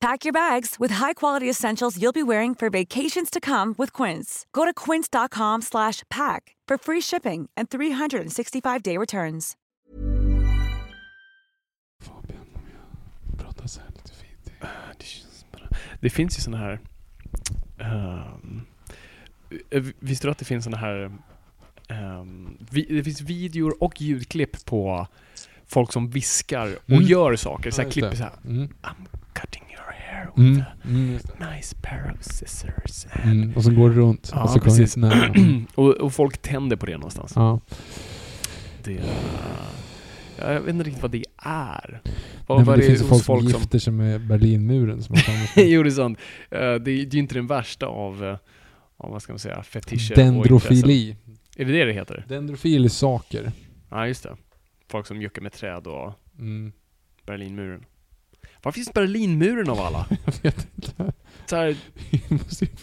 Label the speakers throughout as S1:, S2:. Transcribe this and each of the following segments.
S1: Pack your bags with high-quality essentials you'll be wearing for vacations to come with Quince. Go to quince.com slash pack for free shipping and 365-day returns.
S2: Fabian, om jag pratar så här lite fint.
S3: Ah, Det, känns bara... det finns ju såna här... eh, visste du att det finns såna här... ehm, vi, det finns videor och ljudklipp på folk som viskar och
S2: Mm.
S3: gör saker. Så här klipp så här.
S2: Mm.
S3: I'm cutting hair with
S2: Mm. Mm,
S3: nice pair of scissors. and-"
S2: Mm. Och så går det runt.
S3: Ja,
S2: och så kommer
S3: precis. och, och folk tänder på det någonstans.
S2: Ja.
S3: Det, ja, jag vet inte riktigt vad det är.
S2: Nej,
S3: Vad,
S2: men
S3: vad
S2: det
S3: är
S2: finns
S3: det hos
S2: folk som
S3: folk som...
S2: gifter sig med Berlinmuren. Som
S3: jo, det är sant. Eh, Det är det är ju inte den värsta av, eh, av vad ska man säga, fetischer.
S2: Dendrofili.
S3: Är det det det heter?
S2: Dendrofil saker.
S3: Ja, just det. Folk som juckar med träd och
S2: Mm.
S3: Berlinmuren. Var finns Berlinmuren av alla?
S2: Jag vet inte.
S3: Så här,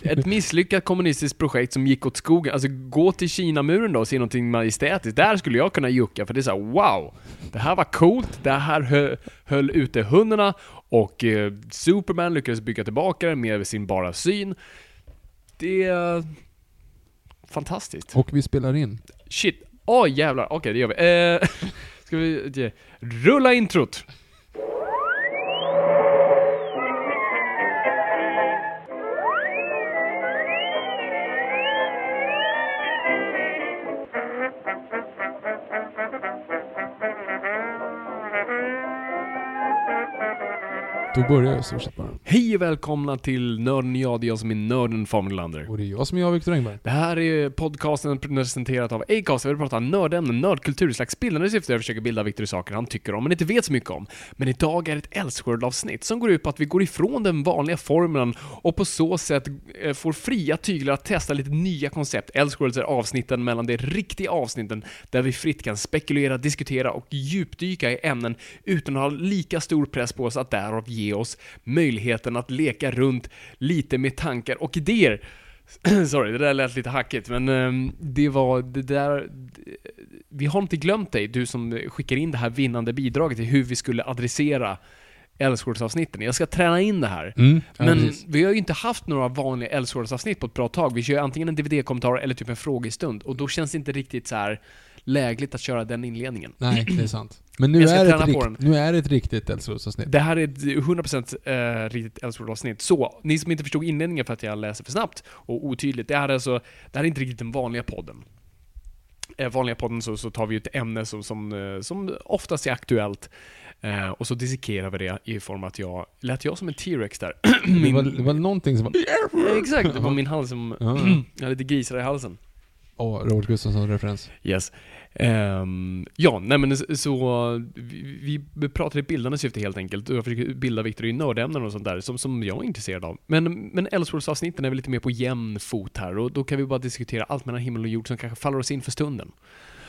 S3: ett misslyckat kommunistiskt projekt som gick åt skogen. Alltså gå till Kinamuren då och se någonting majestätiskt. Där skulle jag kunna jucka för det är så här: wow! Det här var coolt, det här höll, höll ute hundarna och eh, Superman lyckades bygga tillbaka den med sin bara syn. Det är fantastiskt.
S2: Och vi spelar in.
S3: Shit. Åh jävlar, okej det gör vi. Eh, ska vi rulla introt?
S2: Då börjar jag i stort sett bara.
S3: Hej och välkomna till Nörden jag, det är jag som är nörden Fabian Lander.
S2: Och det är jag som är jag, Viktor Engberg.
S3: Det här är podcasten presenterat av Acast. Jag vill prata nördämnen, nördkultur, slags bildande syfte. Jag försöker bilda Viktor i saker han tycker om, men inte vet så mycket om. Men idag är det ett Elseworld-avsnitt som går ut på att vi går ifrån den vanliga formeln och på så sätt eh, får fria tyglar att testa lite nya koncept. Elseworlds är avsnitten mellan de riktiga avsnitten där vi fritt kan spekulera, diskutera och djupdyka i ämnen utan att ha lika stor press på oss att därav ge oss möjligheten att leka runt lite med tankar och idéer. Sorry, det där lät lite hackigt, men ehm, det var det där... Vi har inte glömt dig, du som skickar in det här vinnande bidraget till hur vi skulle adressera Elseworlds-avsnitten. Jag ska träna in det här.
S2: Mm. Ja,
S3: Men
S2: precis.
S3: vi har ju inte haft några vanliga Elseworlds-avsnitt på ett bra tag. Vi kör antingen en DVD-kommentar eller typ en frågestund. Och då känns det inte riktigt så här lägligt att köra den inledningen.
S2: Nej, det är sant. Men nu är, ett rikt, nu är det ett riktigt Elseworlds-avsnitt.
S3: Det här är ett 100% eh, riktigt Elseworld-avsnitt. Så, ni som inte förstod inledningen för att jag läser för snabbt och otydligt, det här är alltså, det här är inte riktigt den vanliga podden. Eh, vanliga podden så, så tar vi ett ämne som, som, eh, som oftast är aktuellt eh, och så dissekerar vi det i form att jag, lät jag som en T-Rex där?
S2: Det var, det var någonting som var...
S3: Exakt, det var min hals som,
S2: Ja.
S3: jag hade lite grisar i halsen.
S2: Åh, Robert Gustafsson-referens.
S3: Yes. Ehm, ja, nej men så, så vi, vi pratar i bildande syfte helt enkelt. Jag försöker bilda Viktor i nördämnen och sånt där som, som jag är intresserad av. Men, men Elseworlds-avsnitten är väl lite mer på jämn fot här och då kan vi bara diskutera allt mellan himmel och jord som kanske faller oss in för stunden.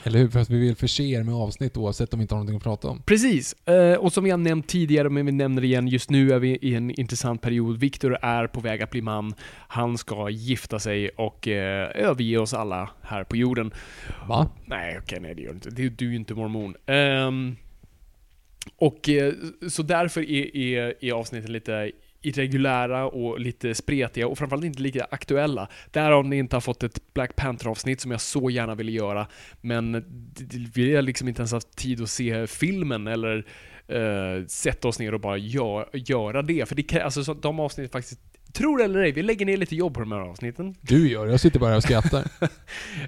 S2: Eller hur? För att vi vill förse er med avsnitt oavsett om vi inte har någonting att prata om.
S3: Precis, eh, och som vi har nämnt tidigare, men vi nämner igen, just nu är vi i en intressant period. Viktor är på väg att bli man. Han ska gifta sig och eh, överge oss alla här på jorden.
S2: Va?
S3: Nej, okej, nej det gör du inte. Du, du är ju inte mormon. Ehm, och eh, så därför är, är, är avsnitten lite irregulära och lite spretiga och framförallt inte lika aktuella. Därav ni inte har fått ett Black Panther-avsnitt som jag så gärna ville göra, men vi har liksom inte ens haft tid att se filmen eller eh, sätta oss ner och bara gör, göra det. För det, kan- alltså, så de avsnitten faktiskt, tror det eller ej, vi lägger ner lite jobb på de här avsnitten.
S2: Du gör det. Jag sitter bara här och skrattar.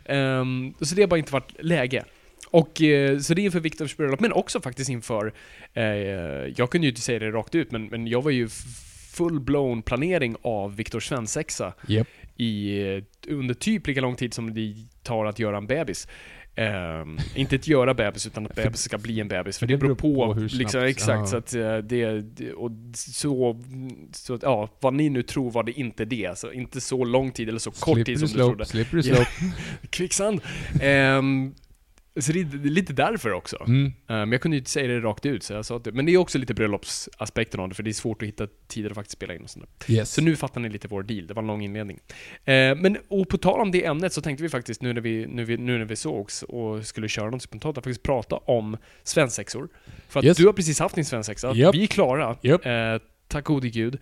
S3: Ehm, så det har bara inte varit läge. Och eh, så det är inför Viktors bröllop, men också faktiskt inför, eh, jag kunde ju inte säga det rakt ut, men, men jag var ju full-blown planering av Viktors svensexa
S2: Yep.
S3: i, under typ lika lång tid som det tar att göra en bebis. Ehm, inte att göra bebis, utan att bebis ska bli en bebis. För det beror på,
S2: hur snabbt-
S3: liksom, exakt.
S2: ja.
S3: Så att eh, det, det, och så, så att, ja, vad ni nu tror var det inte det. Så inte så lång tid eller så kort
S2: Slippery
S3: tid som du
S2: slope,
S3: trodde.
S2: slippery slope.
S3: Kvicksand. Ehm, så det är lite därför också.
S2: Mm.
S3: Eh, Men jag kunde ju inte säga det rakt ut, så jag sa att det. Men det är också lite bröllopsaspekten av det, för det är svårt att hitta tider att faktiskt spela in och sånt där.
S2: Yes.
S3: Så nu fattar ni lite vår deal, det var en lång inledning. Eh, men, och på tal om det ämnet så tänkte vi faktiskt, nu när vi, nu, vi, nu när vi sågs och skulle köra något spontant, att faktiskt prata om svensexor. För att
S2: Yes.
S3: du har precis haft din svensexa,
S2: Japp.
S3: vi är klara,
S2: Japp.
S3: eh, tack gode gud.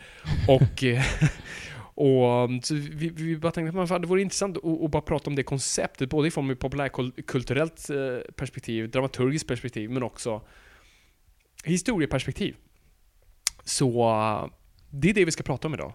S3: Och, eh, och um, så vi, vi bara tänkte att fan, det vore intressant att, att bara prata om det konceptet, både i form av populärkulturellt eh, perspektiv, dramaturgiskt perspektiv, men också historieperspektiv. Så uh, det är det vi ska prata om idag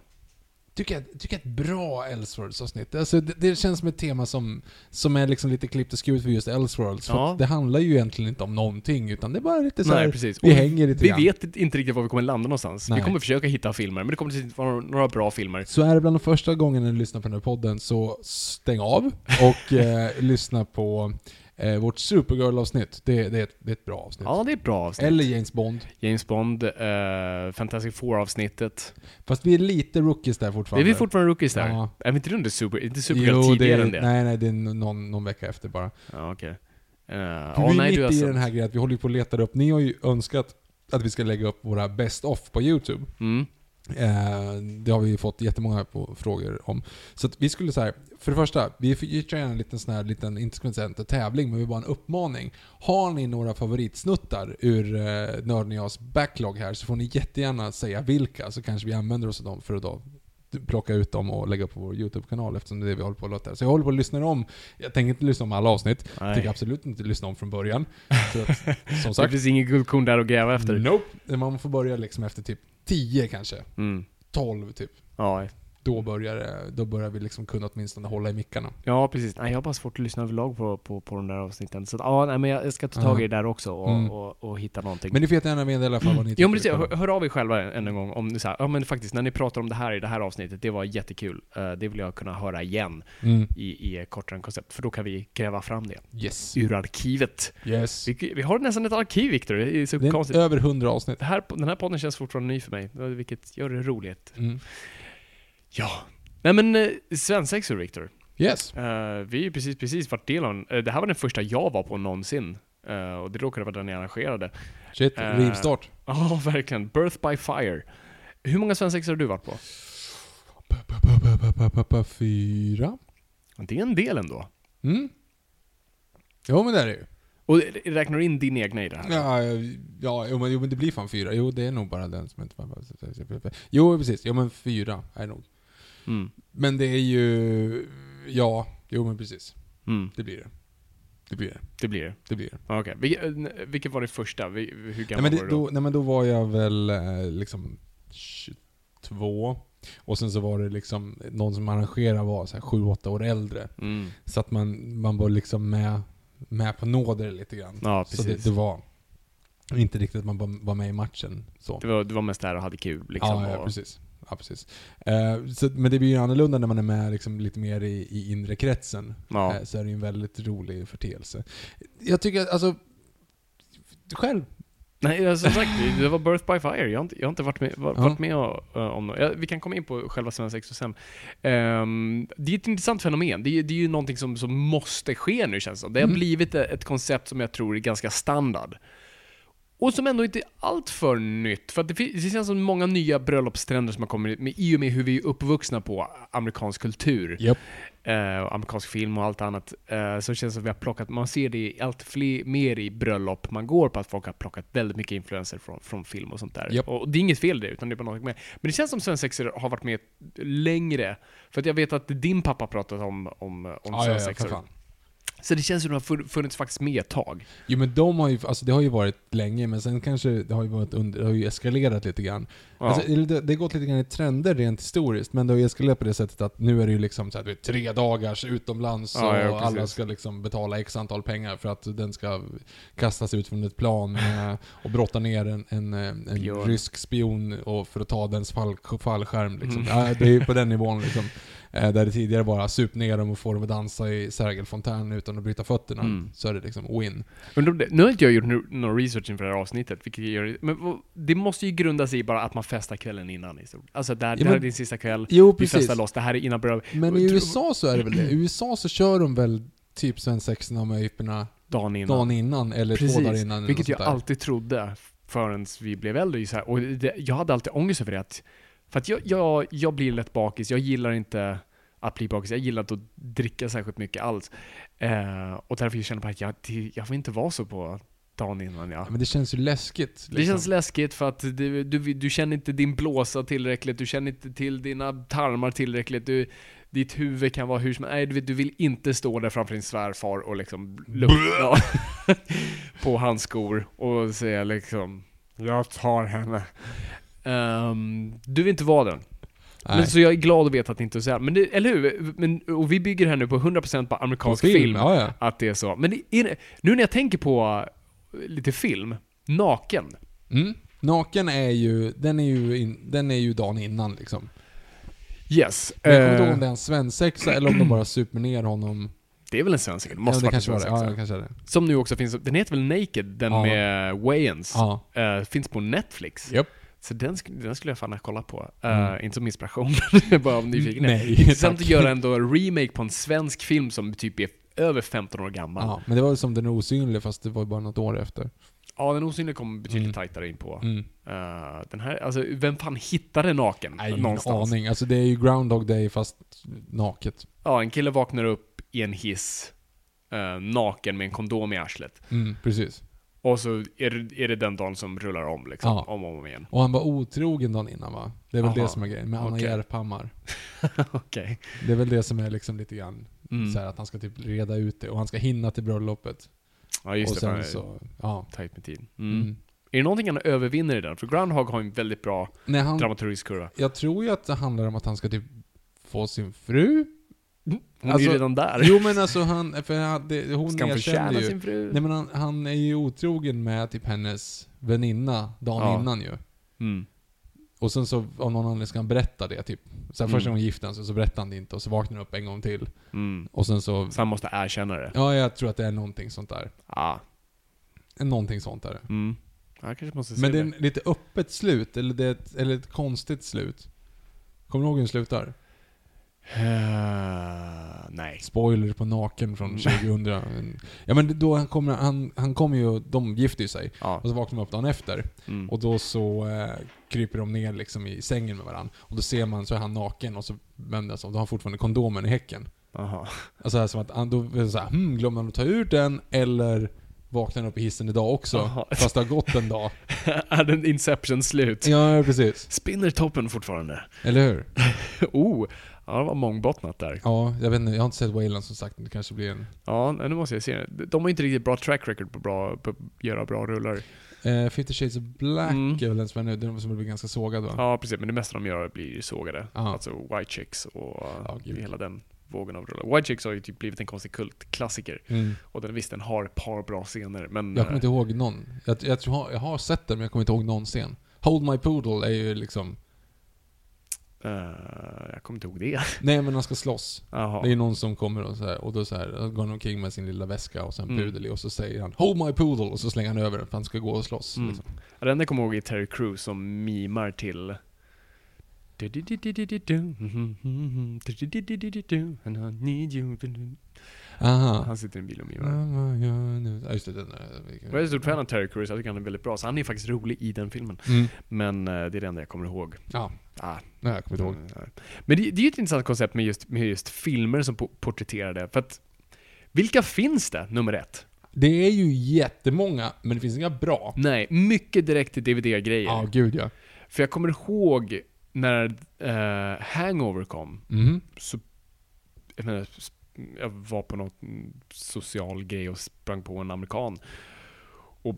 S2: tycker jag, tycker jag ett bra Elseworlds-avsnitt. Alltså, det, det känns som ett tema som, som är liksom lite klippt och skuret för just Elseworlds. För
S3: Ja.
S2: att det handlar ju egentligen inte om någonting, utan det är bara lite så här,
S3: Nej, precis.
S2: vi
S3: Och
S2: hänger lite
S3: Vi
S2: grann.
S3: vet inte riktigt var vi kommer landa någonstans.
S2: Nej.
S3: Vi kommer försöka hitta filmer, men det kommer inte vara några bra filmer.
S2: Så är det bland de första gångerna du lyssnar på den här podden, så stäng av och eh, lyssna på eh, vårt Supergirl-avsnitt. Det, det, är det är ett bra avsnitt.
S3: Ja, det är ett bra avsnitt.
S2: Eller James Bond.
S3: James Bond, eh, Fantastic Four-avsnittet.
S2: Fast vi är lite rookies där
S3: Är
S2: fortfarande.
S3: vi fortfarande rookies där?
S2: Ja.
S3: Är vi inte under Super... Inte Supergirl
S2: Jo, det
S3: tidigare
S2: är,
S3: än det?
S2: Nej, nej, det är någon, någon vecka efter bara.
S3: Ja, okej. Eh,
S2: För
S3: ja,
S2: vi är
S3: nej,
S2: mitt i
S3: sant.
S2: den här grejen att vi håller på att leta upp, ni har ju önskat att vi ska lägga upp våra best of på YouTube.
S3: Mm.
S2: Eh, det har vi fått jättemånga frågor om. Så vi skulle säga, för det första, vi kör gärna en liten sån här, liten, inte man säga en tävling, men vi bara en uppmaning. Har ni några favoritsnuttar ur eh, backlog här så får ni jättegärna säga vilka, så kanske vi använder oss av dem för att då plocka ut dem och lägga på vår YouTube-kanal eftersom det är det vi håller på att låta. Så jag håller på att lyssna om, jag tänker inte lyssna om alla avsnitt, jag
S3: Nej.
S2: tänker absolut inte lyssna om från början. Så att, som
S3: Det
S2: sagt,
S3: finns inget guldkorn där att gräva efter.
S2: nope. Man får börja liksom efter typ 10 kanske,
S3: Mm.
S2: 12 typ
S3: Ja,
S2: då börjar, då börjar vi liksom kunna åtminstone hålla i mickarna.
S3: ja, precis. Nej, jag har bara svårt att lyssna överlag på, på, på de där avsnitten. Så att, ja, nej, men jag ska ta tag i det där också och,
S2: Mm.
S3: och, och hitta någonting.
S2: Men ni får jättegärna meddela i alla fall vad ni
S3: Jo
S2: tycker.
S3: men precis, hör, hör av er själva än en gång om ni säger, ja men faktiskt när ni pratar om det här i det här avsnittet, det var jättekul. Eh, det vill jag kunna höra igen
S2: Mm.
S3: i, i kortare koncept, för då kan vi gräva fram det
S2: Yes.
S3: ur arkivet.
S2: Yes.
S3: Vi, vi har nästan ett arkiv Viktor, det är så
S2: Det är
S3: konstigt.
S2: över 100 avsnitt.
S3: Det här, den här podden känns fortfarande ny för mig, vilket gör det roligt.
S2: Mm.
S3: Ja. Nej men, eh, svensexor Viktor.
S2: Yes.
S3: Eh, vi har ju precis, precis varit del av en- eh, Det här var den första jag var på någonsin. Eh, och det råkade vara den jag arrangerade.
S2: Shit,
S3: Eh,
S2: rivstart.
S3: Ja, verkligen. Birth by Fire. Hur många svensexor har du varit på?
S2: Pa, pa, pa, pa, pa, pa, pa, pa, Fyra?
S3: Det är en del ändå.
S2: Mm. Jo men det är det ju.
S3: Och räknar du in din egna i det här?
S2: Ja, ja jo, men, jo men det blir fan fyra. Jo det är nog bara den som inte... Jo precis, jo men fyra är nog.
S3: Mm.
S2: Men det är ju... Ja, jo men precis.
S3: Mm.
S2: Det blir det. Det blir det.
S3: Det blir det.
S2: Det blir det.
S3: Okej. Vilket, eh, vilket var det första? Hur
S2: Nej
S3: gammal
S2: men,
S3: var
S2: det,
S3: du då?
S2: då, nej men då var jag väl eh, liksom 22. Och sen så var det liksom, någon som arrangerade var så här 7-8 år äldre.
S3: Mm.
S2: Så att man, man var liksom med, med på nåder lite grann.
S3: Ja,
S2: så
S3: precis.
S2: det, det var inte riktigt att man var- var med i matchen. Så.
S3: Det var, det var mest där och hade kul liksom.
S2: ja, ja,
S3: och,
S2: precis. Ja, precis. Eh, så, men det blir ju annorlunda när man är med liksom lite mer i, i inre kretsen.
S3: ja.
S2: Eh, så är det ju en väldigt rolig förteelse. Jag tycker att, alltså, själv,
S3: Nej, alltså, som sagt, det- det var Birth by Fire. Jag har inte, jag har inte varit med, var,
S2: Ja.
S3: varit med eh, om. Ja, Vi kan komma in på själva svensexa sen. Ehm, det är ett intressant fenomen. Det är, det är ju någonting som, som måste ske nu känns det. Det har
S2: Mm.
S3: blivit ett koncept som jag tror är ganska standard. Och som ändå inte är allt för nytt. För det, finns, det känns som många nya bröllopstrender som har kommit med, i och med hur vi är uppvuxna på amerikansk kultur.
S2: Japp.
S3: eh, och amerikansk film och allt annat, eh, så känns det som att vi har plockat, man ser det allt fler, mer i bröllop man går på, att folk har plockat väldigt mycket influenser från, från film och sånt där.
S2: Japp.
S3: Och det är inget fel det, utan det är bara något med. Men det känns som svensexor har varit med längre, för att jag vet att din pappa pratat om, om, om
S2: ja, ja, ja,
S3: svensexor.
S2: fan.
S3: Så det känns som att de har fun- funnits faktiskt med ett tag.
S2: Jo men de har ju, alltså det har ju varit länge, men sen kanske det har ju varit under, det har ju eskalerat lite grann.
S3: Ja.
S2: Alltså, det, det har gått lite grann i trender rent historiskt, men det har ju eskalerat på det sättet att nu är det ju liksom så här, vet, tre dagars utomlands
S3: Ja,
S2: och
S3: ja,
S2: alla ska liksom betala x antal pengar för att den ska kastas ut från ett plan eh, och brotta ner en, en, eh, en rysk spion och för att ta dens fall, fallskärm liksom.
S3: Mm.
S2: Det är ju på den nivån liksom. Eh, Där det tidigare bara sup ner dem och få dem att dansa i Sergelfontän utan att bryta fötterna.
S3: Mm.
S2: Så är det liksom win.
S3: Det, nu har inte jag gjort någon research inför det här avsnittet, vilket gör, men det måste ju grunda sig i bara att man festar kvällen innan. Alltså, det här
S2: men-
S3: är din sista kväll,
S2: Jo,
S3: vi
S2: precis.
S3: festar loss, det här är innan bröllop.
S2: Men i USA så är det väl det. I USA så kör de väl typ svensexorna och möjperna
S3: Dagen innan.
S2: dagen innan eller två dagar innan.
S3: vilket jag
S2: där.
S3: alltid trodde förrän vi blev äldre. Så här. Och det, jag hade alltid ångest över det. Att, för att jag, jag, jag blir lätt bakis, jag gillar inte att bli bakis, jag gillar inte att dricka särskilt mycket alls. Eh, och därför känner jag att jag, jag får inte vara så på dagen innan. Ja.
S2: Men det känns ju läskigt. Liksom.
S3: Det känns läskigt för att du, du, du känner inte din blåsa tillräckligt, du känner inte till dina tarmar tillräckligt, du, ditt huvud kan vara hur som Nej, du, du vill inte stå där framför din svärfar och liksom lukta på hans skor och säga liksom Jag tar henne. Ehm, du vill inte vara den.
S2: Nej.
S3: Men så jag är glad att veta att det inte är så här. Men det, eller hur? Men, och vi bygger här nu på 100% på
S2: På
S3: amerikansk film.
S2: Ja, ja.
S3: Att det är så. Men det är, nu när jag tänker på eh, lite film, naken.
S2: Mm. Naken är ju, den är ju, in, den är ju dagen innan liksom.
S3: Yes.
S2: Men jag kommer inte ihåg
S3: eh,
S2: om det är en svensexa eller om de bara super ner honom.
S3: det är väl en svensk Det måste
S2: ja, det
S3: vara
S2: kanske
S3: en
S2: var det. Ja, det kanske är det.
S3: Som nu också finns, den heter väl Naked, den
S2: Ja.
S3: med Wayans.
S2: Ja.
S3: Eh, finns på Netflix.
S2: Japp.
S3: Så den, sk- den skulle jag fan kolla på. Eh,
S2: Mm.
S3: Inte som inspiration, bara av nyfikenhet. Intressant att göra ändå en remake på en svensk film som typ är över 15 år gammal.
S2: Ja, men det var väl som den osynliga fast det var bara något år efter.
S3: Ja, den osynliga kom betydligt
S2: Mm.
S3: tajtare in på.
S2: Mm.
S3: Eh, den här, alltså vem fan hittade naken?
S2: Nej,
S3: någonstans?
S2: aning. Alltså det är ju Groundhog Day fast naket.
S3: Ja, en kille vaknar upp i en hiss, eh, naken med en kondom i arslet.
S2: Mm, precis.
S3: Och så är det, är det den dagen som rullar om liksom,
S2: Ja.
S3: om och om igen.
S2: Och han var otrogen dagen innan va? Det är väl
S3: Aha.
S2: det som är grejen. Med Anna
S3: Okej.
S2: Järphammar.
S3: Okej.
S2: Det är väl det som är liksom lite grann
S3: Mm.
S2: så här att han ska typ reda ut det och han ska hinna till bröllopet.
S3: Ja, just
S2: och
S3: det.
S2: sen så, ja.
S3: tajt med tid. Mm.
S2: Mm.
S3: Är det någonting han övervinner i den? För Groundhog har en väldigt bra
S2: Nej, han,
S3: dramaturgisk kurva.
S2: jag tror ju att det handlar om att han ska typ få sin fru?
S3: Hon
S2: Alltså,
S3: är ju redan där.
S2: Jo men alltså han, för han, det, hon
S3: Ska han
S2: erkänner
S3: förtjäna
S2: ju.
S3: sin fru?
S2: Nej men han, han är ju otrogen med typ hennes väninna dagen
S3: Ja.
S2: innan ju.
S3: Mm.
S2: Och sen så av någon anledning ska han berätta det typ. Sen första
S3: Mm.
S2: gången gifte han sig så berättar han det inte och så vaknar han upp en gång till.
S3: Mm.
S2: Och sen så...
S3: Så han måste erkänna det.
S2: Ja, jag tror att det är någonting sånt där.
S3: Ja.
S2: Någonting sånt där.
S3: Mm. Jag kanske måste se
S2: Men det är
S3: det.
S2: en lite öppet slut, eller det är ett, eller ett konstigt slut. Kommer du ihåg hur den slutar?
S3: Eh, nej.
S2: Spoiler på Naken från 2000. ja men då han kommer, han, han kommer ju, de gifter ju sig.
S3: Ja.
S2: Och så vaknar de upp dagen efter.
S3: Mm.
S2: Och då så eh, kryper de ner liksom i sängen med varandra. Och då ser man, så är han naken och så vänder han sig om. Då har han fortfarande kondomen i häcken.
S3: Aha.
S2: Alltså här, som att han, då så här, hmm, glömde han att ta ut den? Eller vaknar han upp i hissen idag också?
S3: Aha.
S2: Fast det har gått en dag.
S3: är den Inception slut?
S2: Ja, precis.
S3: Spinner toppen fortfarande?
S2: Eller hur?
S3: oh! Ja, det var mångbottnat där.
S2: Ja, jag vet inte, jag har inte sett Wayland som sagt. Det kanske blir en...
S3: Ja, nu måste jag se det. De har inte riktigt bra track record på, bra, på att göra bra rullar.
S2: Eh, 50 Shades of Black
S3: Mm.
S2: är väl den som är nu, den som blir ganska sågad va?
S3: Ja, precis. Men det mesta de gör blir sågade.
S2: Ja.
S3: Alltså White Chicks och
S2: Ja, gud.
S3: hela den vågen av rullar. White Chicks har ju typ blivit en konstig kultklassiker.
S2: Mm.
S3: Och den visst, den har ett par bra scener, men...
S2: Jag kommer inte
S3: eh,
S2: ihåg någon. Jag, jag, tror, jag har sett den men jag kommer inte ihåg någon scen. Hold My Poodle är ju liksom...
S3: eh, jag kommer inte ihåg det.
S2: Nej men han ska slåss.
S3: Jaha.
S2: Det är någon som kommer och så här, och då så här, går han omkring med sin lilla väska och sen
S3: Mm.
S2: pudel i och så säger han 'Hold my poodle' och så slänger han över den för han ska gå och slåss.
S3: Mm.
S2: Liksom.
S3: Ja, enda jag kommer ihåg är Terry Crews som mimar till... And I need you.
S2: Aha.
S3: Han sitter i en bil och mimar.
S2: Ja just det, den
S3: Jag är stort fan av Terry Crews, jag tycker han är väldigt bra. Så han är faktiskt rolig i den filmen.
S2: Mm.
S3: Men eh, det är det enda jag kommer ihåg.
S2: Ja,
S3: Ah,
S2: nej jag kommer inte ihåg.
S3: mm, Men det, det är ju ett intressant koncept med just, med just filmer som po- porträtterar det. För att, vilka finns det, nummer ett?
S2: Det är ju jättemånga, men det finns inga bra.
S3: Nej, mycket direkt till DVD-grejer.
S2: Ja, gud ja.
S3: För jag kommer ihåg när eh, Hangover kom,
S2: Mhm.
S3: så jag menar, jag var på något mm, social grej och sprang på en amerikan. Och,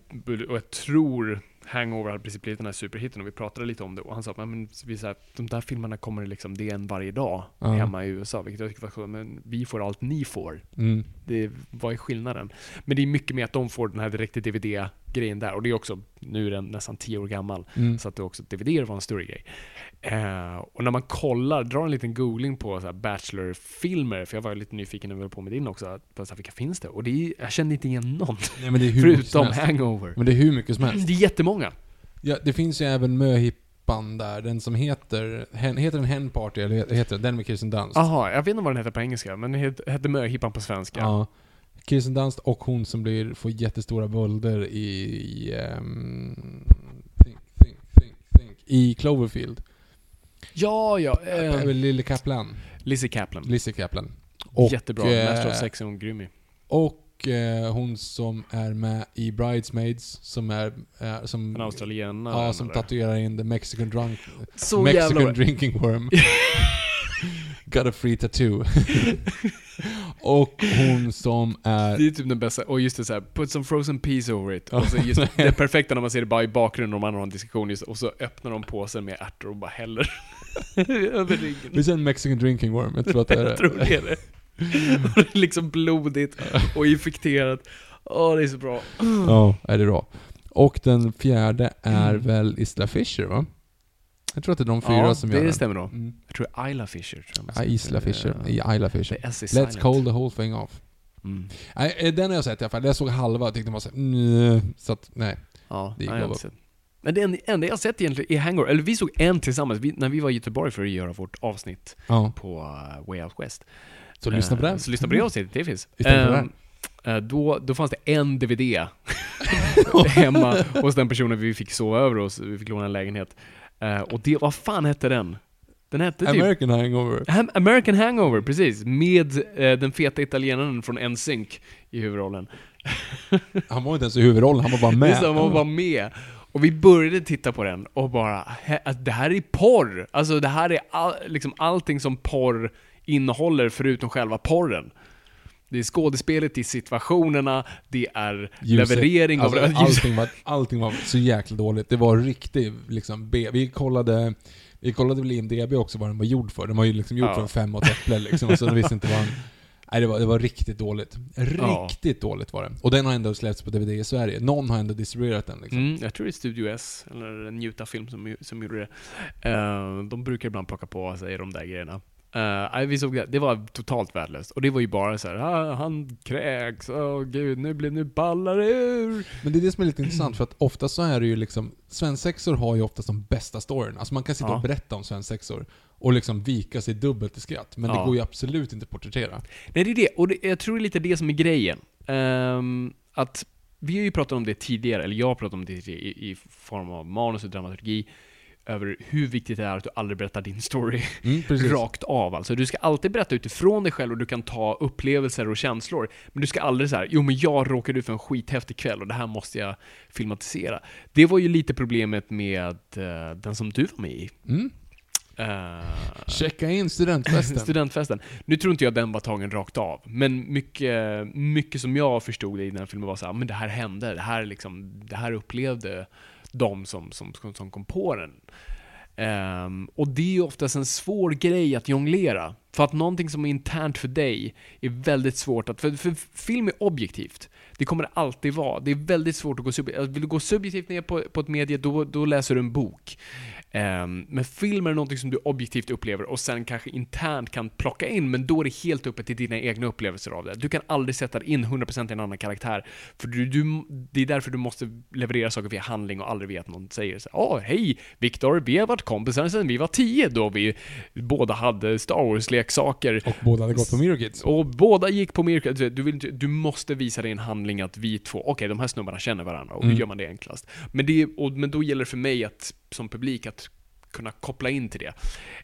S3: och jag tror Hangover hade precis blivit den här superhitten och vi pratade lite om det och han sa att men, vi, så här, de där filmerna kommer liksom, det är en varje dag
S2: Ja.
S3: hemma i USA, vilket jag tycker var skönt. Men vi får allt ni får.
S2: Mm.
S3: Det, vad är skillnaden? Men det är mycket mer att de får den här direkt DVD-grejen där. Och det är också, nu är den nästan 10 år gammal,
S2: Mm.
S3: så att det också DVD var en större grej. Eh, och när man kollar, drar en liten googling på så här Bachelor-filmer, för jag var lite nyfiken när vi var på med din också, att, på så här, vilka finns det? Och det är, jag kände inte igen någon,
S2: Nej
S3: förutom. Hangover.
S2: Men det är hur mycket som helst.
S3: Det är jättemånga.
S2: Ja, det finns ju även möhippan där, den som heter... Hen, heter den Hen Party eller heter den? Den med Kirsten Dunst?
S3: Jaha, jag vet inte vad den heter på engelska, men den het- hette Möhippan på svenska.
S2: Ja. Kirsten Dunst och hon som blir, får jättestora bölder i... ehm, think, think, think, think, I Cloverfield.
S3: ja, ja.
S2: Äh,
S3: Eh,
S2: Lily Kaplan.
S3: Lizzie Kaplan.
S2: Lizzie Kaplan. Och,
S3: Jättebra.
S2: eh,
S3: Master of Sex är hon grym i.
S2: Och eh, hon som är med i Bridesmaids, som är...
S3: En
S2: som,
S3: australienare.
S2: ja, som
S3: eller?
S2: tatuerar in the Mexican drunk...
S3: Så
S2: Mexican drinking worm. Got a free tattoo. och hon som är...
S3: Det är typ den bästa, och just det såhär, put some frozen peas over it. Och så just det är perfekta när man ser det bara i bakgrunden och man har en diskussion just, och så öppnar de påsen med ärtor och bara häller över ryggen.
S2: Visst är det en Mexican drinking worm? Jag tror att det är
S3: Jag tror det är det. Och det är liksom blodigt och infekterat. Åh, det är så bra.
S2: Ja, är det bra. Och den fjärde är
S3: Mm.
S2: väl Isla Fisher va? Jag tror att det är de fyra
S3: Ja,
S2: som gör
S3: det
S2: den.
S3: stämmer då.
S2: Mm.
S3: Jag tror Isla Fisher. Tror jag man
S2: Ja. Isla Fisher.
S3: Ja.
S2: I Isla Fisher.
S3: Det är är
S2: Let's
S3: silent.
S2: call the whole thing off.
S3: Mm.
S2: Nej, eh, den har jag sett i alla fall. Jag såg halva och tyckte den var så mm, att, nej.
S3: Ja,
S2: Det gick
S3: nej, jag har
S2: bra.
S3: inte sett. Men det enda- jag sett egentligen är Hangover, eller vi såg en tillsammans vi, när vi var i Göteborg för att göra vårt avsnitt
S2: Ja.
S3: på uh, Way Out West.
S2: Så lyssna på
S3: Eh,
S2: den.
S3: Så lyssna på det avsnittet, det finns.
S2: Istället för
S3: Ehm, eh, då, då fanns det en DVD hemma hos den personen vi fick sova över hos, vi fick låna en lägenhet. Eh, och det, vad fan hette den? Den hette typ
S2: American Hangover.
S3: Ham- American Hangover, precis. Med eh, den feta italienaren från NSYNC i huvudrollen.
S2: Han var inte ens i huvudrollen, han var bara med.
S3: Det som att vara med. Och vi började titta på den och bara, "Hä, alltså, det här är porr! Alltså det här är all, liksom allting som porr innehåller förutom själva porren. Det är skådespelet i situationerna, det är
S2: Ljuset.
S3: leverering
S2: alltså,
S3: av...
S2: allting, var, allting var så jäkla dåligt. Det var riktigt liksom B. Vi kollade, vi kollade väl IMDB också vad den var gjord för. Den var ju liksom gjord
S3: Ja.
S2: för fem och ett äpple liksom. Så de visste inte vad han... Nej, det var, det var riktigt dåligt.
S3: Ja.
S2: Riktigt dåligt var det. Och den har ändå släppts på DVD i Sverige. Någon har ändå distribuerat den liksom.
S3: Mm, jag tror det är Studio S, eller Njuta Film som, som gjorde det. Eh, de brukar ibland plocka på sig de där grejerna. Uh, vi såg det, det var totalt värdelöst. Och det var ju bara så här, ah, han kräks, åh gud, nu blir nu ballar det ur.
S2: Men det är det som är lite intressant, för att ofta så är det ju liksom... Svensexor har ju oftast de bästa storyn. Alltså man kan sitta
S3: Ja.
S2: och berätta om svensexor och liksom vika sig dubbelt i skratt. Men
S3: Ja.
S2: det går ju absolut inte att porträttera.
S3: Nej, det är det. Och det, jag tror det är lite det som är grejen. Ehm, att vi har ju pratat om det tidigare, eller jag har pratat om det tidigare i, i form av manus och dramaturgi, över hur viktigt det är att du aldrig berättar din story
S2: Mm,
S3: rakt av. Alltså, du ska alltid berätta utifrån dig själv och du kan ta upplevelser och känslor. Men du ska aldrig säga jo men jag råkade ut för en skithäftig kväll och det här måste jag filmatisera. Det var ju lite problemet med eh, den som du var med i.
S2: Mm.
S3: Eh,
S2: Checka in studentfesten.
S3: Studentfesten. Nu tror inte jag den var tagen rakt av, men mycket, mycket som jag förstod i den här filmen var så här, men det här hände, det här, liksom, det här upplevde de som, som, som kom på den. Um, och det är ju oftast en svår grej att jonglera. För att någonting som är internt för dig är väldigt svårt att... För, för film är objektivt. Det kommer det alltid vara. Det är väldigt svårt att gå subjektivt. Alltså vill du gå subjektivt ner på, på ett medie, då, då läser du en bok. Ehm, men film är någonting som du objektivt upplever och sen kanske internt kan plocka in, men då är det helt uppe till dina egna upplevelser av det. Du kan aldrig sätta in 100% i en annan karaktär, för du, du, det är därför du måste leverera saker via handling och aldrig via att någon säger så Åh, hej Viktor, vi har varit kompisar sedan vi var 10 då vi båda hade Star Wars-leksaker.
S2: Och båda hade gått på Mirror Kids.
S3: Och båda gick på Mirka. Du, du, vill, inte- du måste visa dig en handling att vi två, okej de här snubbarna känner varandra, och hur
S2: Mm.
S3: gör man det enklast? Men, det, och, men då gäller det för mig att, som publik, att kunna koppla in till det.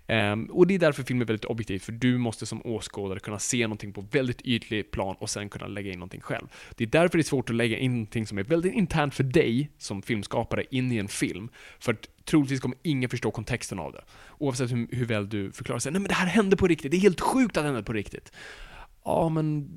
S3: Ehm, och det är därför film är väldigt objektivt, för du måste som åskådare kunna se någonting på väldigt ytlig plan och sen kunna lägga in någonting själv. Det är därför det är svårt att lägga in någonting som är väldigt internt för dig som filmskapare in i en film. För att troligtvis kommer ingen förstå kontexten av det. Oavsett hur, hur väl du förklarar sig. Nej men det här hände på riktigt, det är helt sjukt att det hände på riktigt. ja men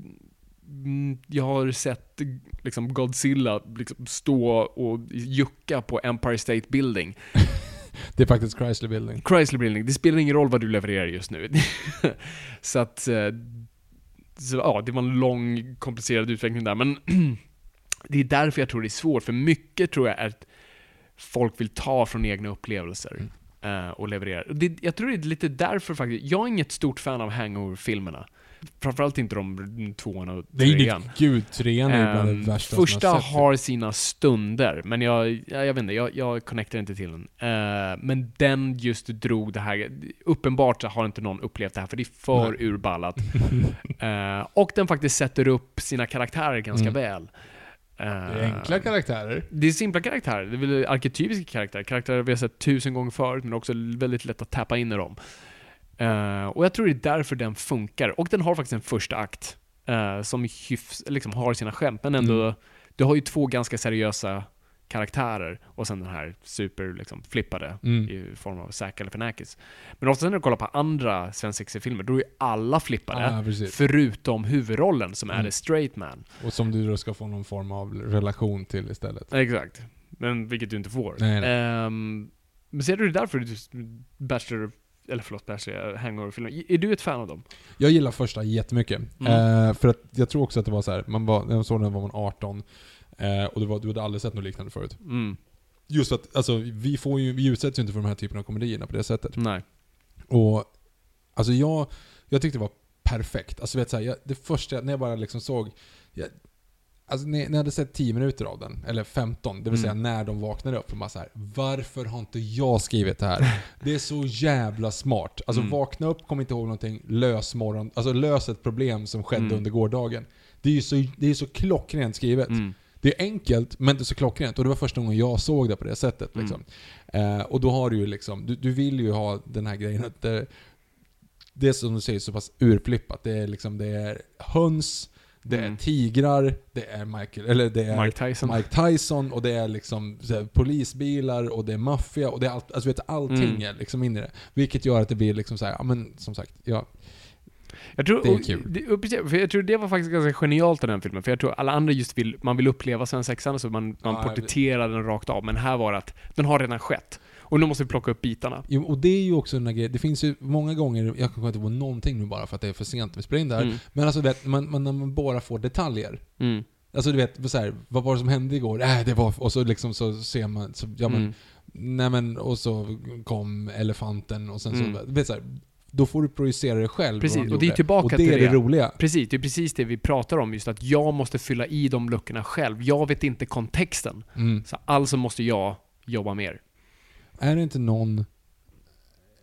S3: jag har sett liksom Godzilla liksom stå och jucka på Empire State Building.
S2: Det är faktiskt Chrysler Building.
S3: Chrysler Building, det spelar ingen roll vad du levererar just nu. så att, eh, så, ja, det var en lång komplicerad utveckling där, men det är därför jag tror det är svårt, för mycket tror jag är att folk vill ta från egna upplevelser.
S2: Mm.
S3: eh, och leverera. Det, jag tror det är lite därför faktiskt, jag är inget stort fan av hangover-filmerna. Framförallt inte de tvåan och
S2: Nej,
S3: trean.
S2: det, gud, trean är bland
S3: Ehm,
S2: det värsta
S3: första
S2: jag har
S3: sina stunder, men jag, jag, jag vet inte, jag, jag connectar inte till den. Eh, men den just drog det här, uppenbart har inte någon upplevt det här, för det är för
S2: Nej.
S3: urballat. Eh, och den faktiskt sätter upp sina karaktärer ganska
S2: Mm.
S3: väl.
S2: Det är enkla karaktärer.
S3: det är simpla karaktärer, det är väl arketypiska karaktärer, karaktärer vi har sett tusen gånger förut, men också väldigt lätt att tappa in i dem. Eh, och jag tror det är därför den funkar. Och den har faktiskt en första akt, eh, som hyfs, liksom har sina skämt, men ändå,
S2: Mm.
S3: du har ju två ganska seriösa karaktärer, och sen den här super liksom, flippade
S2: Mm.
S3: i form av Zack Galifianakis. Men ofta när du kollar på andra svensexa-filmer, då är ju alla flippade,
S2: precis.
S3: förutom huvudrollen som är
S2: Mm.
S3: the straight man.
S2: Och som du då ska få någon form av relation till istället.
S3: Exakt. Men vilket du inte får.
S2: Nej, nej.
S3: Ehm, men ser du det därför du Bachelor, eller förlåt, Bachelor, Hangover-filmer, är du ett fan av dem?
S2: Jag gillar första jättemycket.
S3: Mm.
S2: Eh, för att jag tror också att det var så här, man var, när jag såg den var man 18, eh, och det var, du hade aldrig sett något liknande förut.
S3: Mm.
S2: Just för att, alltså, vi, får ju, vi utsätts ju inte för de här typerna av komedierna på det sättet.
S3: Nej.
S2: Och, alltså jag, jag tyckte det var perfekt. Alltså vet så här, jag, det första, när jag bara liksom såg, jag, alltså när, när jag hade sett 10 minuter av den, eller 15, det vill säga
S3: Mm.
S2: när de vaknade upp, och bara så här, varför har inte jag skrivit det här? Det är så jävla smart. Alltså
S3: Mm.
S2: vakna upp, kom inte ihåg någonting, lös morgon, alltså lös ett problem som skedde
S3: Mm.
S2: under gårdagen. Det är ju så, det är så klockrent skrivet.
S3: Mm.
S2: Det är enkelt, men det är så klockrent. Och det var första gången jag såg det på det sättet.
S3: Mm.
S2: Liksom. Eh, och då har du ju liksom, du, du vill ju ha den här grejen att det, det är som du säger så pass urflippat. Det är liksom, det är höns, det
S3: Mm.
S2: är tigrar, det är Michael, eller det är
S3: Mike Tyson.
S2: Mike Tyson och det är liksom här, polisbilar och det är maffia och det är allt, alltså vet, allting
S3: Mm.
S2: är liksom in i det. Vilket gör att det blir liksom så här, ja men som sagt, ja,
S3: Jag tror,
S2: Det är kul.
S3: Det, för jag tror det var faktiskt ganska genialt i den filmen, för jag tror alla andra just vill, man vill uppleva svensexan, så man, man
S2: Ja,
S3: porträtterar den rakt av, men här var det att den har redan skett. Och nu måste vi plocka upp bitarna.
S2: Jo, och det är ju också en grej, det finns ju många gånger, jag kan komma inte på någonting nu bara för att det är för sent vi spelar in det här.
S3: Mm.
S2: Men alltså vet, man, man, när man bara får detaljer.
S3: Mm.
S2: Alltså du vet, så här, vad var det som hände igår? Äh, det var... Och så liksom så ser man, så, ja men,
S3: Mm.
S2: nej men, och så kom elefanten och sen
S3: Mm.
S2: så, du vet så här, då får du projicera det själv.
S3: Precis, och det är tillbaka
S2: Och det
S3: till
S2: är det
S3: det.
S2: roliga.
S3: Precis, det är precis det vi pratar om, just att jag måste fylla i de luckorna själv. Jag vet inte kontexten.
S2: Mm.
S3: Så alltså måste jag jobba mer.
S2: Är det inte någon...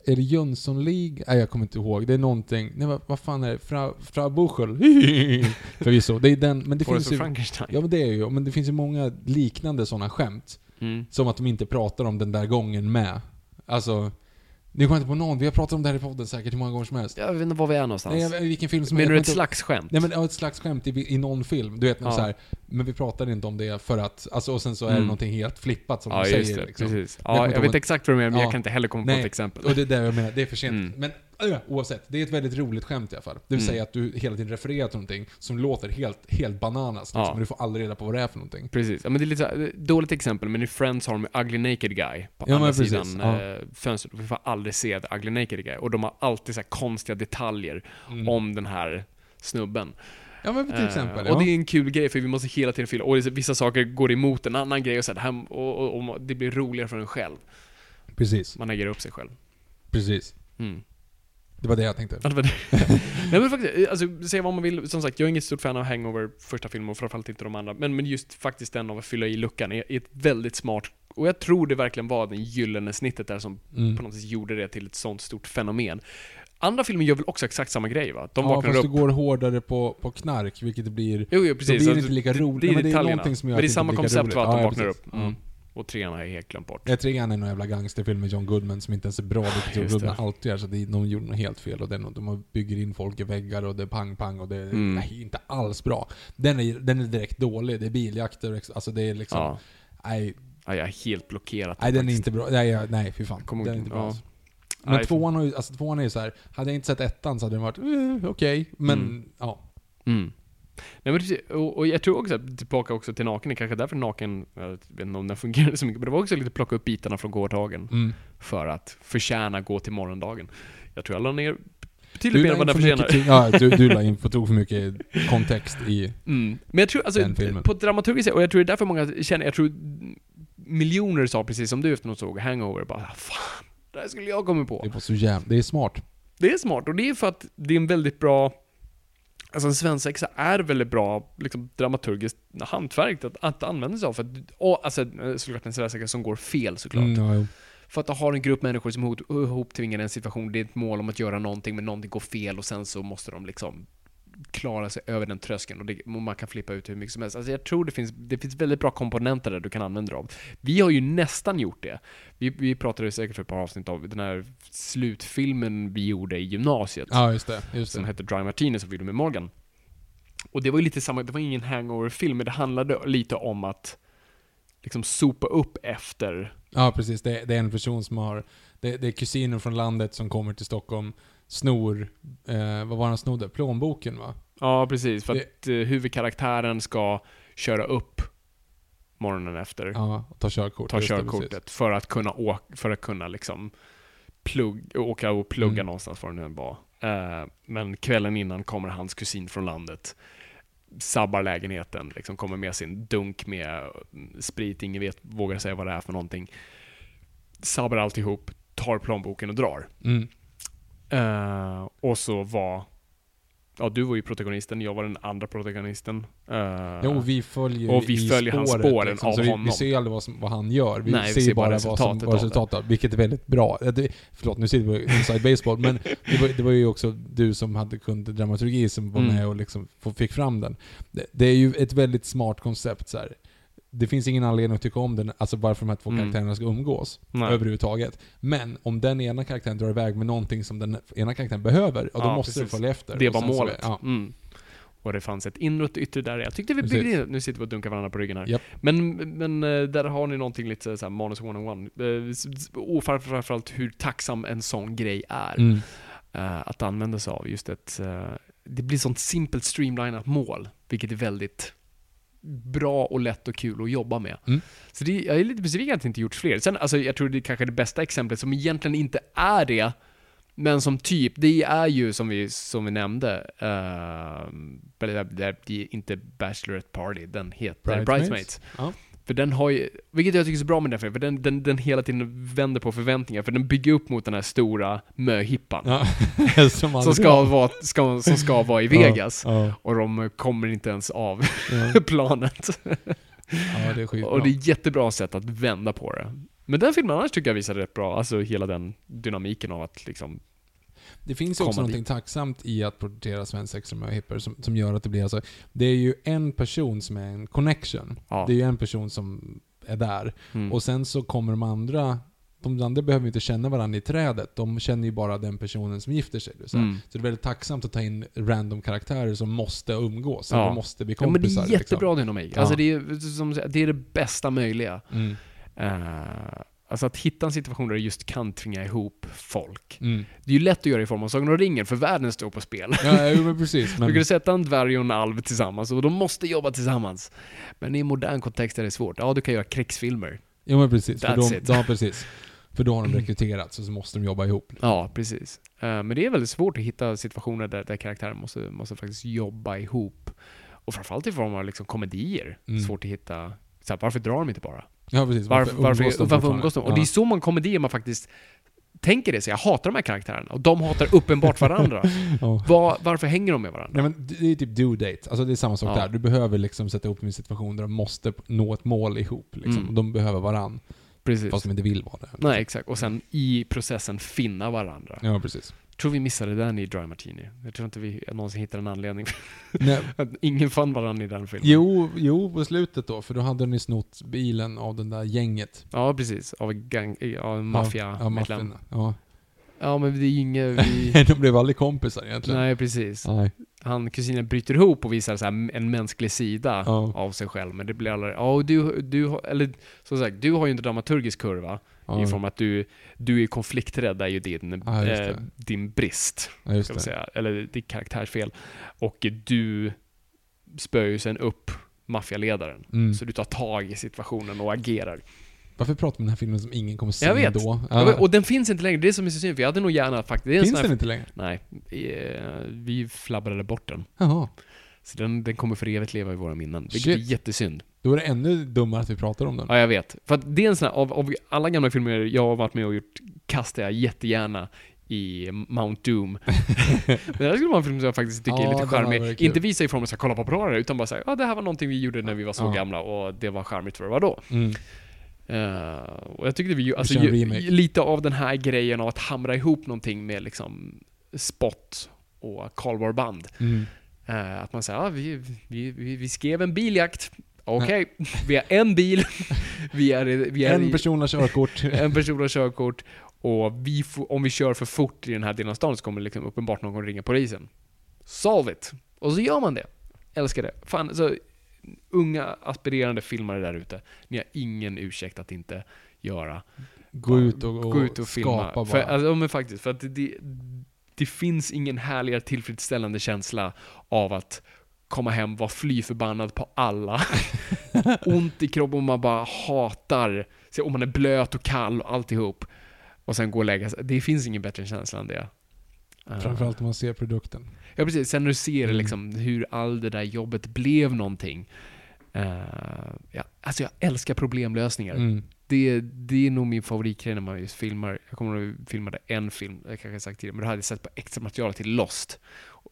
S2: Är det Jönssonlig? Nej, jag kommer inte ihåg. Det är någonting... Nej, vad, vad fan är det? Fra, Fra Buchel? Förvisso. Det är den, men det
S3: Forrest
S2: finns ju...
S3: Frankenstein.
S2: Ja men det är ju, men det finns ju många liknande sådana skämt.
S3: Mm.
S2: Som att de inte pratar om den där gången med. Alltså, nu kommer jag inte på någon. Vi har pratat om det här i podden säkert hur många gånger som helst.
S3: Jag vet inte var vi är någonstans.
S2: Nej, jag, vilken film som
S3: Menar du ett slags skämt?
S2: Nej men ja, ett slags skämt i, i någon film. Du vet,
S3: Ja.
S2: så här, men vi pratar inte om det för att, alltså och sen så är det
S3: Mm.
S2: någonting helt flippat som
S3: ja,
S2: de
S3: just
S2: säger.
S3: det.
S2: liksom.
S3: Precis.
S2: Jag kommer
S3: Ja,
S2: inte
S3: jag
S2: ihåg-
S3: vet exakt vad du menar, men
S2: Ja.
S3: jag kan inte heller komma på
S2: Nej,
S3: ett exempel.
S2: Och det är det jag menar, det är för sent.
S3: Mm.
S2: Men oavsett, det är ett väldigt roligt skämt i alla fall. Det vill
S3: Mm.
S2: säga att du hela tiden refererar till någonting som låter helt, helt bananas. Liksom,
S3: Ja.
S2: Men du får aldrig reda på vad det är för någonting.
S3: Precis. Ja, men det är lite så dåligt exempel, men i Friends har de Ugly Naked Guy på
S2: Ja,
S3: andra sidan
S2: Ja.
S3: eh, fönstret. Vi får aldrig se The Ugly Naked Guy. Och de har alltid så konstiga detaljer om den här snubben.
S2: Ja men till
S3: Eh,
S2: exempel.
S3: och
S2: ja.
S3: det är en kul grej, för vi måste hela tiden fylla, och vissa saker går emot en annan grej och så här, och, och, och det blir roligare för en själv.
S2: Precis.
S3: Man äger upp sig själv.
S2: Precis.
S3: Mm.
S2: Det var det jag tänkte.
S3: Ja, det var det. Nej men faktiskt, alltså säga vad man vill, som sagt, jag är inget stort fan av Hangover första filmen och framförallt inte de andra, men, men just faktiskt den av att fylla i luckan är, är ett väldigt smart, och jag tror det verkligen var det gyllene snittet där som
S2: Mm.
S3: på något sätt gjorde det till ett sånt stort fenomen. Andra filmer gör väl också exakt samma grej va? De
S2: ja,
S3: vaknar
S2: fast
S3: upp...
S2: du går hårdare på, på knark, vilket det blir...
S3: Jo, jo
S2: Då
S3: precis.
S2: blir det
S3: Alltså,
S2: inte lika roligt.
S3: Det,
S2: Nej,
S3: är
S2: men det är någonting som gör
S3: men det är
S2: det
S3: samma koncept va, att de
S2: Ja, ja,
S3: vaknar
S2: precis.
S3: upp. Mm. Och trean har jag helt glömt bort.
S2: Jag trean är någon jävla gangsterfilm med John Goodman som inte ens är bra, vilket John. Goodman alltid gör. Så det, de gjorde något helt fel. Och är något, de bygger in folk i väggar och det är pang-pang och det är
S3: Mm.
S2: nej, inte alls bra. Den är, den är direkt dålig. Det är biljakter, alltså det är liksom...
S3: Ja.
S2: Nej,
S3: ja, jag är helt blockerat.
S2: nej, den är inte bra. Nej, nej fy fan.
S3: Kommer
S2: den är inte bra
S3: ja.
S2: Men
S3: Nej,
S2: tvåan, har ju, alltså, tvåan är ju så här. hade jag inte sett ettan så hade den varit eh, okej, men
S3: Mm.
S2: ja.
S3: Mm. Nej, men precis. Och, och jag tror också, att tillbaka också till naken, det är kanske därför naken, jag vet inte om den fungerar så mycket, men det var också lite plocka upp bitarna från gårdagen
S2: Mm.
S3: för att förtjäna gå till morgondagen. Jag tror jag la ner betydligt mer än vad den förtjänar.
S2: Ja, du, du la in på tok för mycket kontext i...
S3: Mm. Men jag tror, alltså,
S2: Den filmen.
S3: på ett dramaturgiskt sätt, och jag tror det är därför många känner, jag tror miljoner sa precis som du efter något såg Hangover, bara fan, det här skulle jag komma på.
S2: Det är så jävla... Det är smart.
S3: Det är smart, och det är för att det är en väldigt bra Alltså en svensexa är väldigt bra liksom, dramaturgiskt hantverk att, att använda sig av. För att, och, alltså, såklart en svensexa som går fel såklart.
S2: Mm, ja.
S3: För att har en grupp människor som ihop- ihoptvingar en situation, det är ett mål om att göra någonting, men någonting går fel och sen så måste de liksom klara sig över den tröskeln och, det, och man kan flippa ut hur mycket som helst. Alltså jag tror det finns, det finns väldigt bra komponenter där du kan använda av. Vi har ju nästan gjort det. Vi, vi pratade säkert för ett par avsnitt av den här slutfilmen vi gjorde i gymnasiet.
S2: ja, just det. Just
S3: Som
S2: det.
S3: hette Dry Martini som vi gjorde med Morgan. Och det var ju lite samma, det var ingen hangover-film, men det handlade lite om att liksom sopa upp efter
S2: Ja, precis. Det, det är en person som har... Det, det är kusiner från landet som kommer till Stockholm, snor... Eh, vad var han snodde? Plånboken va?
S3: Ja, precis. För
S2: Det-
S3: att eh, huvudkaraktären ska köra upp morgonen efter.
S2: Ja, och ta körkort.
S3: ta
S2: Just det,
S3: körkortet för att kunna åka, för att kunna liksom plugg, åka och plugga
S2: Mm.
S3: någonstans var det nu än var. Eh, men kvällen innan kommer hans kusin från landet, sabbar lägenheten, liksom kommer med sin dunk med mm, sprit, ingen vet, vågar säga vad det är för någonting. Sabbar alltihop, tar plånboken och drar.
S2: Mm.
S3: Eh, och så var Ja, du var ju protagonisten, jag var den andra protagonisten. Eh,
S2: Jo, vi följer
S3: Och vi följer hans
S2: spåret,
S3: spåren
S2: liksom,
S3: av
S2: så vi,
S3: honom.
S2: Vi ser aldrig vad, som, vad han gör. Vi
S3: Nej, vi
S2: ser
S3: ser
S2: ju
S3: bara
S2: bara vad som
S3: resultatet
S2: var
S3: av det.
S2: resultatet, vilket är väldigt bra. Det, förlåt, nu sitter vi inside baseball, men det var, det var ju också du som hade kunde dramaturgi som var
S3: Mm.
S2: med och liksom fick fram den. Det, det är ju ett väldigt smart koncept så här. Det finns ingen anledning att tycka om den, alltså varför de här två
S3: Mm.
S2: karaktärerna ska umgås.
S3: Nej.
S2: Överhuvudtaget. Men om den ena karaktären drar iväg med någonting som den ena karaktären behöver, ja, då
S3: Ja,
S2: måste
S3: precis.
S2: du följa efter.
S3: Det var
S2: sen så-
S3: målet.
S2: Ja.
S3: Mm. Och det fanns ett inre och ett yttre där. Jag tyckte vi byggde in Nu sitter vi och dunkar varandra på ryggen här.
S2: Japp.
S3: Men, men eh, där har ni någonting lite såhär manus one-on-one. Eh, s- s- Och framför- framförallt hur tacksam en sån grej är.
S2: Mm.
S3: eh, att använda sig av. Just ett... eh, det blir sånt simpelt streamlinat mål. Vilket är väldigt bra och lätt och kul att jobba med.
S2: Mm.
S3: Så det, jag är lite besviken att det inte gjorts fler. Sen, alltså, jag tror det är kanske det bästa exemplet som egentligen inte är det, men som typ, det är ju som vi, som vi nämnde, uh, det, är inte Bachelorette Party, den heter
S2: Bridesmaids.
S3: Bridesmaids.
S2: Ja.
S3: För den har ju, vilket jag tycker är så bra med den filmen, för den, den, den hela tiden vänder på förväntningar, för den bygger upp mot den här stora möhippan.
S2: Ja. som,
S3: Som ska,
S2: var.
S3: vara, ska, som ska vara i Vegas.
S2: Ja, ja,
S3: Och de kommer inte ens av planet.
S2: det är.
S3: Och det är ett jättebra sätt att vända på det. Men den filmen annars tycker jag visar rätt bra, alltså hela den dynamiken av att liksom...
S2: Det finns ju också någonting tacksamt i att porträttera svensexa med hipper som, som gör att det blir alltså... Det är ju en person som är en connection.
S3: Ja.
S2: Det är ju en person som är där.
S3: Mm.
S2: Och sen så kommer de andra... De andra behöver ju inte känna varandra i trädet. De känner ju bara den personen som gifter sig. Så,
S3: Mm.
S2: så det är väldigt tacksamt att ta in random karaktärer som måste umgås.
S3: Ja.
S2: Eller måste bli
S3: Ja men det
S2: kompisar.
S3: är jättebra dynamik.
S2: Ja.
S3: Alltså det är, som, det är det bästa möjliga.
S2: Liksom. Mm.
S3: Eh, alltså att hitta en situation där du just kan tvinga ihop folk.
S2: Mm.
S3: Det är ju lätt att göra i form av Sagan om ringen, för världen står på spel.
S2: Ja, jo, men precis.
S3: Du
S2: Men,
S3: kan sätta en dvärg och en alv tillsammans och de måste jobba tillsammans. Men i en modern kontext är det svårt. Ja, du kan göra krigsfilmer.
S2: jo, men precis. För
S3: That's
S2: de,
S3: it.
S2: ja, precis. För då har de rekryterats och så måste de jobba ihop.
S3: Ja, precis. Eh, men det är väldigt svårt att hitta situationer där, där karaktärer måste, måste faktiskt jobba ihop. Och framförallt i form av liksom komedier.
S2: Mm.
S3: Svårt att hitta, så här, varför drar de inte bara?
S2: Ja, precis.
S3: Varför, varför, varför,
S2: fortfarande?
S3: umgås de? Och
S2: Ja.
S3: det är så många komedier man faktiskt tänker det, så jag hatar de här karaktärerna. Och de hatar uppenbart varandra.
S2: Ja.
S3: Var, varför hänger de med varandra?
S2: Nej men det är typ due date. Alltså det är samma sak
S3: Ja.
S2: där. Du behöver liksom sätta upp en situation där de måste nå ett mål ihop. Liksom.
S3: Mm.
S2: De behöver varann.
S3: Precis.
S2: Fast de inte vill vara det.
S3: Nej, exakt. Och sen i processen finna varandra.
S2: Ja, precis.
S3: Tror vi missade den i Dry Martini. Jag tror inte vi någonsin hittade en anledning.
S2: Nej,
S3: Ingen fann varandra i den filmen.
S2: jo, jo, på slutet då. För då hade ni snott bilen av den där gänget.
S3: Ja, precis. Av en gang, en maffia
S2: Ja, maffian. Ja.
S3: Ja, men det är ju inget vi...
S2: de blev aldrig kompisar egentligen.
S3: Nej, precis.
S2: Nej.
S3: han, kusinen bryter ihop och visar så en mänsklig sida
S2: Ja.
S3: av sig själv. Men det blir aldrig, ja och du, du, eller som sagt, du har ju en dramaturgisk kurva.
S2: Ja,
S3: I form att du, du är konflikträdd, är ju din,
S2: Ja,
S3: eh,
S2: det.
S3: din brist.
S2: ja,
S3: Ska
S2: det.
S3: säga. Eller ditt karaktärsfel. Och du spöar ju sen upp maffialedaren.
S2: Mm.
S3: Så du tar tag i situationen och agerar.
S2: Varför pratar vi om den här filmen som ingen kommer se
S3: Jag vet.
S2: då?
S3: Och den finns inte längre, det är som är så synd, för jag hade nog gärna faktiskt... Det
S2: Finns den
S3: här,
S2: inte längre?
S3: Nej, eh, vi flabbrade bort den.
S2: Jaha.
S3: Så den, den kommer för evigt leva i våra minnen. Vilket
S2: Shit.
S3: är jättesynd.
S2: Då är det ännu dummare att vi pratar om den.
S3: Ja, jag vet. För att det är en sån här, av, av alla gamla filmer jag har varit med och gjort, kastar jag jättegärna i Mount Doom. Men det här skulle vara en film som jag faktiskt tycker
S2: Ja,
S3: är lite charmig. Inte visa ifrån mig så kolla vad bra det utan bara säga, ja det här var någonting vi gjorde när vi var så
S2: Ja.
S3: gamla och det var charmigt för vad då?
S2: Mm.
S3: Eh, och jag tyckte vi, alltså, ju, lite av den här grejen av att hamra ihop någonting med liksom Spot och kallbarband.
S2: Mm.
S3: Eh, att man säger, ja, vi, vi, vi, vi skrev en biljakt. Okej, vi har en bil. vi är, vi är
S2: En person har körkort.
S3: en person har körkort. Och vi om vi kör för fort i den här delen av stan så kommer liksom uppenbart någon ringa polisen. Solve it! Och så gör man det. Älskar det. Fan, så unga aspirerande filmare där ute. Ni har ingen ursäkt att inte göra.
S2: Gå ut och, och,
S3: Gå ut och filma.
S2: skapa bara.
S3: För, alltså, men faktiskt, för att det, det, finns ingen härligare tillfredsställande känsla av att komma hem, vara fly förbannad på alla. Ont i kroppen och man bara hatar, så om man är blöt och kall och alltihop. Och sen gå och lägga sig. Det finns ingen bättre känsla än det. Eh,
S2: Framförallt när man ser produkten.
S3: Ja precis, sen när du ser
S2: Mm.
S3: liksom hur all det där jobbet blev någonting. Uh, ja, alltså jag älskar problemlösningar.
S2: Mm.
S3: Det, det är nog min favoritgrej när man just filmar. Jag kommer ihåg att vi filmade en film, jag kanske sagt tidigare, men då hade jag sett på extra material till Lost.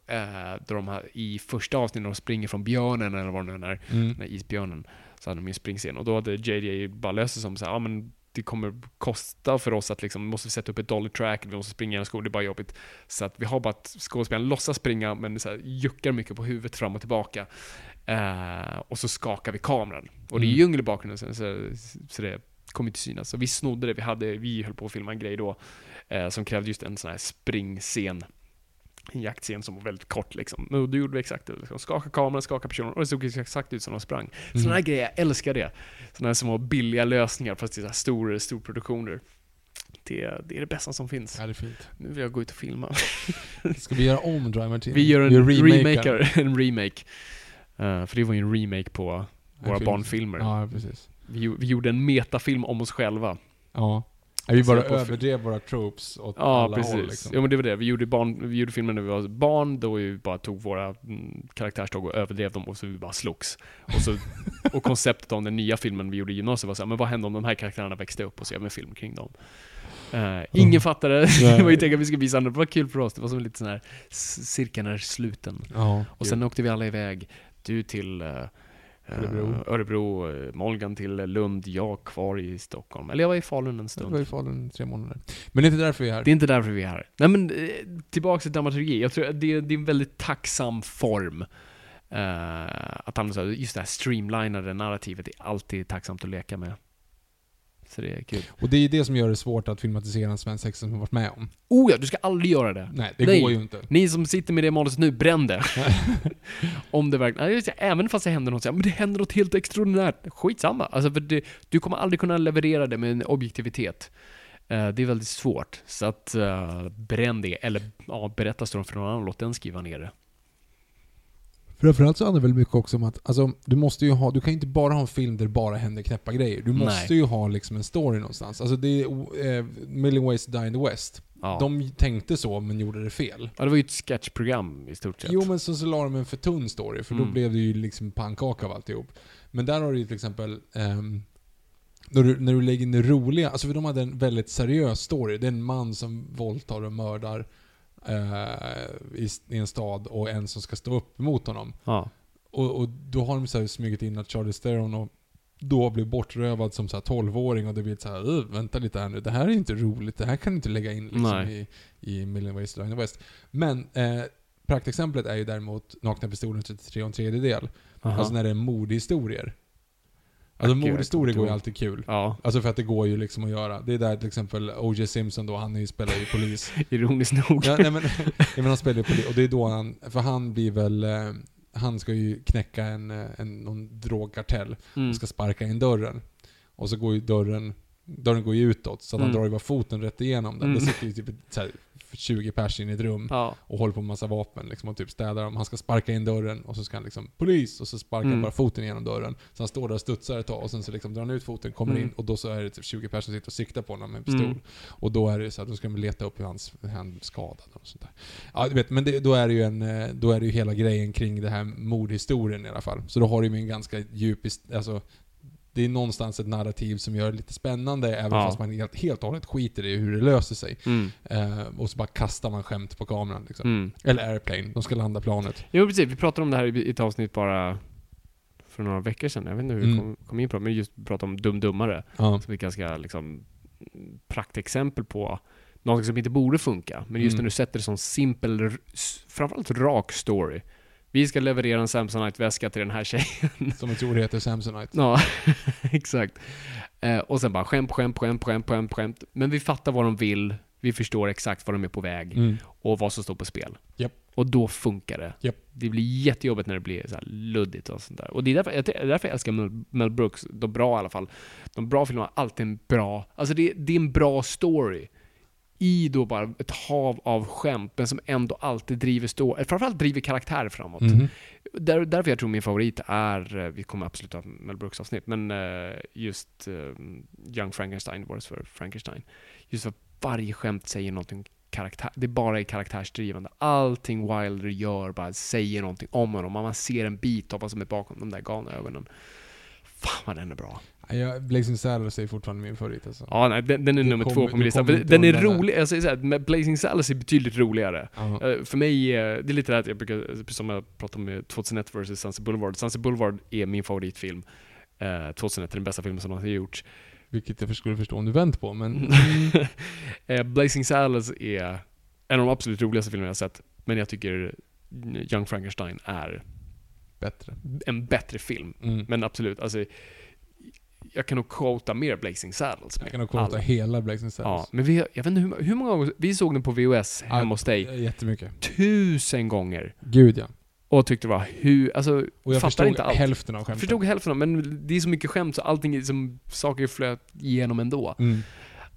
S3: Där de har, I första avsnittet när de springer från björnen eller vad det nu är,
S2: Mm.
S3: den här isbjörnen, så hade de ju en springscen. Och då hade JJ bara löst det som så här, ja men det kommer kosta för oss att liksom, vi måste sätta upp ett dolly track, vi måste springa i en skog, det är bara jobbigt. Så att vi har bara att skådespelaren låtsas springa, men så här, juckar mycket på huvudet fram och tillbaka. Eh, och så skakar vi kameran. Och det är
S2: Mm.
S3: djungel i bakgrunden, så, så, så det kommer inte synas. Så vi snodde det, vi, hade, vi höll på att filma en grej då, eh, som krävde just en sån här springscen. En jaktscen som var väldigt kort liksom. Och då gjorde vi exakt det. Liksom. Skaka kameran, skaka personen och det såg exakt ut som de sprang. Sådana här
S2: Mm.
S3: grejer, jag älskar det. Sådana här små billiga lösningar fast här stora storproduktioner. Det, det är det bästa som finns.
S2: Ja, det är fint.
S3: Nu vill jag gå ut och filma.
S2: Ska vi göra om Driver till?
S3: Vi gör en
S2: remakear.
S3: remaker, en remake. Eh, för det var ju en remake på våra
S2: film.
S3: barnfilmer.
S2: Ja, precis.
S3: Vi, vi gjorde en metafilm om oss själva.
S2: Ja. Ja, Vi bara
S3: på film.
S2: överdrev våra tropes åt
S3: Ja,
S2: alla
S3: precis.
S2: håll liksom.
S3: Ja, men det var det. Vi gjorde, barn, vi gjorde filmen när vi var barn, då vi bara tog våra mm, karaktärstag och överdrev dem och så vi bara slogs. Och, så, och konceptet om den nya filmen vi gjorde i gymnasiet var så här, men vad hände om de här karaktärerna växte upp och så gör vi en film kring dem? Eh, ingen fattade, det var ju tänkt att vi skulle visa andra, det var kul för oss, det var som lite sån här, cirkeln är sluten.
S2: Ja,
S3: Och sen åkte vi alla iväg, du till eh,
S2: Örebro.
S3: eh, Örebro, eh, Molgan till Lund, jag kvar i Stockholm. Eller jag var i Falun en
S2: det var
S3: stund.
S2: i Falun tre månader. Men det är inte därför vi är här.
S3: Det är inte därför vi är här. Nej men, eh, tillbaka till dramaturgi. Jag tror att det, det är en väldigt tacksam form. eh, att använda just det här streamlinade narrativet är alltid tacksamt att leka med. Så det är kul.
S2: Och det är det som gör det svårt att filmatisera en svensk sexa som vi varit med om.
S3: Oh ja, du ska aldrig göra det.
S2: Nej, det
S3: Nej.
S2: går ju inte.
S3: Ni som sitter med det manuset nu, bränn det. Om det verkligen... Även fast det händer något, men det händer något helt extraordinärt. Skitsamma. Alltså, för det, du kommer aldrig kunna leverera det med en objektivitet. Eh, det är väldigt svårt. Så att, uh, bränn det. Eller ja, berätta storyn för någon annan, låt den skriva ner det.
S2: Framförallt så handlar det väl mycket också om att, alltså, du måste ju ha, du kan ju inte bara ha en film där det bara händer knäppa grejer. Du
S3: Nej.
S2: måste ju ha liksom en story någonstans. Alltså det är eh, Million Ways to Die in the West.
S3: Ja.
S2: De tänkte så, men gjorde det fel.
S3: ja, det var ju ett sketchprogram i stort sett.
S2: Jo men så, så la de en för tunn story, för då
S3: Mm.
S2: blev det ju liksom pannkaka av alltihop. Men där har du ju till exempel, ehm, när, du, när du lägger in det roliga, alltså för de hade en väldigt seriös story. Det är en man som våldtar och mördar i, i en stad och en som ska stå upp mot honom.
S3: Ja.
S2: Och, och då har de så här smugit in att Charlie Theron och då blir bortrövad som så här 12-åring och det blir så här, "Ugh, vänta lite här nu, det här är inte roligt, det här kan du inte lägga in liksom
S3: Nej.
S2: i, i Million Ways to Die in the West. Men eh, praktexemplet är ju däremot Nakna Pistolen 33 och en tredjedel.
S3: Aha.
S2: Alltså när det är mordhistorier. Alltså mordhistorier går ju alltid kul.
S3: Ja,
S2: Alltså för att det går ju liksom att göra. Det är där till exempel O.J. Simpson då, han spelar ju polis.
S3: ironiskt nog.
S2: ja, nej men, men han spelar ju polis, och det är då han, för han blir väl, eh, han ska ju knäcka en, eh, en någon drogkartell
S3: Mm.
S2: och ska sparka in dörren. Och så går ju dörren, dörren går ju utåt, så att han
S3: Mm.
S2: drar ju bara foten rätt igenom den.
S3: Mm.
S2: Det sitter ju typ så här, 20 pers in i ett rum
S3: Ja.
S2: och håller på med massa vapen liksom, och typ städar dem. Han ska sparka in dörren och så ska han liksom polis och så sparkar han
S3: Mm.
S2: bara foten genom dörren. Så han står där och studsar ett tag och sen så liksom drar han ut foten, kommer
S3: Mm.
S2: in och då så är det typ 20 personer som sitter och siktar på honom med en pistol.
S3: Mm.
S2: Och då är det så att då ska de leta upp hur hans hand skadad och sånt där. Ja, du vet, men det, då är det ju en, eh, då är det ju hela grejen kring det här mordhistorien i alla fall. Så då har det ju en ganska djup, alltså det är någonstans ett narrativ som gör det lite spännande, även
S3: Ja.
S2: fast man helt, helt och hållet skiter i hur det löser sig.
S3: Mm.
S2: Eh, och så bara kastar man skämt på kameran liksom.
S3: Mm.
S2: Eller Airplane, de ska landa planet.
S3: Jo precis, vi pratade om det här i ett avsnitt bara för några veckor sedan. Jag vet inte hur vi
S2: Mm.
S3: kom, kom in på det, men just prata om Dum Dummare.
S2: Ja.
S3: Som är ett ganska liksom, praktexempel på något som inte borde funka. Men just
S2: Mm.
S3: när du sätter det som simpel, framförallt rak story. Vi ska leverera en Samsonite-väska till den här tjejen.
S2: Som jag tror heter Samsonite.
S3: ja, exakt. Eh, och sen bara skämt, skämt, skämt, skämt, skämt, skämt. Men vi fattar vad de vill. Vi förstår exakt vad de är på väg
S2: Mm.
S3: och vad som står på spel.
S2: Japp.
S3: Och då funkar det.
S2: Japp.
S3: Det blir jättejobbigt när det blir så luddigt och sånt där. Och det är därför, jag- det är därför jag älskar Mel, Mel Brooks, de bra i alla fall. De bra filmerna har alltid en bra, alltså det, det är en bra story. I då bara ett hav av skämt, men som ändå alltid driver stå, framförallt driver karaktär framåt.
S2: Mhm.
S3: Där, därför jag tror min favorit är, eh, vi kommer absolut ha Mel Brooks avsnitt, men eh, just eh, Young Frankenstein, Wars för Frankenstein. Just för varje skämt säger någonting karaktär, det bara är karaktärsdrivande. Allting Wilder gör bara säger någonting om honom. Man ser en bit av vad som är bakom de där galna ögonen. Fan vad den är bra.
S2: Ja, Blazing Saddles är fortfarande min favorit alltså.
S3: Ja, nej, den, den är
S2: Du
S3: nummer
S2: kommer-
S3: två på min lista. Den är rolig, jag säger såhär, med Blazing Saddles är betydligt roligare. Eh, För mig, eh, det är lite det här att jag brukar, som jag pratade om med 2001 vs Sunset Boulevard. Sunset Boulevard är min favoritfilm. Eh, 2001 är den bästa filmen som någonsin gjorts.
S2: Vilket jag skulle förstå om du vänt på, men...
S3: eh, Blazing Saddles är en av de absolut roligaste filmerna jag har sett. Men jag tycker Young Frankenstein är
S2: Bättre.
S3: en bättre film.
S2: Mm.
S3: Men absolut, alltså jag kan nog quota mer Blazing Saddles.
S2: Jag
S3: med
S2: kan nog quota
S3: alla.
S2: hela Blazing
S3: Ja,
S2: Saddles.
S3: men vi, jag vet inte hur, hur många gånger, vi såg den på VHS hemma hos dig.
S2: Ja, Jättemycket.
S3: Tusen gånger.
S2: Gud ja.
S3: Och tyckte det var hur, alltså,
S2: Och jag
S3: fattar
S2: förstod
S3: inte allt.
S2: hälften av
S3: Jag
S2: skämten.
S3: förstod hälften av men det är så mycket skämt så allting är som saker flöt igenom ändå.
S2: Mm.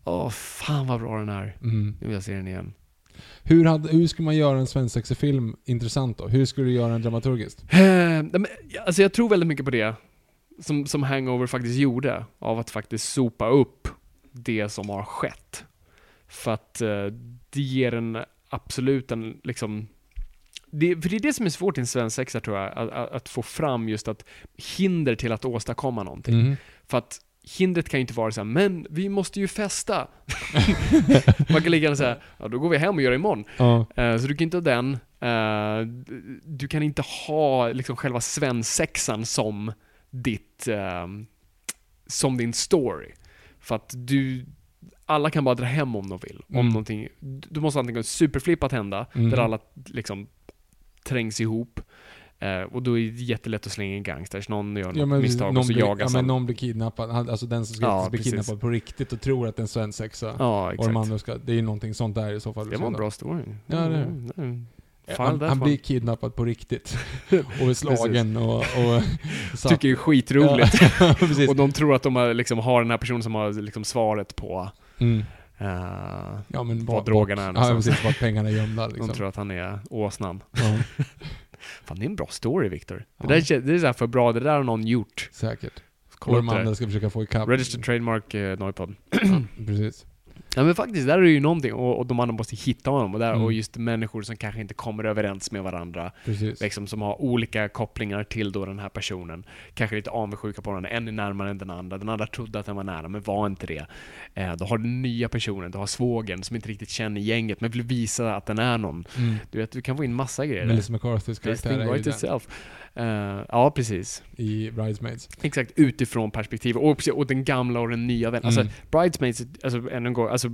S3: Åh, fan vad bra den är.
S2: Mm.
S3: Nu vill jag se den igen.
S2: Hur, hade, hur skulle man göra en svensexefilm intressant då? Hur skulle du göra den dramaturgiskt?
S3: Eh, alltså jag tror väldigt mycket på det. Som, som Hangover faktiskt gjorde. Av att faktiskt sopa upp det som har skett. För att eh, det ger en absolut en liksom det, för det är det som är svårt i en svensexa tror jag, att, att, att få fram just att hinder till att åstadkomma någonting.
S2: Mm.
S3: För att hindret kan ju inte vara så här, men vi måste ju festa. Man kan lika gärna säga, ja då går vi hem och gör det imorgon.
S2: Ja.
S3: Eh, så du kan inte ha den. Eh, du kan inte ha liksom själva svensexan som ditt, eh, som din story. För att du, alla kan bara dra hem om de vill. Om
S2: Mm.
S3: någonting, du måste antingen superflippat hända,
S2: Mhm.
S3: där alla liksom trängs ihop. Eh, och då är det jättelätt att slänga in gangsters. Någon gör något
S2: Ja, men
S3: misstag
S2: någon
S3: och så
S2: blir,
S3: jagas
S2: ja, men någon blir kidnappad. Alltså den som ska
S3: Ja,
S2: bli kidnappad på riktigt och tror att det är en svensexa.
S3: Ja,
S2: och
S3: exakt.
S2: de andra ska... Det är ju någonting sånt där i så fall.
S3: Det var en bra story.
S2: Ja, det är.
S3: Mm, mm.
S2: Han, han blir kidnappad på riktigt. och slagen och... och satt-
S3: Tycker det är skitroligt.
S2: Ja.
S3: Och de tror att de har, liksom, har den här personen som har liksom, svaret på
S2: Mm.
S3: eh,
S2: Ja, men
S3: vad drogerna är
S2: Ja, precis. Vart pengarna är gömda liksom.
S3: De tror att han är åsnan.
S2: Ja,
S3: Fan, det är en bra story, Viktor.
S2: Ja.
S3: Det, där, det är så här för bra, det där har någon gjort.
S2: säkert.
S3: Kolla
S2: de andra ska försöka få ikapp.
S3: Registered Trademark eh, Noipod.
S2: Precis.
S3: Ja men faktiskt, där är det ju någonting. Och, och de andra måste hitta honom. Och, där,
S2: Mm.
S3: och just människor som kanske inte kommer överens med varandra.
S2: Precis.
S3: Liksom, som har olika kopplingar till då den här personen. Kanske lite avundsjuka på den. En är närmare än den andra. Den andra trodde att den var nära, men var inte det. Eh, då har du nya personen, du har svågen som inte riktigt känner gänget, men vill visa att den är någon.
S2: Mm.
S3: Du vet, du kan få in massa grejer.
S2: Melissa McCarthys karaktär den
S3: itself. Eh, ja, precis.
S2: i Bridesmaids.
S3: Exakt, utifrån perspektiv. Och, och den gamla och den nya vännen.
S2: Mm.
S3: Alltså, Bridesmaids, alltså ännu en gång, alltså,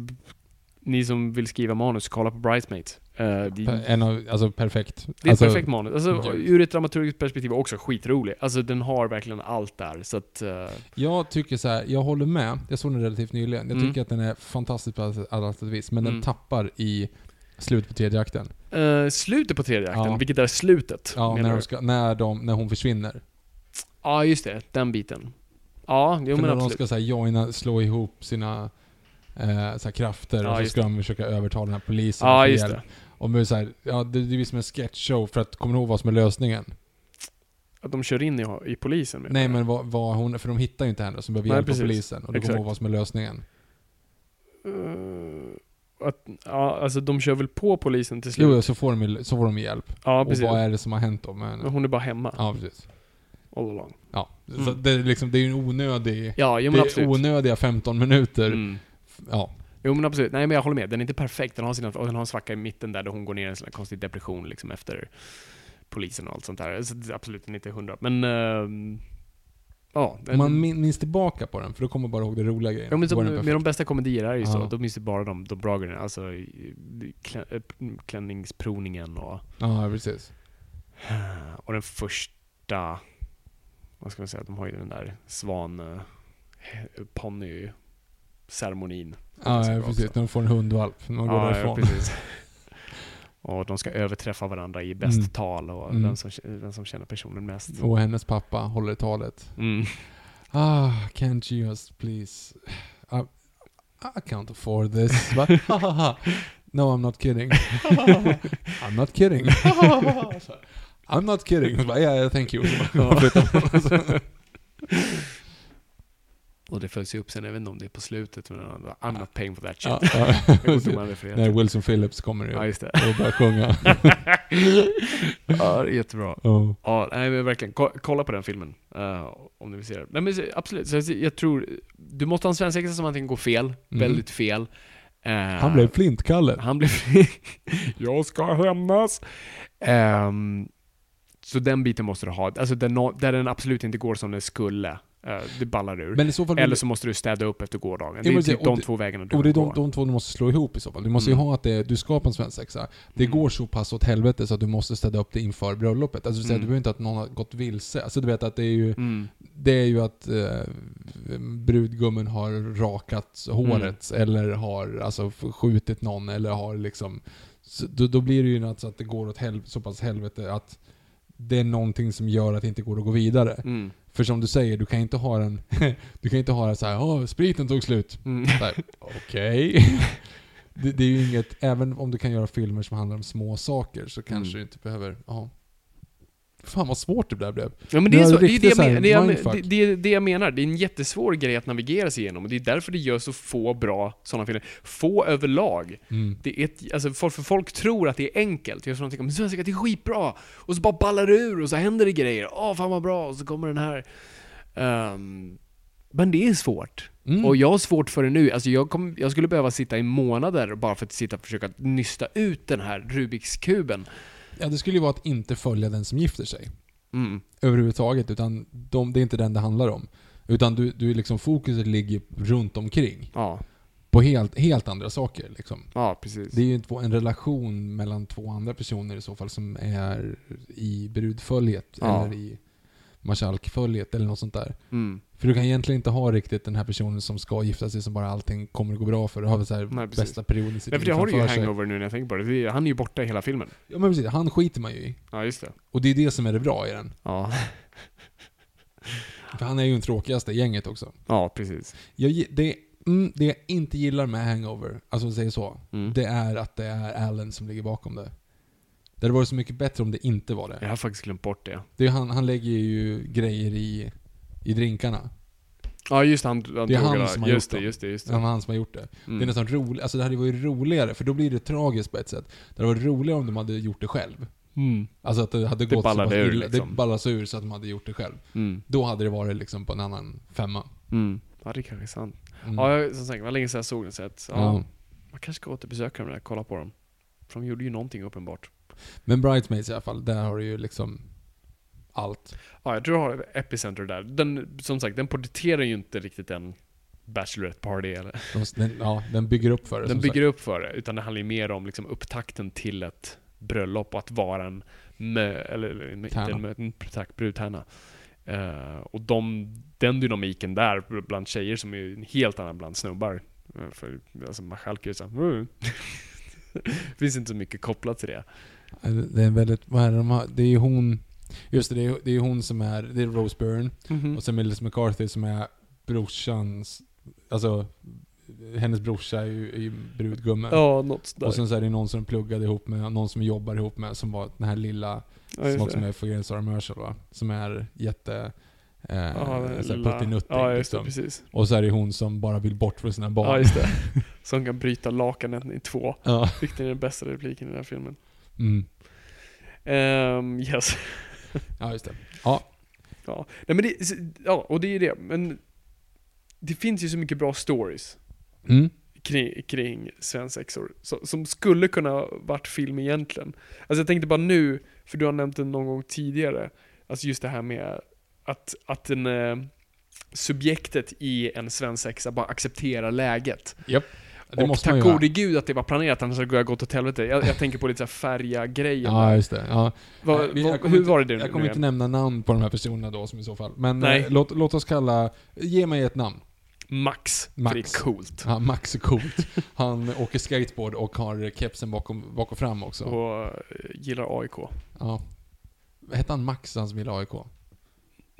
S3: ni som vill skriva manus, kolla på Bridesmaids. Eh, det,
S2: En av, alltså perfekt.
S3: det är ett
S2: alltså,
S3: perfekt manus. Alltså, ur ett dramaturgiskt perspektiv också skitrolig. Alltså den har verkligen allt där, så att... eh,
S2: Jag tycker så här, jag håller med. Jag såg den relativt nyligen. Jag
S3: Mm.
S2: tycker att den är fantastisk på alla- sätt vis, men
S3: Mm.
S2: den tappar i slutet på tredje akten.
S3: Eh, slutet på tredje akten,
S2: Ja.
S3: vilket är slutet?
S2: Ja, när, de ska, när, de, när hon försvinner.
S3: Ja, just det. Den biten. Ja, jo
S2: För
S3: men
S2: när de
S3: absolut.
S2: ska så joina, slå ihop sina eh, så krafter
S3: Ja,
S2: och så ska de försöka övertala den här polisen
S3: Ja, just
S2: hjälp.
S3: det.
S2: Och det, är så här, ja, det, det blir som en sketchshow för att, kommer du ihåg vad som är lösningen?
S3: Att de kör in i, i polisen
S2: Nej men vad, vad hon, för de hittar ju inte henne som behöver
S3: Nej,
S2: hjälp av polisen. Och du kommer ihåg vad som är lösningen?
S3: Eh, att, ja, alltså de kör väl på polisen till slut?
S2: Jo, så får de, så får de hjälp.
S3: ja,
S2: och
S3: precis.
S2: vad är det som har hänt då med
S3: Men
S2: henne?
S3: hon är bara hemma.
S2: Ja, precis.
S3: All along.
S2: Ja. Så
S3: Mm.
S2: det, är liksom, det är ju en onödig...
S3: Ja, jo
S2: det är
S3: absolut.
S2: onödiga 15 minuter.
S3: Mm.
S2: Ja.
S3: Jo men absolut. Nej men jag håller med. Den är inte perfekt. Den har, sina, och den har en svacka i mitten där, där hon går ner i en sån konstig depression liksom efter polisen och allt sånt där. Så absolut den är inte hundra. Men... ehm, ja. Den,
S2: man min- minns tillbaka på den, för då kommer man bara ihåg det roliga grejen.
S3: Ja, men
S2: den
S3: med de bästa komedier är ju så. Då minns du bara de, de bra grejerna. Alltså klä, klänningsprovningen och,
S2: Ja, precis.
S3: och den första... Vad ska man säga? De har ju den där svan... Uh, ponny ceremonin.
S2: Ja, ja, precis.
S3: också.
S2: De får en hundvalp när de går
S3: Ja, ja,
S2: därifrån.
S3: precis. Och de ska överträffa varandra i bäst
S2: Mm.
S3: tal och
S2: Mm.
S3: vem, som, vem som känner personen mest.
S2: Och hennes pappa håller talet.
S3: Mm.
S2: Ah, can't you just please... I, I can't afford this. Va? no, I'm not kidding. I'm not kidding. I'm not kidding. Ja, yeah, thank you.
S3: Och det följs ju upp sen, jag vet inte om det är på slutet, men I'm not paying for that shit.
S2: Ja, ja. När. Wilson Phillips kommer ju
S3: Ja,
S2: och börjar sjunga.
S3: ja, det är jättebra.
S2: Oh.
S3: Ja, nej men verkligen. Ko- Kolla på den filmen. eh, om du vill se den. Nej men absolut, så jag- tror... Du måste ha en svensexa som antingen går fel, väldigt fel. Eh,
S2: Han blev flintkalle.
S3: Han blev... jag ska hämnas! Ehm, så den biten måste du ha. Alltså där, nå- där den absolut inte går som den skulle. Eh, det ballar ur.
S2: Men i så fall...
S3: Eller så måste du städa upp efter gårdagen. Det är typ de två vägarna du
S2: Och det är de, de två du måste slå ihop i så fall. Du måste ju
S3: Mm.
S2: ha att det, du skapar en svensexa. Det
S3: Mm.
S2: går så pass åt helvete så att du måste städa upp det inför bröllopet. Alltså du, säger,
S3: Mm.
S2: du behöver inte att någon har gått vilse. Alltså du vet att det är ju,
S3: Mm.
S2: det är ju att eh, brudgummen har rakat håret
S3: Mm.
S2: eller har alltså skjutit någon eller har liksom... Så, då, då blir det ju något så att det går åt hel, så pass helvete att det är någonting som gör att det inte går att gå vidare.
S3: Mm.
S2: För som du säger, du kan inte ha den... du kan inte ha det så här, åh, spriten tog slut.
S3: Mm.
S2: Okej. det, det är ju inget, även om du kan göra filmer som handlar om små saker så kanske
S3: Mm.
S2: du inte behöver, ja. Fan vad svårt det där blev.
S3: Ja men det är, så, det, är
S2: riktigt
S3: det, jag det, det, det, menar. Det är en jättesvår grej att navigera sig igenom och det är därför det gör så få bra sådana filmer. Få överlag.
S2: Mm.
S3: Det är ett, alltså folk, för folk tror att det är enkelt. Jag tror att de tänker, svenska det är skitbra! Och så bara ballar det ur och så händer det grejer. Åh fan vad bra! Och så kommer den här. Ehm, men det är svårt.
S2: Mm.
S3: Och jag har svårt för det nu. Alltså jag, kom, jag skulle behöva sitta i månader bara för att sitta och försöka nysta ut den här Rubiks kuben.
S2: Ja, det skulle ju vara att inte följa den som gifter sig.
S3: Mm.
S2: Överhuvudtaget, utan de, det är inte den det handlar om. Utan du, du är liksom, fokuset ligger runt omkring.
S3: Ja,
S2: På helt, helt andra saker liksom.
S3: ja precis.
S2: Det är ju två- en relation mellan två andra personer i så fall som är i brudföljet
S3: Ja.
S2: eller i marskalkföljet eller något sånt där.
S3: Mm.
S2: För du kan egentligen inte ha riktigt den här personen som ska gifta sig som bara allting kommer att gå bra för. Du har så här
S3: Nej,
S2: bästa perioden i sitt liv
S3: det har du ju
S2: framför sig.
S3: hangover nu när jag tänker på det. Han är ju borta i hela filmen.
S2: Ja men precis, han skiter man ju i.
S3: Ja, just det.
S2: Och det är det som är det bra i den.
S3: Ja,
S2: För han är ju den tråkigaste i gänget också.
S3: ja precis.
S2: Jag, det, mm, det jag inte gillar med Hangover, alltså säga så,
S3: Mm.
S2: det är att det är Allen som ligger bakom det. Det hade varit så mycket bättre om det inte var det.
S3: Jag har faktiskt glömt bort det.
S2: det är, han, han lägger ju grejer i, i drinkarna.
S3: Ja, just han, han
S2: Det är han som har
S3: Just
S2: gjort
S3: det, just det, just
S2: Det är
S3: det.
S2: han som har gjort det. Det är
S3: Mm.
S2: nästan roligt, alltså det hade varit roligare, för då blir det tragiskt på ett sätt. Det hade varit roligare om de hade gjort det själv.
S3: Mm.
S2: Alltså att det hade
S3: Det
S2: gått så pass
S3: ur,
S2: illa.
S3: liksom.
S2: Det ballas ur så att de hade gjort det själv.
S3: Mm.
S2: Då hade det varit liksom på en annan femma.
S3: Mm. Ja, det kanske är sant.
S2: Mm.
S3: Ja, jag, som sagt, det var länge sedan jag såg den så att, ja,
S2: Ja.
S3: man kanske ska återbesöka dem där, kolla på dem. För de gjorde ju någonting uppenbart.
S2: Men Bridesmaids i alla fall, där har du ju liksom allt.
S3: Ja, jag tror jag har Epicenter där. Den, som sagt, den porträtterar ju inte riktigt den Bachelorette party eller...
S2: De, den, ja, den bygger upp för det.
S3: Den bygger upp för det, utan det handlar ju mer om liksom upptakten till ett bröllop och att vara en mö, eller, inte
S2: Tärna.
S3: en, mö, en tack, brudtärna. Eh, och de, den dynamiken där bland tjejer som är en helt annan bland snubbar. Eh, för alltså Machalka är såhär, mm. Det finns inte så mycket kopplat till det.
S2: sagt. Det är en väldigt, vad är det de har? Det är ju hon, just det, det är, det är ju hon som är, det är Rose Byrne.
S3: Mhm.
S2: Och sen Melissa McCarthy som är brorsans, alltså hennes brorsa är ju, är ju brudgummen.
S3: Ja, något sådär.
S2: Och sen så är det någon som de pluggade ihop med, någon som jobbar ihop med, som var den här lilla,
S3: ja,
S2: som också är med för Sara Marshall va? Som är jätte... Eh,
S3: Ja,
S2: puttinutting
S3: Ja,
S2: liksom.
S3: precis.
S2: Och så är det hon som bara vill bort från sina barn.
S3: Ja, just det. Som kan bryta lakanet i två.
S2: Ja.
S3: Vilket är den bästa repliken i den här filmen.
S2: Mm.
S3: Ehm, yes.
S2: Ja, just det. Ja.
S3: Ja. Nej men det, ja, och det är det. Men det finns ju så mycket bra stories
S2: Mm.
S3: kring, kring svensexor som skulle kunna varit film egentligen. Alltså jag tänkte bara nu, för du har nämnt det någon gång tidigare, alltså just det här med att, att en, eh, subjektet i en svensexa bara accepterar läget.
S2: Japp. Det
S3: och tack gode gud att det var planerat, annars hade det gått åt helvete. Jag, jag tänker på lite såhär färja-grejen.
S2: Ja, just det. Ja. Nej, jag kommer
S3: hur
S2: inte-
S3: var det nu?
S2: Jag kommer inte nämna namn på de här personerna då som i så fall. Men
S3: Nej.
S2: eh, låt, låt oss kalla, ge mig ett namn.
S3: Max,
S2: Max.
S3: för det är coolt.
S2: Ja, Max är coolt. Han åker skateboard och har kepsen bakom, bak och fram också.
S3: Och eh, gillar AIK.
S2: Ja. Hette han Max, han som gillade AIK?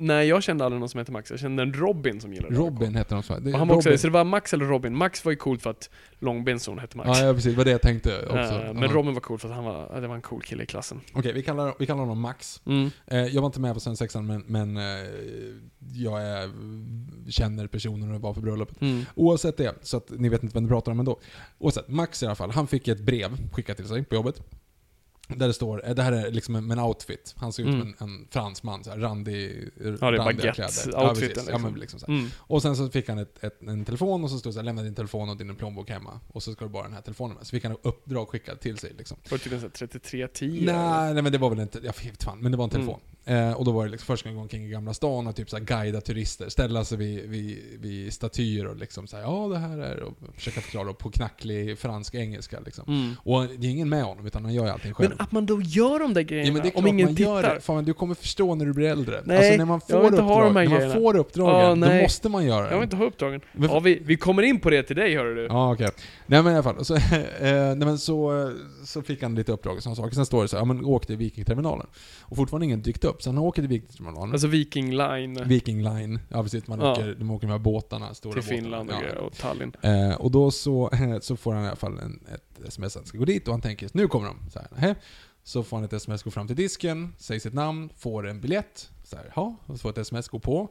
S3: Nej, jag kände aldrig någon som hette Max. Jag kände en Robin som gillade
S2: Robin hette han också. Det,
S3: Och han var också,
S2: Robin.
S3: så det var Max eller Robin. Max var ju coolt för att Långbenson hette Max.
S2: Ja, ja, precis. Det var det jag tänkte också.
S3: Eh, men. Robin var cool för att han var, det var en cool kille i klassen.
S2: Okej, vi, kallar, vi kallar honom Max.
S3: Mm.
S2: Eh, jag var inte med på svensexan, men, men eh, jag är, känner personen och var på bröllopet.
S3: Mm.
S2: Oavsett det, så att ni vet inte vem du pratar om ändå. Oavsett, Max i alla fall, han fick ett brev skickat till sig på jobbet. Där det står, eh, det här är liksom en, en outfit. Han ser ut
S3: Mm.
S2: som en, en fransman, så här, randig,
S3: Ja, det är
S2: randiga
S3: baguette-outfiten,
S2: Ja, precis. Ja,
S3: liksom.
S2: men liksom så här.
S3: Mm.
S2: Och sen så fick han ett, ett, en telefon och så stod det så här, lämna din telefon och din plånbok hemma. Och så ska du bara den här telefonen med. Så fick han uppdrag skickat till sig liksom.
S3: Var det typ en sån här 3310?
S2: Nej, nej men det var väl inte, jag vet fan, men det var en
S3: Mm.
S2: Eh, och då var det liksom första gången kring Gamla stan och typ så här guida turister, ställa sig vid, vid, vid statyer och liksom säga ja det här är, och försöka förklara på knacklig fransk-engelska liksom.
S3: Mm.
S2: Och det är ingen med honom, utan han gör ju allting själv.
S3: Men att man då gör de där grejerna,
S2: Ja, men det är
S3: om
S2: klart
S3: ingen
S2: man gör
S3: tittar.
S2: det. Fan, du kommer förstå när du blir äldre.
S3: Nej,
S2: alltså när man
S3: jag
S2: får
S3: vill inte ha
S2: uppdrag,
S3: de här
S2: när man
S3: grejerna.
S2: får uppdragen,
S3: Ja,
S2: då
S3: nej.
S2: måste man göra det.
S3: Jag vill inte ha uppdragen.
S2: Men-
S3: Ja, vi, vi kommer in på det till dig, hör du.
S2: Ja, okej. Nej men i alla fall, så, eh, nej, men så, så fick han lite uppdrag och sådana saker. Sen står det så här, ja men åk till Vikingterminalen. Och fortfarande ingen dykt upp, så han åker till Vikingterminalen.
S3: Alltså Viking Line
S2: Viking Line, ja precis, man
S3: Ja.
S2: åker, de åker med båtarna, stora
S3: till
S2: båtarna.
S3: Finland och,
S2: Ja.
S3: och Tallinn.
S2: Eh, och då så, så får han i alla fall en, ett sms att han ska gå dit och han tänker nu kommer de. Så, här, så får han ett sms, gå fram till disken, säger sitt namn, får en biljett. Så här, ja, och så får ett sms, gå på.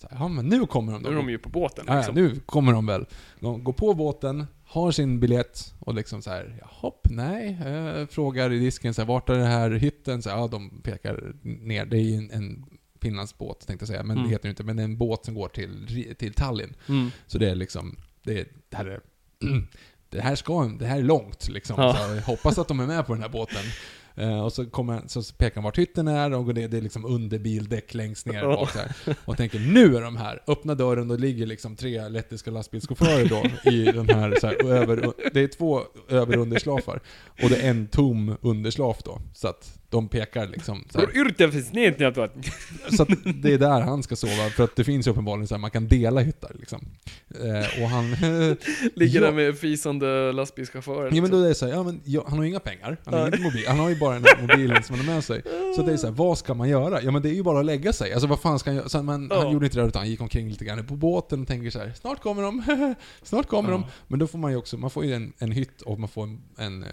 S2: Så här, ja men nu kommer de
S3: Nu är de ju på båten
S2: Ja,
S3: liksom.
S2: nu kommer de väl. De går på båten, har sin biljett och liksom så här, hopp, nej. Eh, frågar i disken så här, vart är den här hytten? Så här, ja, de pekar ner. Det är ju en, en Finlandsbåt tänkte jag säga, men
S3: Mm.
S2: det heter det inte. Men det är en båt som går till, till Tallinn.
S3: Mm.
S2: Så det är liksom, det, är- det här är det här, ska, det här är långt liksom.
S3: Ja.
S2: Så jag hoppas att de är med på den här båten. Eh, och så, kommer, så pekar han vart hytten är och går ner, det är liksom under bildäck längst ner bak här. Och tänker nu är de här. Öppna dörren och ligger liksom tre lettiska lastbilschaufförer då i den här, så här över, det är två överunderslafar. Och det är en tom underslaf då. Så att de pekar liksom så här. Så att det är där han ska sova, för att det finns ju uppenbarligen så här, man kan dela hyttar liksom. Eh, och han...
S3: ligger där med fisande lastbilschaufförer.
S2: Ja men
S3: liksom.
S2: då är det så här, ja men ja, han har ju inga pengar, han har ingen mobil, han har ju bara den här mobilen som han har med sig. Så det är så här, vad ska man göra? Ja men det är ju bara att lägga sig. Alltså vad fan ska han göra? Så
S3: Ja.
S2: Han gjorde inte det utan han gick omkring lite grann på båten och tänker så här, snart kommer de, snart kommer de. Men då får man ju också, man får ju en, en hytt och man får en, en eh,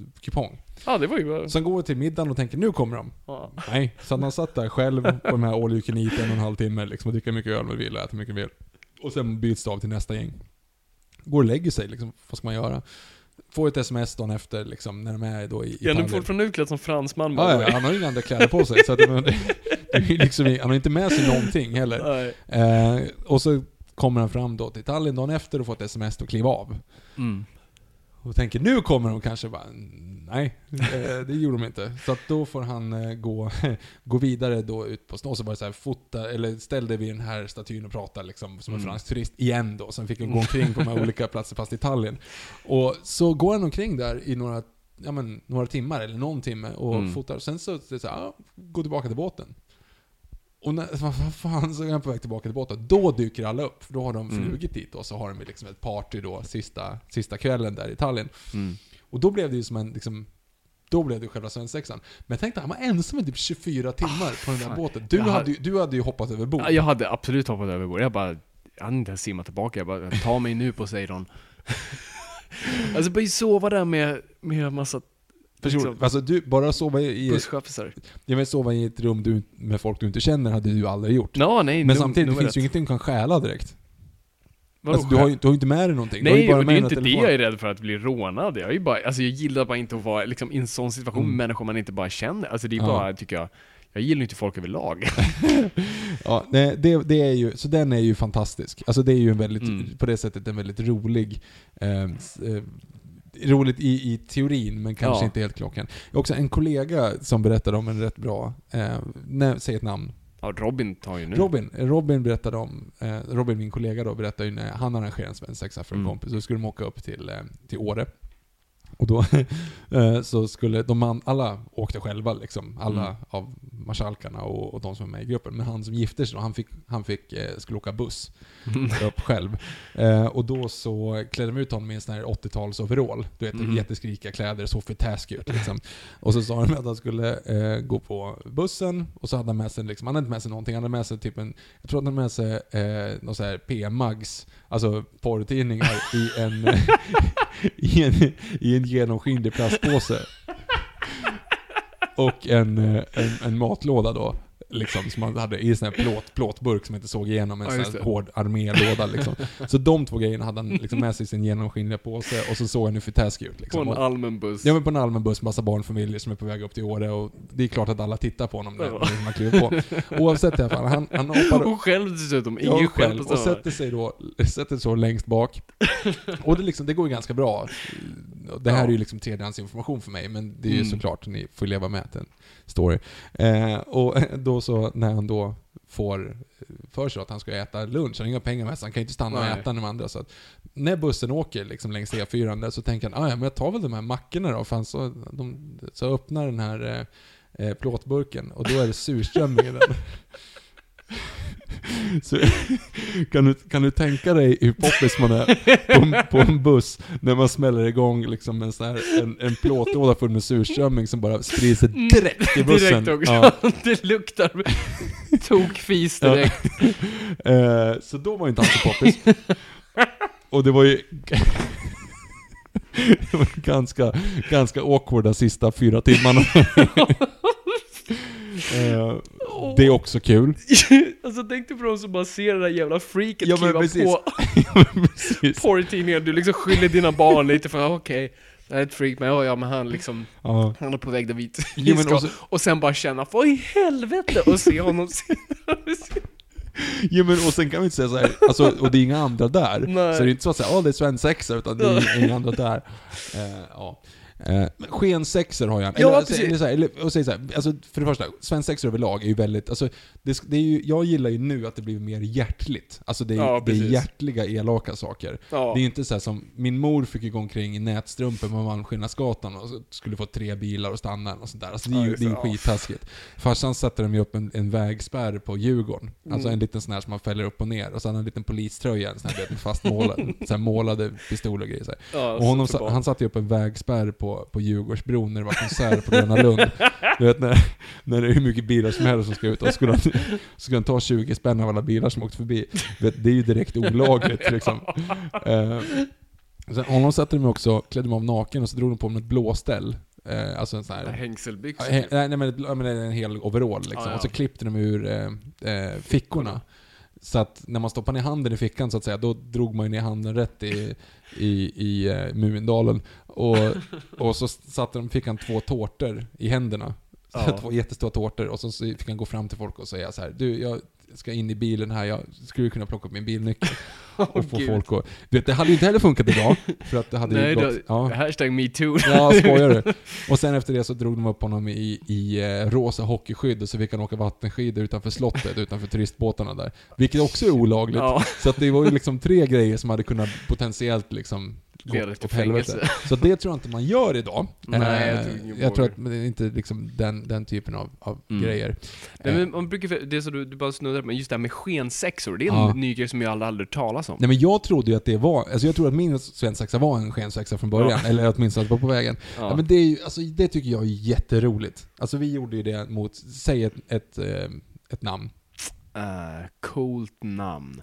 S2: middagskupong.
S3: Ja, det var ju bra.
S2: Sen går vi till middagen och tänker, nu kommer de.
S3: Ja.
S2: Nej, så att man satt där själv på de här all you can eat en och en halv timme liksom, och dricker mycket öl man vill och äter mycket man vill. Och sen byts det av till nästa gäng. Går och lägger sig liksom, vad ska man göra? Får ett sms dagen efter liksom, när de är då i, i
S3: Ja, nu
S2: Tallinn.
S3: fortfarande utklädd som fransman by
S2: Ja, ja, han har ju inga andra kläder på sig, så att det, är liksom, han har inte med sig någonting heller. Eh, och så kommer han fram då till Tallinn dagen efter och får ett sms och kliva av.
S3: Mm.
S2: Och tänker nu kommer de kanske bara, nej, eh, det gjorde de inte. Så att då får han eh, gå, gå vidare då ut på och så bara så här, fota, eller ställ dig vid den här statyn och prata liksom, som en
S3: Mm.
S2: fransk turist igen då. Sen fick han gå omkring på de här olika platser fast i Tallinn. Och så går han omkring där i några, ja, men, några timmar, eller någon timme, och
S3: Mm.
S2: fotar. Sen så, så, så här, ja, gå tillbaka till båten. Och när, vad fan, så är han på väg tillbaka till båten. Då dyker alla upp. För då har de
S3: Mm.
S2: flugit dit och så har de liksom ett party då, sista, sista kvällen där i Tallinn.
S3: Mm.
S2: Och då blev det ju som en, liksom, då blev det själva svensexan. Men tänk dig, han var ensam i typ 24 timmar på den där
S3: Ah, fan.
S2: båten. Du
S3: Jag
S2: hade, ju- du hade ju hoppat över bord.
S3: Ja, Jag hade absolut hoppat över bord. Jag bara, jag hade inte ens simmat tillbaka. Jag bara, ta mig nu Poseidon. alltså bara sova där med, med en massa
S2: Person,
S3: liksom,
S2: alltså du, bara sova i,
S3: busschaffisar.
S2: jag vet, sova i ett rum du, med folk du inte känner hade du aldrig gjort.
S3: Ja, nej,
S2: Men samtidigt, det finns ju ingenting du kan stjäla direkt.
S3: Vadå
S2: Alltså, du, har ju, du har ju inte med dig någonting. du har
S3: Nej,
S2: ju bara
S3: det är
S2: med
S3: inte
S2: en
S3: det
S2: telefon.
S3: jag är rädd för att bli rånad. Jag är ju bara, alltså jag gillar bara inte att vara liksom, i en sån situation
S2: Mm.
S3: med människor man inte bara känner. Alltså det är
S2: Ja.
S3: bara, tycker jag, jag gillar inte folk överlag.
S2: Ja, det, det, det är ju, så den är ju fantastisk. Alltså det är ju en väldigt,
S3: Mm.
S2: på det sättet en väldigt rolig, eh, eh, roligt i, i teorin men kanske
S3: Ja.
S2: inte helt klockan. Jag har också en kollega som berättade om en rätt bra, eh, säg ett namn.
S3: Ja, Robin tar ju nu.
S2: Robin, Robin berättade om, eh, Robin min kollega då berättade ju när han arrangerade en svensexa för en
S3: Mm.
S2: kompis, så skulle de åka upp till, eh, till Åre. Och då eh, så skulle de alla åkte själva liksom, alla
S3: Mm.
S2: av marskalkarna och, och de som var med i gruppen. Men han som gifte sig då, han, fick, han fick, eh, skulle åka buss upp själv. Eh, och då så klädde de ut honom i en sån här 80-tals overall. Du vet,
S3: Mhm.
S2: jätteskrika kläder, så för ut liksom. Och så sa de att han skulle eh, gå på bussen, och så hade han med sig, liksom, han hade inte med sig någonting, han hade med sig typ en, jag tror att han hade med sig eh, någon sån här P-mags, alltså porrtidningar i en, i en, i en genomskinlig plastpåse. Och en, eh, en, en matlåda då. Liksom, som man hade i en sån här plåt, plåtburk som inte såg igenom en
S3: Ja,
S2: sån här hård armélåda liksom. Så de två grejerna hade han liksom med sig i sin genomskinliga påse och så såg han hur för taskig ut
S3: På
S2: liksom.
S3: en
S2: Och-
S3: allmän buss.
S2: Ja men på en allmän buss, massa barnfamiljer som är på väg upp till Åre och det är klart att alla tittar på honom när
S3: Ja.
S2: man kliver på. Oavsett i alla fall, han, han hoppar
S3: och själv dessutom,
S2: Ja,
S3: ingen
S2: själv.
S3: själv på
S2: Och sätter sig då, sätter sig så längst bak. Och det, liksom, det går ju ganska bra. Det här
S3: Ja.
S2: är ju liksom tredjehandsinformation för mig, men det är ju
S3: Mm.
S2: såklart, ni får leva med att det är en story. Eh, och då så, när han då får för sig att han ska äta lunch, han har inga pengar med sig, han kan ju inte stanna och
S3: Nej.
S2: äta när de andra. Så att när bussen åker liksom längs E4 där så tänker han, "Ah, ja men jag tar väl de här mackorna då, fan så, de, så öppnar den här eh, eh, plåtburken och då är det surströmming i den. Så, kan, du, kan du tänka dig hur poppis man är på en, på en buss när man smäller igång liksom en, sån här, en, en plåtlåda full med surströmming som bara sprider sig direkt i bussen.
S3: Mm. Direkt också.
S2: Ja.
S3: det luktar tokfis direkt.
S2: Eh, så då var inte han så poppis. Och det var ju... det var ganska, ganska awkwarda sista fyra timmarna. Eh, det är också kul.
S3: alltså tänk dig på de som bara ser det där jävla freaket
S2: Ja,
S3: kliva
S2: precis.
S3: på
S2: Precis.
S3: porrtidningar, du liksom skyller dina barn lite för okej, det här är ett freak, men ja, ja men han liksom,
S2: Ja.
S3: han är på väg där vi
S2: men
S3: ska.
S2: också-
S3: Och sen bara känna, vad i helvete? Och se honom
S2: Jo men och sen kan vi inte säga så här, alltså, och det är inga andra där.
S3: Nej.
S2: Så det är inte så att säga, åh det är svensexa, utan det är inga andra där. Eh, ja. Eh, men skensexor har jag.
S3: Ja,
S2: eller,
S3: precis.
S2: eller, så här, eller och säg så här, alltså för det första, svensexor överlag är ju väldigt, alltså, det, det är ju, jag gillar ju nu att det blir mer hjärtligt. Alltså det är,
S3: Ja,
S2: det är hjärtliga, elaka saker.
S3: Ja.
S2: Det är inte så här som, min mor fick ju gå omkring i nätstrumpor på Malmskillnadsgatan och skulle få tre bilar och stanna och sånt där. Alltså det är
S3: Ja,
S2: ju
S3: just
S2: det är ju.
S3: Ja.
S2: skittaskigt. Farsan satte de ju upp en, en vägspärr på Djurgården. Alltså
S3: Mm.
S2: en liten sån här som man fäller upp och ner. Och så hade han en liten poliströja, en sån här fastmålade, så här målade pistoler och grejer så här.
S3: Ja,
S2: Och honom, han satte ju upp en vägspärr på, på Djurgårdsbron när det var konsert på Gröna Lund. Du vet när, när det är hur mycket bilar som helst som ska ut. Och skulle han, skulle han ta 20 spänn av alla bilar som åkte förbi. Vet, det är ju direkt olagligt liksom. Eh, sen honom satte de också, klädde de av naken och så drog de på honom ett blåställ. Eh, alltså en sån här...
S3: Hängselbyxor.
S2: Nej, nej men, ett- men en hel overall liksom.
S3: Ja, ja.
S2: Och så klippte de ur eh, eh, fickorna. Så att när man stoppade ner handen i fickan så att säga, då drog man ju ner handen rätt i, i, i eh, Mumindalen. Och, och så satte de, fick han två tårtor i händerna.
S3: Ja.
S2: Två jättestora tårtor och så så fick han gå fram till folk och säga så här, du jag ska in i bilen här, jag skulle kunna plocka upp min bilnyckel. och få
S3: Gud.
S2: folk att... Du vet, det hade ju inte heller funkat idag. För att det hade
S3: Nej,
S2: ju gått...
S3: det,
S2: ja.
S3: hashtag metoo.
S2: Ja, skojar du? Och sen efter det så drog de upp honom i, i eh, rosa hockeyskydd så fick han åka vattenskidor utanför slottet, utanför turistbåtarna där. Vilket också är olagligt.
S3: Ja.
S2: Så att det var ju liksom tre grejer som hade kunnat potentiellt liksom gå
S3: Leda till
S2: åt helvete. Så det tror jag inte man gör idag.
S3: Nej, jag
S2: Eh,
S3: tror ingen
S2: jag tror att det är inte liksom den, den typen av, av
S3: Mm.
S2: grejer.
S3: Nej,
S2: Eh,
S3: men man brukar, det så du, du bara snuddar på, just det här med skensexor, det är en
S2: Ja.
S3: ny grej som jag aldrig, aldrig hört talas om.
S2: Nej men jag trodde ju att det var, alltså jag tror att min svensexa var en skensexa från början, eller åtminstone att det var på vägen. Ja.
S3: Ja.
S2: men det är ju, alltså det tycker jag är jätteroligt. Alltså vi gjorde ju det mot, säg ett, ett, eh, ett namn.
S3: Eh, coolt namn.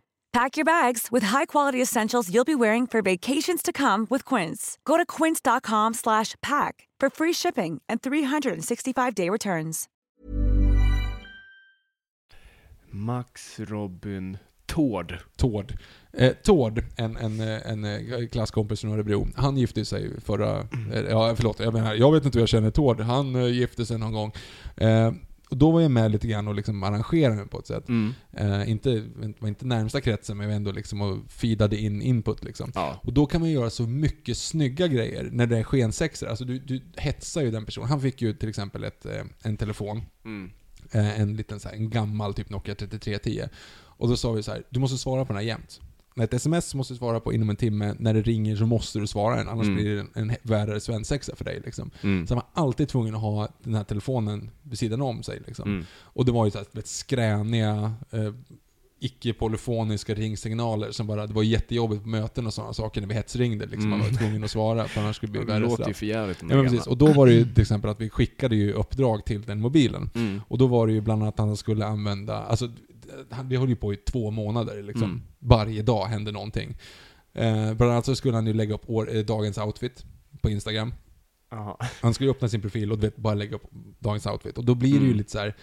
S1: Pack your bags with high-quality essentials you'll be wearing for vacations to come with Quince. Go to quince.com slash pack for free shipping and 365-day returns.
S3: Max Robin Tord.
S2: Tord. Eh, Tord, en, en, en eh, klasskompis från Örebro, han gifte sig förra... Eh, ja, förlåt, jag menar, jag vet inte hur jag känner Tord. Han eh, gifte sig någon gång. Eh, och då var jag med lite grann och liksom arrangerade mig på ett sätt.
S3: Mm.
S2: Eh, inte, var inte närmsta kretsen, men jag var ändå liksom och feedade in input liksom.
S3: Ja.
S2: Och då kan man göra så mycket snygga grejer när det är skensexor. Alltså du, du hetsar ju den personen. Han fick ju till exempel ett, eh, en telefon.
S3: Mm.
S2: Eh, en liten så här, en gammal typ Nokia 3310. Och då sa vi så här: du måste svara på den här jämt. Ett sms måste du svara på inom en timme, när det ringer så måste du svara den, annars
S3: Mm.
S2: blir det en, en värre svensexa för dig. Liksom.
S3: Mm.
S2: Så han var alltid tvungen att ha den här telefonen vid sidan om sig. Liksom.
S3: Mm.
S2: Och det var ju så här, vet, skräniga, eh, icke-polyfoniska ringsignaler som bara, det var jättejobbigt på möten och sådana saker när vi hetsringde. Liksom. Man var
S3: Mm.
S2: tvungen att svara, för annars skulle det bli
S3: Det
S2: värre
S3: låter ju
S2: straff.
S3: för jävligt de
S2: Ja,
S3: där
S2: men precis.
S3: gamla.
S2: Och då var det ju till exempel att vi skickade ju uppdrag till den mobilen.
S3: Mm.
S2: Och då var det ju bland annat att han skulle använda, alltså det höll ju på i två månader liksom.
S3: Mm.
S2: Varje dag hände någonting. Eh, bland annat så skulle han ju lägga upp år, eh, dagens outfit på Instagram.
S3: Jaha.
S2: Han skulle öppna sin profil och vet, bara lägga upp dagens outfit. Och då blir det ju
S3: Mm.
S2: lite så här.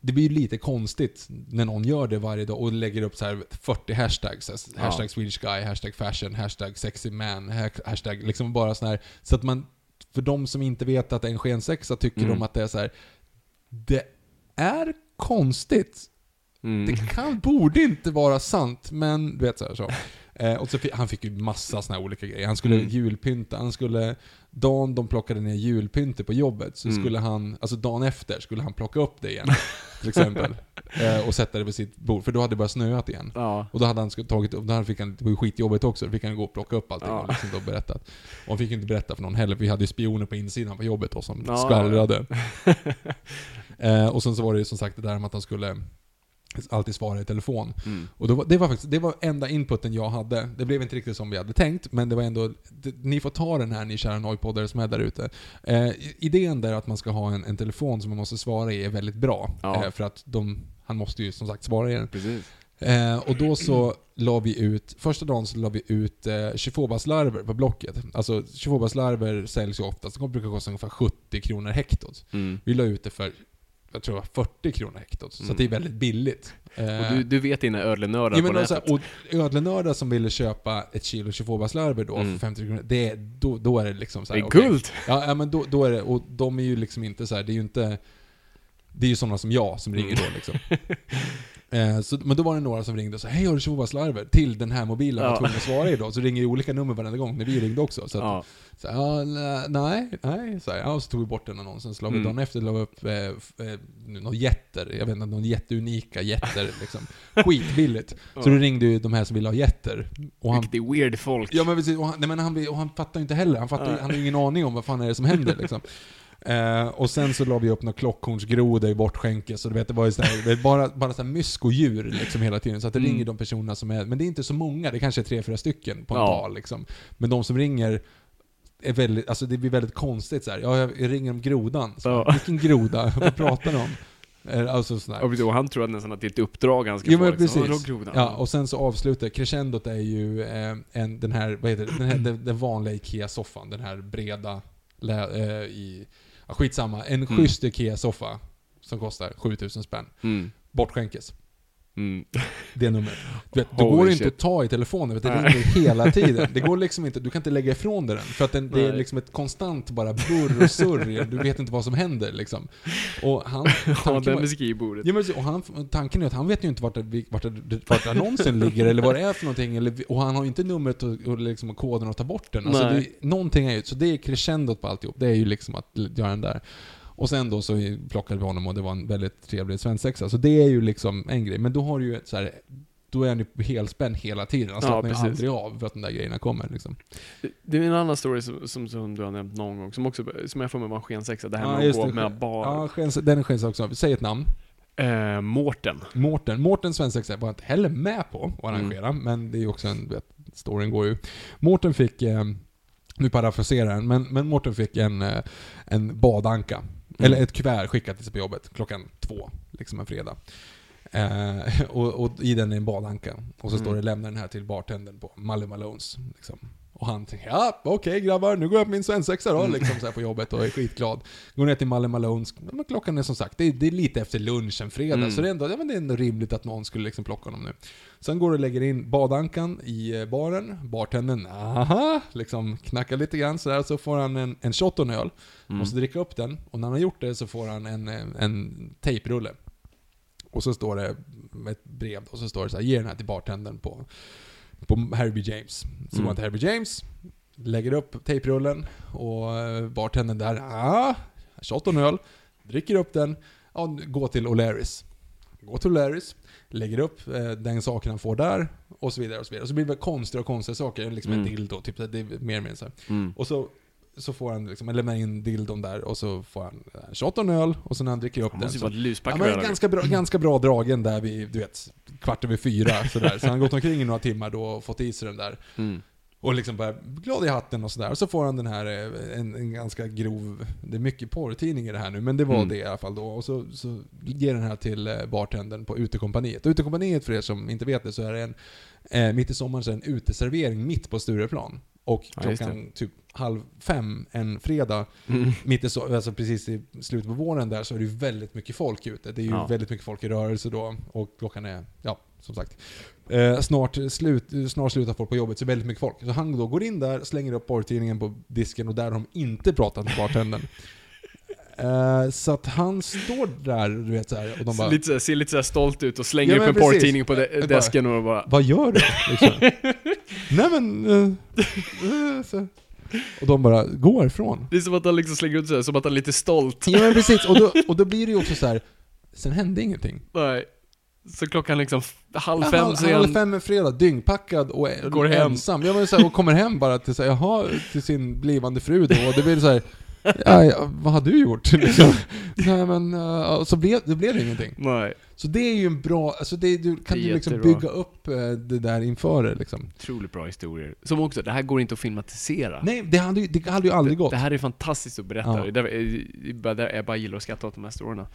S2: Det blir ju lite konstigt när någon gör det varje dag och lägger upp så här 40 hashtags. Så här,
S3: Ja.
S2: Hashtag Swedish guy, hashtag fashion, hashtag sexy man, ha- hashtag liksom bara sån här. Så att man, för de som inte vet att det är en skensexa tycker
S3: Mm.
S2: de att det är så här. Det är konstigt.
S3: Mm.
S2: Det kan, borde inte vara sant, men du vet så. Här, så. Eh, och så fick, han fick ju massa såna här olika grejer. Han skulle
S3: Mm.
S2: julpynta, han skulle... Dagen de plockade ner julpyntet på jobbet, så
S3: Mm.
S2: skulle han, alltså dagen efter, skulle han plocka upp det igen. till exempel. Eh, och sätta det på sitt bord, för då hade det börjat snöat igen.
S3: Ja.
S2: Och då hade han tagit upp, då fick han, det var ju skitjobbigt också, då fick han gå och plocka upp allting
S3: Ja.
S2: och liksom då berättat. Och han fick ju inte berätta för någon heller, för vi hade ju spioner på insidan på jobbet då som
S3: Ja,
S2: skvallrade. eh, och sen så var det ju som sagt det där med att han skulle alltid svara i telefon.
S3: Mm.
S2: Och då, det var faktiskt, det var enda inputen jag hade. Det blev inte riktigt som vi hade tänkt, men det var ändå, det, ni får ta den här ni kära nojpoddare som är där ute. Eh, idén där att man ska ha en, en telefon som man måste svara i är väldigt bra.
S3: Ja.
S2: Eh, för att de, han måste ju som sagt svara i den.
S3: Precis.
S2: Eh, och då så la vi ut, första dagen så la vi ut eh, Chifobas-larver på Blocket. Alltså Chifobas-larver säljs ju oftast, de brukar kosta ungefär 70 kronor hektot.
S3: Mm.
S2: Vi la ut det för jag tror det var 40 kronor hektot. Så att det är väldigt billigt.
S3: Mm. Och
S2: Eh,
S3: du, du vet dina ödlenördar
S2: Ja,
S3: på
S2: men och, så
S3: nätet.
S2: här, och ödlenördar som ville köpa ett kilo 22-barslarver då
S3: Mm.
S2: för 50 kronor, det, är- då, då är det liksom så
S3: det är
S2: okej.
S3: guld!
S2: Ja, ja, men då, då är det, och de är ju liksom inte så här, det är ju inte... Det är ju sådana som jag som ringer då liksom. Eh, så, men då var det några som ringde och sa Hej har du 22 till den här mobilen? Jag var
S3: Ja.
S2: tvungen att svara i då. Så ringer ju olika nummer varenda gång när vi ringde också. Så att,
S3: Ja.
S2: så, ja, nej, nej. Så, ja, och så tog vi bort den annonsen. Så la vi
S3: Mm.
S2: dagen efter la vi upp eh, eh, några jätter. Jag vet inte, någon jätteunika jätter liksom. Skitbilligt. Så då ringde ju de här som ville ha jätter. Och han,
S3: Riktigt weird folk.
S2: Ja men precis, och han, nej, men han, och han fattar ju inte heller. Han, fattar, han har ju ingen aning om vad fan är det som händer liksom. Eh, och sen så la vi upp några klockhornsgrodor i bortskänkes, så du vet, det var ju sådär, bara, bara så här mysko-djur liksom hela tiden. Så att det
S3: Mm.
S2: ringer de personerna som är, men det är inte så många, det kanske är tre, fyra stycken på en
S3: Ja.
S2: dag liksom. Men de som ringer är väldigt, alltså det blir väldigt konstigt så här. Ja, jag, ringer om grodan. Så,
S3: Ja.
S2: Vilken groda? Vad pratar de om? Eh, Alltså sådär.
S3: Och han tror nästan att det är ett uppdrag han ska
S2: Jo
S3: få.
S2: men
S3: liksom.
S2: precis. Ja, och sen så avslutar crescendot är ju eh, en, den här, vad heter det, den, här, den, den vanliga IKEA-soffan, den här breda, lä, eh, i, skitsamma, en
S3: Mm.
S2: schysst IKEA-soffa som kostar 7000 spänn.
S3: Mm.
S2: Bortskänkes.
S3: Mm.
S2: Det numret. Du vet,
S3: Holy
S2: går det inte
S3: shit.
S2: att ta i telefonen, vet, det
S3: Nej.
S2: ringer hela tiden. Det går liksom inte, du kan inte lägga ifrån dig den. För att den, det är liksom ett konstant bara burr och surr, du vet inte vad som händer liksom. Och han,
S3: Ja, den med skrivbordet.
S2: Ja, men, och han, tanken är att han vet ju inte vart, det, vart, det, vart annonsen ligger eller vad det är för någonting. Eller, och han har ju inte numret och, och liksom koden att ta bort den. Alltså det, någonting är ju, så det är crescendot på alltihop. Det är ju liksom att göra den där. Och sen då så plockade vi honom och det var en väldigt trevlig svensexa. Så det är ju liksom en grej. Men då har du ju ett så här, då är han ju helspänn hela tiden. Han
S3: Ja,
S2: slappnar ju
S3: precis.
S2: aldrig av för att de där grejerna kommer liksom.
S3: Det är en annan story som, som, som du har nämnt någon gång, som också, som jag får med var en skensexa. Det här
S2: Ja,
S3: med att gå
S2: det.
S3: med bar...
S2: Ja, skens, den skens också. Säg ett namn.
S3: Eh, Mårten.
S2: Mårten. Mårten svensexa var jag inte heller med på att
S3: Mm.
S2: arrangera, men det är ju också en, vet, storyn går ju. Mårten fick, eh, nu parafraserar jag, men, men Mårten fick en, eh, en badanka. Eller ett kuvert skickat till sig på jobbet klockan två, liksom en fredag. Eh, och, och i den är en badanka. Och så
S3: Mm.
S2: står det 'Lämna den här till bartendern på Malle Malones' liksom. Och han tänker ja, okej grabbar, nu går jag på min svensexa då,
S3: Mm.
S2: liksom så här på jobbet och är skitglad. Går ner till Malle Malones, men klockan är som sagt, det är, det är lite efter lunch en fredag,
S3: Mm.
S2: så det är, ändå, ja, men det är ändå rimligt att någon skulle liksom plocka honom nu. Sen går du och lägger in badankan i eh, baren, bartendern, aha, liksom knackar lite grann sådär, så får han en, en shot och en öl.
S3: Mm.
S2: Måste dricka upp den, och när han har gjort det så får han en, en, en tejprulle. Och så står det ett brev, och så står det så här, ge den här till bartendern på, på Harry B. James. Så går
S3: Mm.
S2: han till Harry B. James, lägger upp tejprullen, och eh, bartendern där, ah, shot och en öl, dricker upp den, ja, gå till O'Larrys. Gå till O'Larrys, lägger upp eh, den saken han får där, och så vidare. Och så vidare. Och så blir det konstiga och konstiga saker, liksom en
S3: Mm.
S2: dildo, typ, det är mer och mer så här.
S3: Mm.
S2: Och så, så får han liksom, lämna in dildon där, och så får han en shot och en öl, och sen när han dricker upp
S3: Han
S2: den
S3: måste
S2: så...
S3: vara luspack
S2: Ja, men
S3: öl.
S2: ganska, bra, ganska bra dragen där vid, du vet, kvart över fyra sådär. Så han har gått omkring i några timmar då och fått i sig den där.
S3: Mm.
S2: Och liksom bara glad i hatten och sådär. Och så får han den här, eh, en, en ganska grov, det är mycket porrtidning i det här nu, men det var
S3: Mm.
S2: det i alla fall då. Och så, så ger den här till eh, bartendern på utekompaniet. Och utekompaniet, för er som inte vet det, så är det en, eh, mitt i sommaren så är det en uteservering mitt på Stureplan. Och
S3: Ja,
S2: klockan typ halv fem en fredag,
S3: Mm.
S2: mitt i so alltså precis i slutet på våren där, så är det ju väldigt mycket folk ute. Det är ju
S3: Ja.
S2: väldigt mycket folk i rörelse då, och klockan är, ja, som sagt. Eh, snart, slut, snart slutar folk på jobbet, så det är väldigt mycket folk. Så han då går in där, slänger upp porrtidningen på disken och där har de inte pratat med bartendern. Eh, så att han står där, du vet så här, och de bara
S3: Lite, ser lite så här stolt ut och slänger
S2: Ja,
S3: upp en porrtidning på de- desken och bara...
S2: Vad gör du? Liksom. Nej men... eh, eh, så. Och de bara, gå ifrån.
S3: Det är som att han liksom slänger ut sig, som att han är lite stolt.
S2: Ja men precis, och då, och då blir det ju också så här. sen hände ingenting.
S3: Nej. Så klockan liksom halv fem
S2: halv,
S3: så är
S2: halv
S3: han...
S2: fem en fredag, dyngpackad och
S3: Går hem.
S2: ensam. Ja, men så här, och kommer hem bara till, så här, jaha, till sin blivande fru då, och det blir så här. Ja, ja, vad har du gjort? Liksom. Nej men, uh, så blev, det blev det ingenting.
S3: Nej.
S2: Så det är ju en bra, alltså det, du, kan
S3: Det
S2: du liksom
S3: jättebra.
S2: bygga upp eh, det där inför det liksom.
S3: Otroligt bra historier. Som också, det här går inte att filmatisera.
S2: Nej, det hade det hade ju aldrig gått.
S3: Det här är fantastiskt att berätta.
S2: Ja.
S3: Det, det bara- jag bara gillar att skratta åt de här storyerna.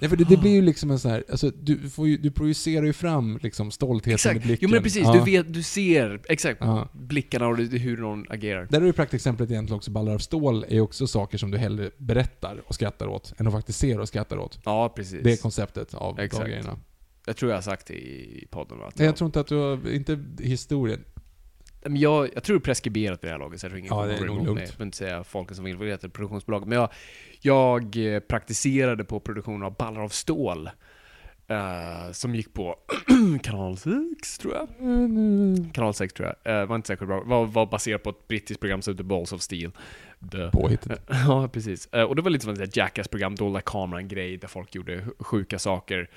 S2: Nej, för det, det blir ju liksom en sån här, alltså du, får ju, du projicerar ju fram liksom stoltheten
S3: Exakt.
S2: i blicken.
S3: Jo men precis,
S2: Ja.
S3: du vet, du ser exakt
S2: Ja.
S3: blickarna och hur någon agerar.
S2: Där är ju praktexemplet egentligen också, ballar av stål är ju också saker som du hellre berättar och skrattar åt, än att faktiskt ser och skrattar åt.
S3: Ja, precis.
S2: Det är konceptet av
S3: Exakt.
S2: de grejerna.
S3: Jag tror jag har sagt det i podden? Att
S2: Nej, jag tror inte att du har, inte historien.
S3: Men jag, jag tror det är preskriberat vid det här laget, så jag tror ingen
S2: Ja, det är nog lugnt.
S3: mig. Jag vill inte säga folken som var involverade i produktionsbolaget. Men jag, jag eh, praktiserade på produktion av Ballar av stål. eh, som gick på kanal 6, tror jag. Kanal 6 tror jag. Uh, var inte särskilt bra. Var, var baserat på ett brittiskt program som heter Balls of Steel. The.
S2: Påhittet.
S3: Ja, precis. Och det var lite som ett Jackass-program, dolda kameran-grej, där folk gjorde sj- sjuka saker.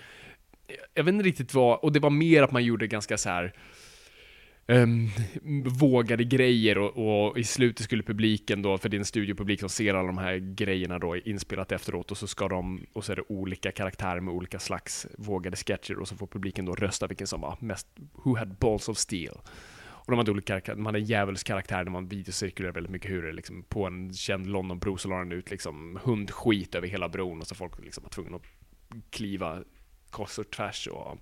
S3: Jag vet inte riktigt vad, och det var mer att man gjorde ganska så här ehm, vågade grejer och, och i slutet skulle publiken då, för det är en studiopublik som ser alla de här grejerna då inspelat efteråt och så ska de, och så är det olika karaktärer med olika slags vågade sketcher och så får publiken då rösta vilken som var mest, who had balls of steel. Och de hade olika karaktärer, man hade en djävulskaraktär där man videocirkulerar väldigt mycket hur det liksom, på en känd Londonbro så la den ut liksom hundskit över hela bron och så folk liksom var tvungna att kliva kors och tvärs och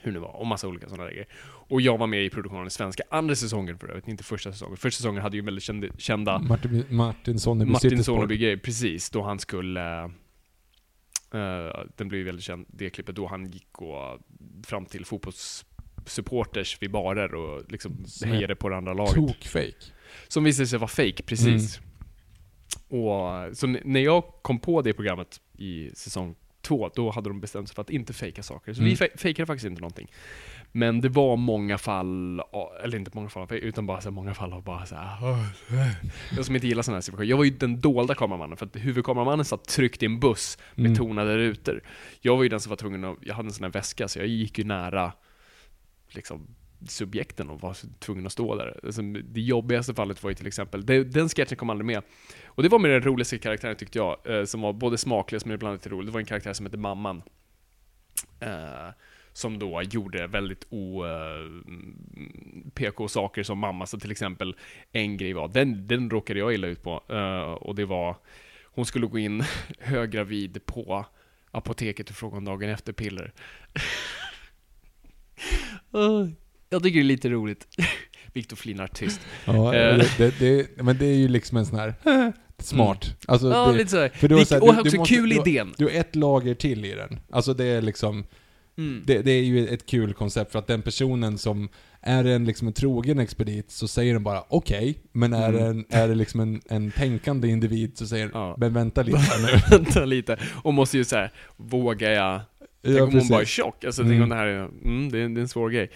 S3: hur det var, och massa olika sådana grejer. Och jag var med i produktionen svenska andra säsongen för övrigt, inte första säsongen. Första säsongen hade ju väldigt kända, kända
S2: Martin, Martin Sonneby
S3: Martin
S2: Citysport.
S3: Soneby-grej, precis, då han skulle eh, den blev ju väldigt känd, det klippet då han gick och fram till fotbollssupporters vid barer och liksom
S2: Som är
S3: hejade på det andra laget.
S2: Tokfake.
S3: Som visade sig vara fake, precis. Och, så när jag kom på det programmet i säsong två, då hade de bestämt sig för att inte fejka saker. Så
S2: Mm.
S3: vi fe- fejkade faktiskt inte någonting. Men det var många fall, eller inte många fall, utan bara så många fall av bara så här. Jag som inte gillar sådana här situationer. Jag var ju den dolda kameramannen, för att huvudkameramannen satt tryckt i en buss med
S2: Mm.
S3: tonade rutor. Jag var ju den som var tvungen att, jag hade en sån här väska, så jag gick ju nära liksom subjekten och var tvungen att stå där. Alltså, det jobbigaste fallet var ju till exempel, det, den sketchen kom aldrig med. Och det var med den roligaste karaktären tyckte jag, eh, som var både smaklös men ibland lite rolig. Det var en karaktär som hette Mamman. Eh, som då gjorde väldigt o... eh, PK-saker som mamma, så till exempel en grej var, den, den råkade jag illa ut på, eh, och det var, hon skulle gå in höggravid på apoteket och fråga om dagen efter-piller. jag tycker det är lite roligt. Viktor flinar tyst.
S2: Ja,
S3: Eh.
S2: det, det, det, men det är ju liksom en sån här smart. Alltså,
S3: Mm. Ja,
S2: det,
S3: lite sådär.
S2: för då är det så här,
S3: och
S2: du-
S3: också
S2: måste-
S3: kul
S2: du-
S3: idén.
S2: Du har ett lager till i den. Alltså det är liksom,
S3: Mm.
S2: det, det är ju ett kul koncept för att den personen som är en, liksom en trogen expedit så säger den bara okej, men är,
S3: Mm.
S2: en, är det liksom en, en tänkande individ så säger den
S3: Ja.
S2: men vänta lite nu.
S3: Vänta lite. Och måste ju säga, vågar jag? Tänk
S2: Ja,
S3: om hon bara är
S2: precis.
S3: tjock? Alltså,
S2: Mm.
S3: tänk om det här är, mm, det är, det är en svår grej.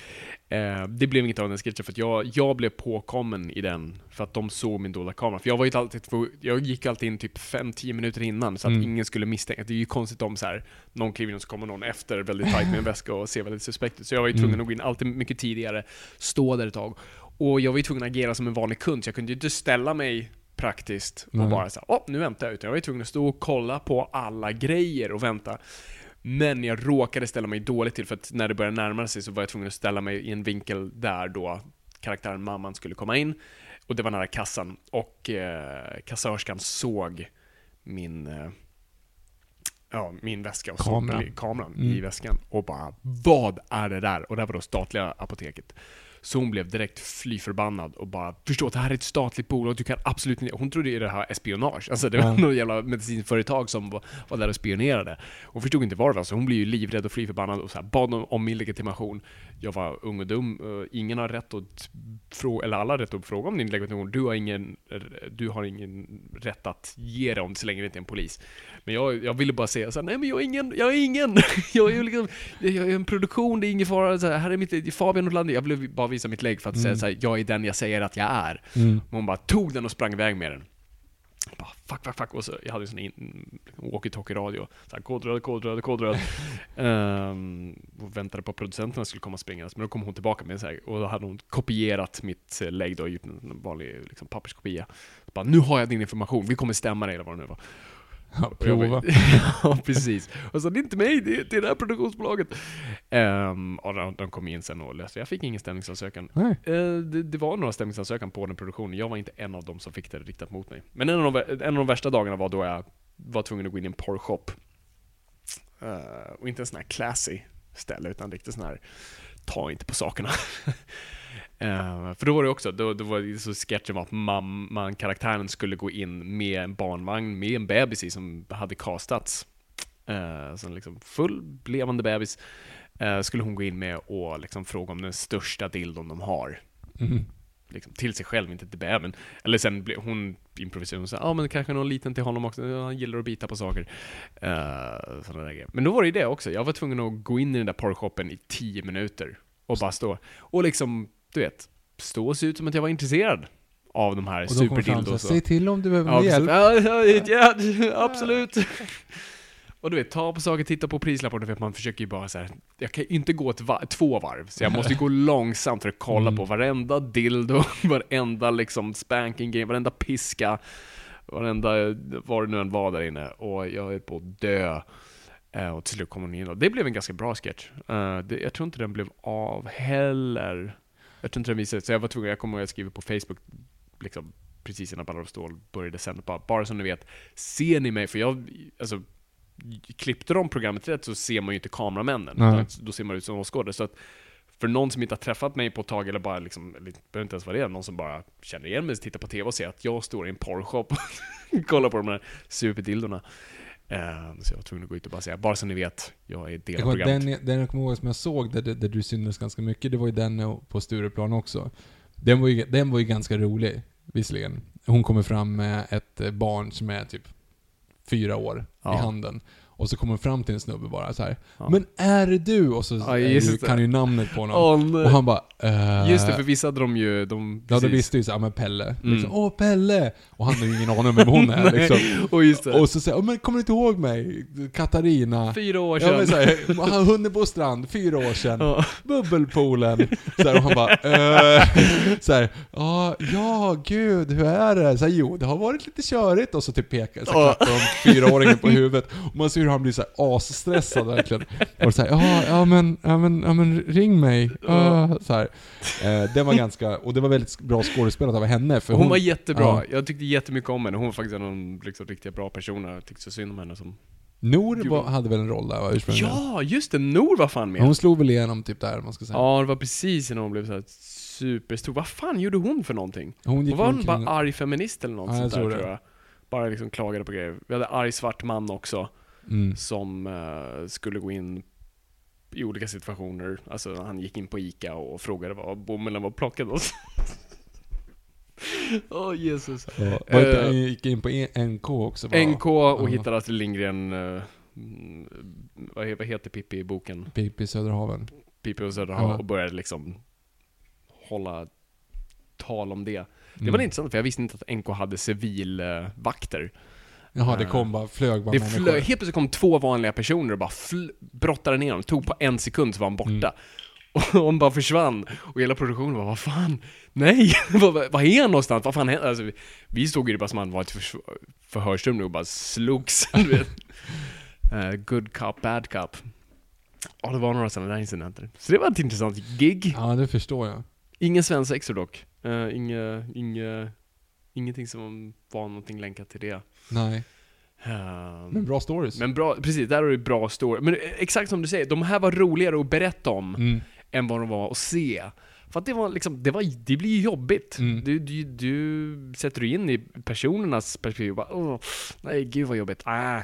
S3: Eh, det blev inget av den sketchen för att jag, jag blev påkommen i den för att de såg min dolda kamera. För jag var ju alltid, jag gick alltid in typ 5-10 minuter innan så att
S2: Mm.
S3: ingen skulle misstänka. Det är ju konstigt om så här, någon kliver in och så kommer någon efter väldigt tight med en väska och ser väldigt suspekt ut. Så jag var ju tvungen
S2: Mm.
S3: att gå in alltid mycket tidigare, stå där ett tag. Och jag var ju tvungen att agera som en vanlig kund, så jag kunde ju inte ställa mig praktiskt och
S2: Nej.
S3: bara så här, åh, nu väntar jag. Utan jag var ju tvungen att stå och kolla på alla grejer och vänta. Men jag råkade ställa mig dåligt till för att när det började närma sig så var jag tvungen att ställa mig i en vinkel där då karaktären mamman skulle komma in. Och det var nära kassan. Och eh, kassörskan såg min, eh, ja, min väska och
S2: Kameran.
S3: såg kameran
S2: Mm.
S3: i väskan. Och bara, vad är det där? Och det här var då statliga apoteket. Så hon blev direkt fly förbannad och bara Förstå, det här är ett statligt bolag, du kan absolut inte... Hon trodde ju det här espionage. Alltså det var
S2: Ja.
S3: något jävla medicinföretag som var, var där och spionerade. Hon förstod inte vad det var, så hon blev ju livrädd och fly förbannad och så här, bad om, om min legitimation. Jag var ung och dum, ingen har rätt att fråga, eller alla har rätt att fråga om din legitimation. Du har ingen, du har ingen rätt att ge det om så länge det inte är en polis. Men jag, jag ville bara säga så här, nej men jag är ingen, jag är ingen! Jag är liksom, jag är en produktion, det är ingen fara, så här, här är mitt, Fabian Nordlander, jag ville bara visa mitt lägg för att säga
S2: Mm.
S3: så här, jag är den jag säger att jag är.
S2: Mm.
S3: Men hon bara tog den och sprang iväg med den. Jag Bara, fuck, fuck, fuck. Och så, jag hade ju sån in- walkie-talkie-radio. Såhär, kodröd, kodröd, kodröd. Ehm, och väntade på att producenterna skulle komma springandes. Men då kom hon tillbaka med så här, och då hade hon kopierat mitt eh, lägg då, och gjort en vanlig liksom, papperskopia. Så bara, nu har jag din information, vi kommer stämma dig eller vad det nu var.
S2: Ja, prova.
S3: ja, precis. Och så, det är inte mig, det är, det är det här produktionsbolaget. Um, och de, de kom in sen och löste Jag fick ingen stämningsansökan. Eh, det, det var några stämningsansökan på den produktionen, jag var inte en av dem som fick det riktat mot mig. Men en av de, en av de värsta dagarna var då jag var tvungen att gå in i en porrshop. Eh, och inte en sån här classy ställe, utan riktigt sån här ta inte på sakerna. Eh, för då var det också, då, då var det så sketchen var att mamman, karaktären skulle gå in med en barnvagn med en bebis i som hade castats. Uh, så en liksom full levande bebis eh, skulle hon gå in med och liksom fråga om den största dildon de har.
S2: Mm.
S3: Liksom, till sig själv, inte till bebisen. Eller sen blev hon improviserade och sa ja ah, men kanske någon liten till honom också, han gillar att bita på saker. Uh, sådana där grejer. Men då var det ju det också, jag var tvungen att gå in i den där porrshoppen i tio minuter och bara stå och liksom, du vet, stå och se ut som att jag var intresserad av de här superdildos.
S2: säg till om du behöver
S3: Ja,
S2: hjälp.
S3: ja, ja, absolut. Och du vet, ta på saker, titta på prislapparna, för att man försöker ju bara så här. jag kan ju inte gå ett va- två varv, så jag måste ju gå långsamt för att kolla
S2: Mm.
S3: på varenda dildo, varenda liksom spanking game, varenda piska, varenda, vad det nu än var där inne. Och jag är på att dö. Eh, Och till slut kom hon in och det blev en ganska bra sketch. Eh, jag tror inte den blev av heller. Jag tror inte den visade så jag var tvungen, jag kommer ihåg att jag skrev på Facebook, liksom precis innan Ballar of Stål började sända, bara, bara så ni vet, ser ni mig? För jag, alltså, klippte de programmet rätt så ser man ju inte kameramännen, utan då ser man ut som åskådare. Så att för någon som inte har träffat mig på ett tag, eller bara liksom, eller behöver inte ens vara det, någon som bara känner igen mig, tittar på TV och ser att jag står i en porrshop och kollar på de här superdildorna. Eh, så jag var tvungen att gå ut och bara säga, bara så ni vet, jag är del av programmet.
S2: den, den jag kommer ihåg som jag såg, där, där, du syntes ganska mycket, det var ju den på Stureplan också. Den var ju, den var ju ganska rolig, visserligen. Hon kommer fram med ett barn som är typ fyra år
S3: Ja.
S2: i handen. Och så kommer hon fram till en snubbe bara så här.
S3: Ja.
S2: Men är det du? Och så
S3: Ja,
S2: ju,
S3: det.
S2: kan ju namnet på honom.
S3: Nej.
S2: och han bara eh,
S3: Just det, för vissa hade de ju, de,
S2: Ja, de visste ju såhär, men Pelle. Liksom,
S3: Mm.
S2: Åh, Pelle! Och han har ju ingen aning om vem hon är liksom.
S3: Och.
S2: Och så säger men kommer du inte ihåg mig? Katarina.
S3: Fyra år
S2: Ja
S3: sedan.
S2: men såhär, han Hunnebostrand, fyra år sedan.
S3: Ja.
S2: Bubbelpoolen. Så här, och han bara, eh, så här, ja, ja, gud, hur är det? Så här, jo, det har varit lite körigt. Och så typ pekar, så
S3: Ja.
S2: klappar de fyraåringen på huvudet. Och man ser hur han blir så här asstressad verkligen. Och så här, ja, ja men, ja men, ja men ring mig. Ja, så här. Eh, det var ganska, och det var väldigt bra skådespelat av henne. För
S3: hon, var jättebra.
S2: ja.
S3: Jag tyckte jättemycket om henne. Hon var faktiskt en av de liksom, riktigt bra personerna. Jag tyckte så synd om henne som...
S2: Nor var, hade väl en roll där va, ursprungligen?
S3: Ja, just det! Nor var fan med.
S2: Hon slog väl igenom typ där, man ska säga.
S3: Ja, det var precis innan hon blev så här superstor. Vad fan gjorde hon för någonting?
S2: Hon
S3: Hon var
S2: omkring-
S3: bara arg feminist eller något
S2: Ja,
S3: sånt där
S2: tror
S3: jag. Bara liksom klagade på grejer. Vi hade arg svart man också,
S2: Mm.
S3: som eh, skulle gå in i olika situationer. Alltså han gick in på ICA och frågade vad bomullen var plockad hos. Åh Jesus.
S2: Ja, var inte,
S3: Eh,
S2: han gick in på E- NK också va?
S3: NK och
S2: Ja.
S3: hittade Astrid Lindgren, mm, vad, vad heter Pippi i boken?
S2: Pippi Söderhaven.
S3: Pippi och Söderhav
S2: Ja.
S3: och började liksom hålla tal om det. Det
S2: Mm.
S3: var intressant för jag visste inte att NK hade civilvakter.
S2: Jaha, det
S3: Eh,
S2: kom bara, flög bara
S3: Det
S2: människor.
S3: flö, helt plötsligt kom två vanliga personer och bara fl- brottade ner honom. Tog på en sekund så var han borta.
S2: Mm.
S3: Och han bara försvann. Och hela produktionen var vad fan? Nej! vad, vad vad är han någonstans? Vad fan händer? Alltså, vi, vi stod ju bara som han var ett förs- förhörsrum nu och bara slogs. Du vet. Eh, good cop, bad cop. Ja, det var några sådana där incidenter. Så det var ett intressant gig.
S2: Ja, det förstår jag.
S3: Ingen svensexor dock. Uh, inge, inge, ingenting som var någonting länkat till det.
S2: Nej.
S3: Ehm,
S2: Men bra stories.
S3: men bra, precis, där har du bra story. Men eh, exakt som du säger, de här var roligare att berätta om
S2: Mm.
S3: än vad de var att se. För att det var liksom, det, var, det blir ju jobbigt.
S2: Mm.
S3: Du, du, du sätter dig in i personernas perspektiv och bara nej gud vad jobbigt. Ah.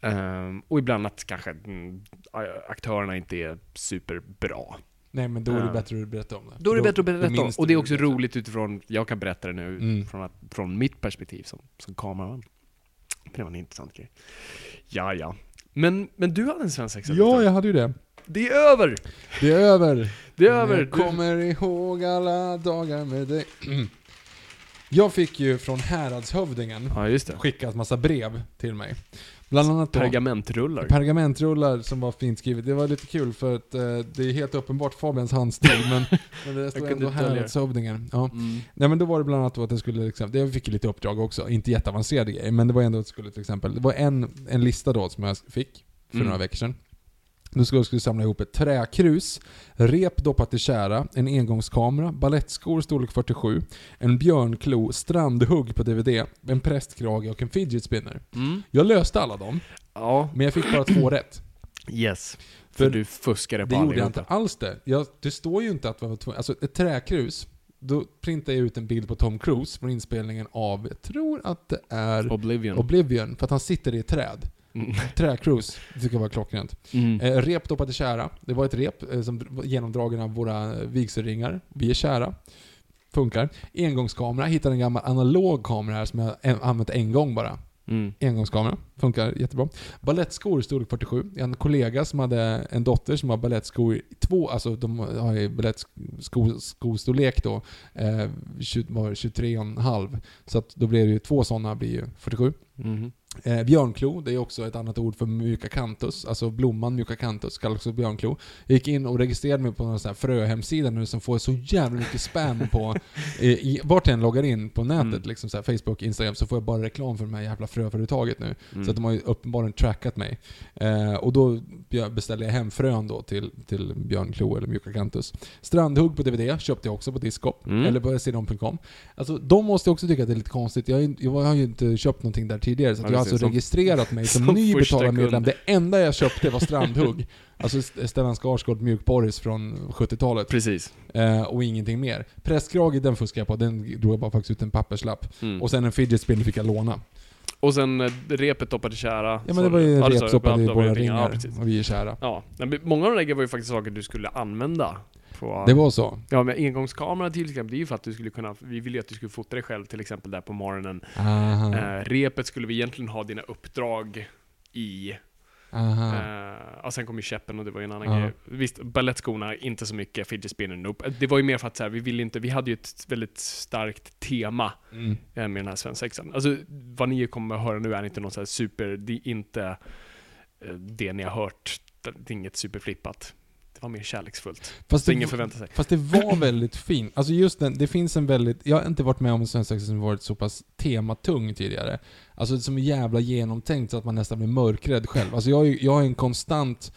S3: Ehm, och ibland att kanske mm, aktörerna inte är superbra.
S2: Nej, men då är det
S3: Ja.
S2: bättre att berätta om det.
S3: Då är det bättre att berätta om. Och det är också roligt utifrån, jag kan berätta det nu
S2: Mm.
S3: från, att, från mitt perspektiv som, som kameraman. Det var en intressant grej. Ja, ja. Men, men du hade en svensexa?
S2: Ja, jag hade ju det.
S3: Det är över!
S2: Det är över.
S3: Det är över!
S2: Jag
S3: Du-
S2: kommer ihåg alla dagar med dig. Jag fick ju från häradshövdingen
S3: Ja,
S2: skickat massa brev till mig. Bland annat då
S3: Pergamentrullar.
S2: pergamentrullar som var fint skrivet. Det var lite kul för att eh, det är helt uppenbart Fabians handstil men, men det stod ändå
S3: det.
S2: häradshövdingen. Ja.
S3: Mm.
S2: Nej men då var det bland annat då att jag skulle liksom, det fick lite uppdrag också, inte jätteavancerade grejer, men det var ändå att jag skulle till exempel, det var en, en lista då som jag fick för
S3: Mm.
S2: några veckor sedan. Då skulle skulle samla ihop ett träkrus, rep doppat i kära, en engångskamera, ballettskor storlek 47, en björnklo, strandhugg på DVD, en prästkrage och en fidget spinner.
S3: Mm.
S2: Jag löste alla dem,
S3: Ja.
S2: men jag fick bara två rätt.
S3: Yes. För,
S2: För
S3: du fuskade på
S2: Det gjorde jag inte alls det. Jag, det står ju inte att man var tvungen... Alltså ett träkrus, då printar jag ut en bild på Tom Cruise från inspelningen av, jag tror att det är
S3: Oblivion.
S2: Oblivion, för att han sitter i ett träd.
S3: Mm.
S2: Träkrus, det tycker jag var klockrent.
S3: Mm.
S2: Eh, rep doppat i kära. Det var ett rep eh, som genomdragen av våra vigselringar. Vi är kära. Funkar. Engångskamera. Hittade en gammal analog kamera här som jag en, använt en gång bara.
S3: Mm.
S2: Engångskamera. Funkar jättebra. Balettskor storlek 47. Jag har en kollega som hade en dotter som har balettskor i två, alltså de har ju balettskostorlek då. Eh, 20, var det 23,5. Så att då blir det ju två sådana blir ju 47.
S3: Mhm.
S2: Eh, björnklo, det är också ett annat ord för mjukakanthus. Alltså blomman mjukakanthus kallas också björnklo. Jag gick in och registrerade mig på någon sån här fröhemsida nu som får så jävla mycket spam på... eh, i, vart jag än loggar in på nätet,
S3: Mm.
S2: liksom så Facebook, Instagram, så får jag bara reklam för de här jävla fröföretaget nu.
S3: Mm.
S2: Så att de har ju uppenbarligen trackat mig. Eh, och då beställde jag hem frön då till, till björnklo eller mjukakanthus. Strandhugg på DVD köpte jag också på Discop.
S3: Mm.
S2: Eller på cdon.com. Alltså de måste också tycka att det är lite konstigt. Jag, har ju- jag har ju inte köpt någonting där tidigare, så
S3: Ja,
S2: har alltså
S3: Som-
S2: registrerat mig som,
S3: som
S2: ny betalarmedlem. Det enda jag köpte var Strandhugg. alltså St- Stellan Skarsgård mjukporris från 70-talet.
S3: Precis.
S2: Eh, och ingenting mer. Prästkrage, den fuskade jag på. Den drog jag bara faktiskt ut en papperslapp.
S3: Mm.
S2: Och sen en fidget spinner fick jag låna.
S3: Och sen eh, repet doppade kära.
S2: Ja men det var ju
S3: Ja,
S2: rep stoppad i
S3: Ja,
S2: våra
S3: Ja,
S2: ringar.
S3: precis.
S2: och vi är kära.
S3: Ja, men många av de där grejerna var ju faktiskt saker du skulle använda. På,
S2: Det var så?
S3: Ja, men engångskamera till exempel, det är ju för att du skulle kunna, vi ville ju att du skulle fota dig själv till exempel där på morgonen.
S2: Aha.
S3: Eh, repet skulle vi egentligen ha dina uppdrag i.
S2: Aha.
S3: Eh, och sen kom ju käppen och det var ju en annan
S2: Ja.
S3: grej. Visst, ballettskorna, inte så mycket, fidget spinner, nope. Det var ju mer för att så här, vi ville inte, vi hade ju ett väldigt starkt tema
S2: Mm.
S3: eh, med den här svensexan. Alltså, vad ni kommer att höra nu är inte någon så här super, det är inte eh, det ni har hört. Det är inget superflippat. Det var mer kärleksfullt.
S2: Fast
S3: Så
S2: det,
S3: ingen förväntar sig.
S2: fast det var väldigt fint. Alltså just den, det finns en väldigt... Jag har inte varit med om en svensexa som varit så pass tematung tidigare. Alltså som är jävla genomtänkt så att man nästan blir mörkrädd själv. Alltså jag, är- jag har en konstant...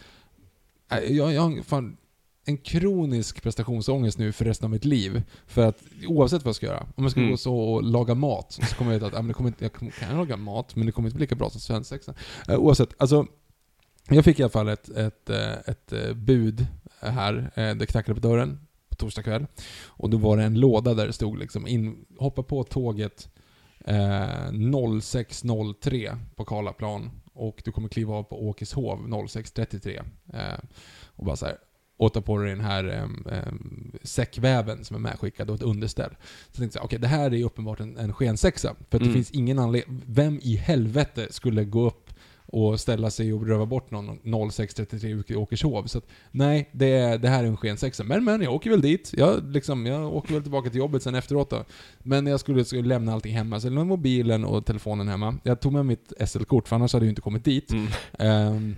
S2: Jag, jag har fan en kronisk prestationsångest nu för resten av mitt liv. För att oavsett vad jag ska göra, om jag ska
S3: Mm.
S2: gå så och laga mat, så kommer jag veta att ja, men det kommer inte, jag kan laga mat, men det kommer inte bli lika bra som svensexa. Uh, oavsett, alltså jag fick i alla fall ett, ett, eh, ett, eh, bud här. Eh, Det knackade på dörren på torsdag kväll. Och då var det en låda där det stod liksom in, hoppa på tåget eh, 06.03 på Karlaplan och du kommer kliva av på Åkeshov 06.33. Eh, och bara så här, och ta på dig den här em, em, säckväven som är medskickad och ett underställ. Så jag tänkte jag, okej det här är uppenbart en, en skensexa. För att det
S3: Mm.
S2: finns ingen anledning, vem i helvete skulle gå upp och ställa sig och röva bort någon 06.33 i Åkershov. Så att, nej, det, är, det här är en skensexa. Men men, jag åker väl dit. Jag, liksom, jag åker väl tillbaka till jobbet sen efteråt då. Men jag skulle, skulle lämna allting hemma. Så jag lämnade mobilen och telefonen hemma. Jag tog med mitt SL-kort, för annars hade jag inte kommit dit.
S3: Mm.
S2: Ehm,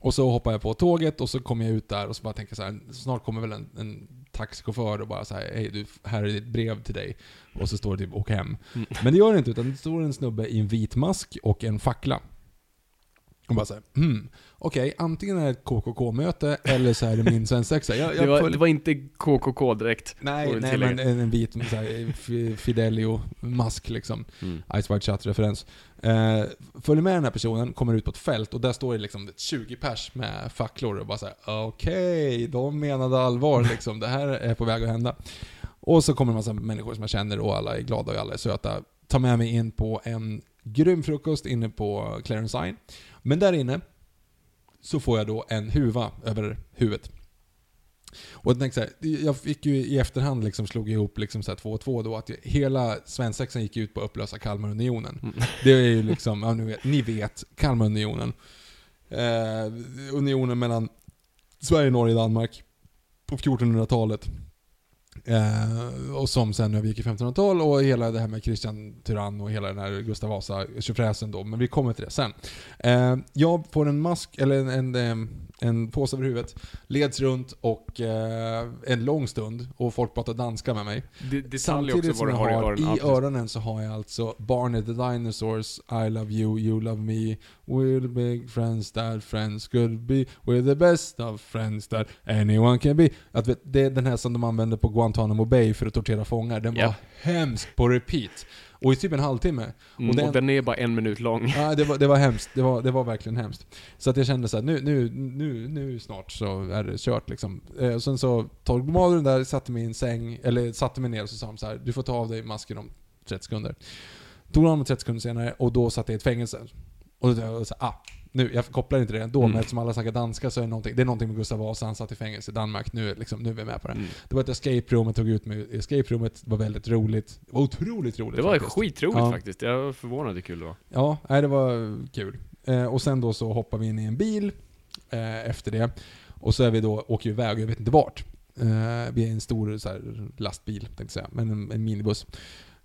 S2: och så hoppar jag på tåget och så kommer jag ut där och så bara tänker jag så här, snart kommer väl en, en taxichaufför och bara så här, hej du, här är ditt brev till dig. Och så står det typ, åk hem.
S3: Mm.
S2: Men det gör det inte, utan det står en snubbe i en vit mask och en fackla. Och bara såhär, hmm, okej, antingen är det ett KKK-möte eller så är det min svensexa. Jag, jag
S3: Det, var, det var inte KKK direkt. får
S2: Nej,
S3: vi
S2: nej
S3: tillägga.
S2: men en, en vit så här, Fi- Fidelio-mask liksom.
S3: Mm.
S2: Ice White Chat-referens. Eh, följer med den här personen, kommer ut på ett fält och där står det liksom 20 pers med facklor och bara såhär, okej, de menade allvar liksom. Det här är på väg att hända. Och så kommer en massa människor som jag känner och alla är glada och alla är söta. Tar med mig in på en grym frukost inne på Clarence Ine. Men där inne så får jag då en huva över huvudet. Och jag så här, jag fick ju i efterhand liksom slog ihop liksom så här två och två då att hela svensexan gick ut på att upplösa Kalmarunionen.
S3: Mm.
S2: Det är ju liksom, ja, nu vet, ni vet, Kalmarunionen. Eh, unionen mellan Sverige, Norge Danmark på 1400-talet. Eh, och som sen övergick i 1500-tal och hela det här med Kristian Tyrann och hela den här Gustav Vasa tjofräsen då, men vi kommer till det sen. Eh, jag får en mask, eller en, en, en, en påse över huvudet, leds runt och eh, en lång stund och folk pratar danska med mig.
S3: Det, detalj
S2: Samtidigt
S3: också
S2: som jag har,
S3: har i
S2: i
S3: öronen.
S2: så har jag alltså Barney the Dinosaurs, I love you, you love me, we're big friends that friends could be, we're the best of friends that anyone can be. Att vet, det är den här som de använder på Guantanamo Bay för att tortera fångar, den var
S3: Ja.
S2: hemsk på repeat. Och i typ en halvtimme.
S3: Mm,
S2: och
S3: och,
S2: den-
S3: den är bara en minut lång.
S2: Ja, det var, det var hemskt. Det var, det var verkligen hemskt. Så att jag kände så här, nu, nu, nu, nu snart så är det kört liksom. Eh, sen så tog de av den där, satte mig i en säng, eller satte mig ner och så sa de så här, du får ta av dig masken om 30 sekunder. Tog av mig 30 sekunder senare och då satt jag i ett fängelse. Och då var jag så här, ah, nu, jag kopplar inte det då,
S3: Mm.
S2: men eftersom alla snackar danska så är det någonting, det är någonting med Gustav Vasa, han satt i fängelse i Danmark, nu, är liksom, nu är vi med på det.
S3: Mm.
S2: Det var ett escape room, jag tog ut mig escape roomet, var väldigt roligt. Det var otroligt roligt
S3: Det var
S2: faktiskt.
S3: skitroligt
S2: Ja.
S3: faktiskt. Jag var förvånad hur kul det var.
S2: Ja, nej, det var kul. Eh, och sen då så hoppar vi in i en bil eh, efter det. Och så är vi då, åker vi iväg, jag vet inte vart. Eh, vi är i en stor så här, lastbil, tänkte jag säga, men en, en minibuss.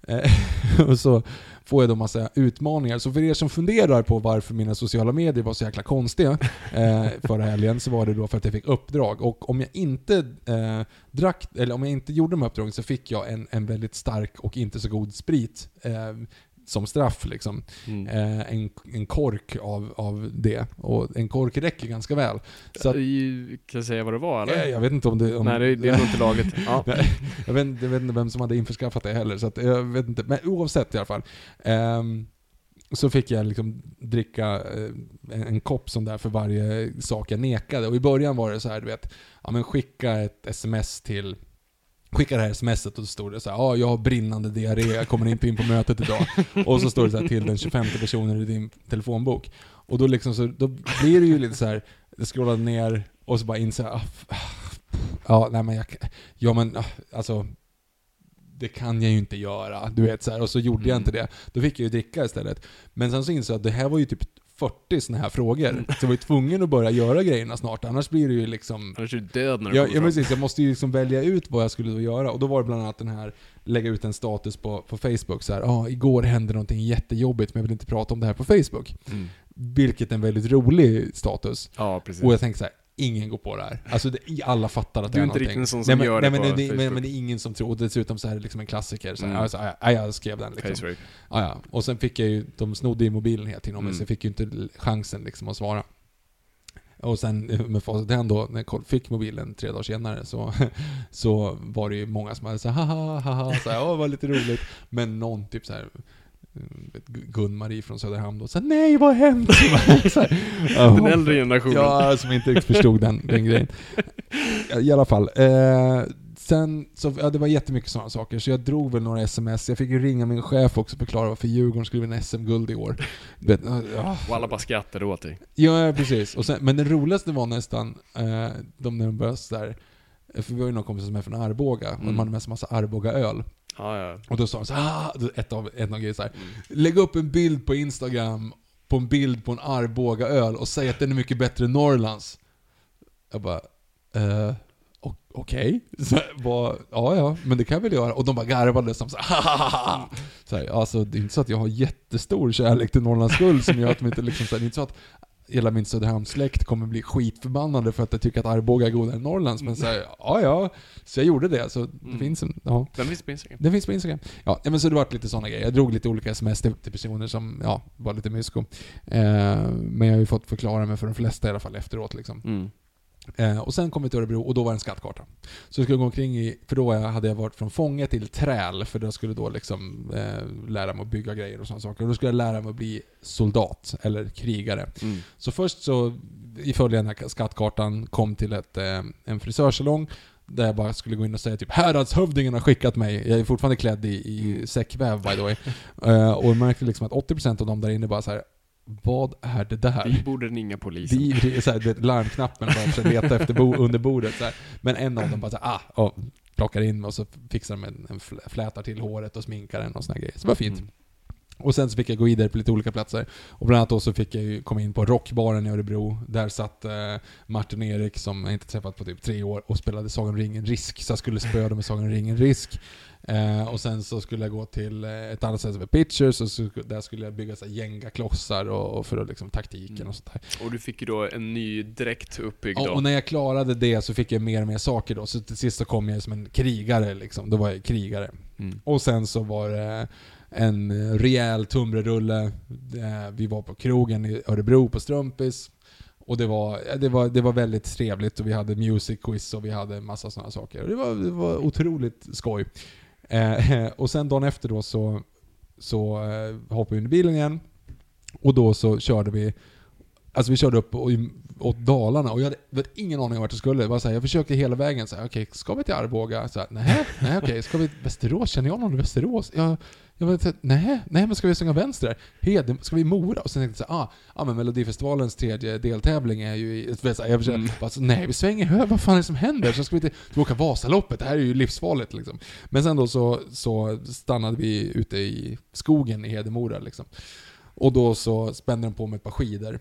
S2: Eh, och så får jag då massa utmaningar. Så för er som funderar på varför mina sociala medier var så jäkla konstiga eh, förra helgen, så var det då för att jag fick uppdrag. Och om jag inte eh, drack, eller om jag inte gjorde de här uppdragen så fick jag en, en väldigt stark och inte så god sprit eh, som straff liksom.
S3: Mm.
S2: Eh, en, en kork av, av det. Och en kork räcker ganska väl. Så att,
S3: Eh, Kan jag säga vad det var eller?
S2: eh, jag vet inte om det... Om,
S3: Nej, det, det är nog inte laget. Ja.
S2: Jag, vet, inte- jag vet inte vem som hade införskaffat det heller, så att, jag vet inte. Men oavsett i alla fall. ehm, så fick jag liksom dricka eh, en, en kopp sån där för varje sak jag nekade. Och i början var det så här, du vet, ja men skicka ett sms till Skicka det här smset och så stod det så här, ja jag har brinnande diarré, jag kommer inte in på mötet idag. Och så står det så här till den 25 personen i din telefonbok. Och då liksom så, då blir det ju lite så här, det scrollar ner och så bara inser jag, ah, ah, ja nej men jag, ja men ah, alltså det kan jag ju inte göra, du vet så här. Och så gjorde jag inte det. Då fick jag ju dricka istället. Men sen så insåg jag att det här var ju typ 40 såna här frågor. Så jag var ju tvungen att börja göra grejerna snart, annars blir det ju liksom
S3: Annars är du död när du
S2: Ja,
S3: kommer
S2: ja
S3: fram.
S2: precis, jag måste ju liksom välja ut vad jag skulle då göra. Och då var det bland annat den här, lägga ut en status på, på Facebook så här, ah, igår hände någonting jättejobbigt men jag vill inte prata om det här på Facebook.
S3: Mm.
S2: Vilket är en väldigt rolig status.
S3: Ja, precis.
S2: Och jag tänkte så här, ingen går på det här. Alltså det, alla fattar att
S3: Du
S2: det
S3: är
S2: är
S3: inte
S2: någonting.
S3: riktigt en sån
S2: nej,
S3: som
S2: men,
S3: gör
S2: nej,
S3: det
S2: men,
S3: på
S2: det, men,
S3: Facebook.
S2: men det är ingen som tror, och dessutom så är det liksom en klassiker. Så här,
S3: Mm.
S2: alltså, ja, jag skrev den liksom. Ja, ja. Och sen fick jag ju, de snodde ju mobilen hela tiden av mig,
S3: Mm.
S2: så jag fick ju inte chansen liksom att svara. Och sen eh, med facit i hand då, när jag fick mobilen tre dagar senare, så, så var det ju många som hade sagt haha, haha, så här, "Åh, var lite roligt. Men någon typ så här Gun-Marie från Söderhamn då, så här, nej vad hemskt! Så här,
S3: Den äldre generationen.
S2: Ja, som inte riktigt förstod den, den grejen. I alla fall. Eh, sen, så, ja, det var jättemycket sådana saker, så jag drog väl några sms. Jag fick ju ringa min chef också och förklara varför Djurgården skulle vinna SM-guld i år. Vet, ja,
S3: Och alla bara skrattade åt dig.
S2: ja, precis. Och sen, men det roligaste var nästan, eh, de när de började sådär, för vi har ju några kompisar som är från Arboga, och
S3: Mm.
S2: hade med sig massa Arboga-öl.
S3: Ja, ja.
S2: Och då sa de så här, ah, ett av, ett av grejerna så här,
S3: Mm.
S2: lägg upp en bild på Instagram, på en bild på en Arboga-öl och säg att den är mycket bättre än Norrlands. Jag bara, eh, okej? Okay. Ja, ja, men det kan jag väl göra. Och de bara garvade som så här, så här, alltså det är inte så att jag har jättestor kärlek till Norrlands guld som gör att de inte liksom, så här, det är inte så att hela min Söderhamnssläkt kommer bli skitförbannade för att jag tycker att Arboga är godare än Norrlands. Men så här, ja, ja. Så jag gjorde det. Så det
S3: Mm.
S2: finns en, ja.
S3: Den finns på Instagram.
S2: Den finns på Instagram. Ja, ja, men så det vart lite sådana grejer. Jag drog lite olika sms till, till personer som, ja, var lite mysko. Eh, men jag har ju fått förklara mig för de flesta i alla fall efteråt liksom.
S3: Mm.
S2: Eh, och sen kom vi till Örebro och då var det en skattkarta. Så jag skulle gå omkring i, för då jag- hade jag varit från fånge till träl, för jag skulle då liksom eh, lära mig att bygga grejer och sådana saker. Och då skulle jag lära mig att bli soldat, eller krigare.
S3: Mm.
S2: Så först så, i den här skattkartan, kom till ett, eh, en frisörsalong där jag bara skulle gå in och säga typ Häradshövdingen har skickat mig. Jag är fortfarande klädd i, i säckväv by the way. Eh, och märkte liksom att 80% av dem där inne bara så här. Vad är det där?
S3: Vi borde ringa polisen.
S2: Vi, det är så här, du vet, larmknappen och bara försöker leta efter bo, under bordet. Så här. Men en av dem bara så här, ah, och plockar in och så fixar de en, en fl- flätar till håret och sminkar den och såna grejer. Så det var fint.
S3: Mm.
S2: Och sen så fick jag gå vidare på lite olika platser. Och bland annat då så fick jag ju komma in på Rockbaren i Örebro. Där satt eh, Martin och Erik, som jag inte träffat på typ tre år, och spelade Sagan om ringen Risk. Så jag skulle spöa dem i Sagan om ringen Risk. Eh, och sen så skulle jag gå till eh, ett annat ställe som Pitchers, och så, där skulle jag bygga så Jenga-klossar och, och för att liksom taktiken och sånt där.
S3: Och du fick ju då en ny dräkt uppbyggd
S2: Ja,
S3: då.
S2: och när jag klarade det så fick jag mer och mer saker då. Så till sist så kom jag som en krigare liksom. Då var jag krigare.
S3: Mm.
S2: Och sen så var det en rejäl tunnbrödsrulle. Eh, Vi var på krogen i Örebro på Strumpis. Och det var, det, var, det var väldigt trevligt och vi hade music quiz och vi hade massa sådana saker. Och det var, det var otroligt skoj. Eh, och sen dagen efter då så, så eh, hoppade vi in i bilen igen. Och då så körde vi, alltså vi körde upp och, åt Dalarna och jag hade vet, ingen aning om vart jag skulle. Det var så här, jag försökte hela vägen så här, ska vi till Arboga? Så här, nej, nej okej, ska vi till Västerås? Känner jag någon i Västerås? Jag, jag vet inte, nej, nej men ska vi svänga vänster där? Hed, ska vi Mora? Och sen tänkte jag så här, ah, ah men Melodifestivalens tredje deltävling är ju i, vet, så här, jag försökte,
S3: Mm.
S2: bara, så, nej vi svänger höger, vad fan är det som händer? Så ska vi vi åka Vasaloppet, det här är ju livsfarligt liksom. Men sen då så, så stannade vi ute i skogen i Hedemora liksom. Och då så spände de på mig ett par skidor.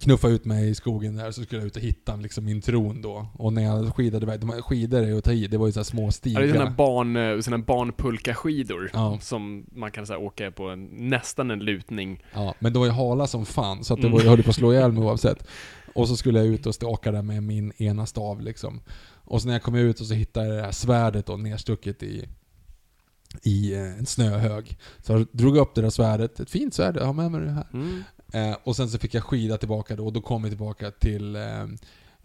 S2: Knuffade ut mig i skogen där, så skulle jag ut och hitta liksom min tron då. Och när jag skidade iväg, de här skidor är ju att ta i, det var ju så här små
S3: Ja,
S2: stigar.
S3: det är såna barn, eh, såna barnpulkaskidor
S2: Ja.
S3: som man kan så här, åka på en, nästan en lutning.
S2: Ja, men det var ju hala som fan, så att det
S3: Mm.
S2: var, jag höll på att slå ihjäl mig oavsett. Och så skulle jag ut och staka där med min ena stav liksom. Och så när jag kom ut och så hittade jag det här svärdet då nerstucket i, i eh, en snöhög. Så jag drog upp det där svärdet, ett fint svärd, jag har med mig det här.
S3: Mm.
S2: Eh, och sen så fick jag skida tillbaka då, och då kom vi tillbaka till eh,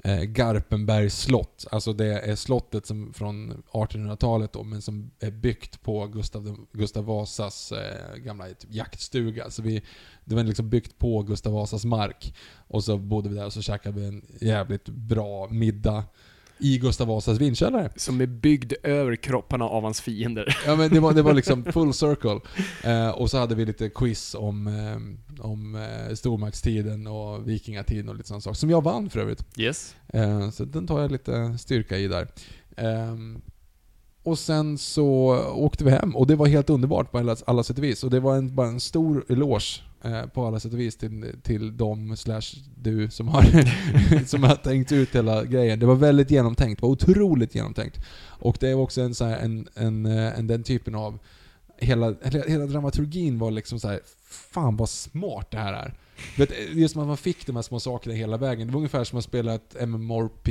S2: eh, Garpenbergs slott. Alltså det är slottet som från 1800-talet då, men som är byggt på Gustav, Gustav Vasas eh, gamla typ, jaktstuga. Så vi, det var liksom byggt på Gustav Vasas mark. Och så bodde vi där och så käkade vi en jävligt bra middag i Gustav Vasas vinkällare.
S3: Som är byggd över kropparna av hans fiender.
S2: Ja men det var, det var liksom full circle. Eh, och så hade vi lite quiz om, eh, om eh, stormaktstiden och vikingatiden och lite sådana saker. Som jag vann för övrigt.
S3: Yes.
S2: Eh, så den tar jag lite styrka i där. Ehm, och sen så åkte vi hem och det var helt underbart på alla, alla sätt och vis. Och det var en, bara en stor eloge eh, på alla sätt och vis till, till dem slash du som har, som har tänkt ut hela grejen. Det var väldigt genomtänkt, det var otroligt genomtänkt. Och det är också en, så här, en, en, eh, en, den typen av Hela, hela, dramaturgin var liksom så här, fan vad smart det här är. Just som att man fick de här små sakerna hela vägen. Det var ungefär som att spela ett MMORP,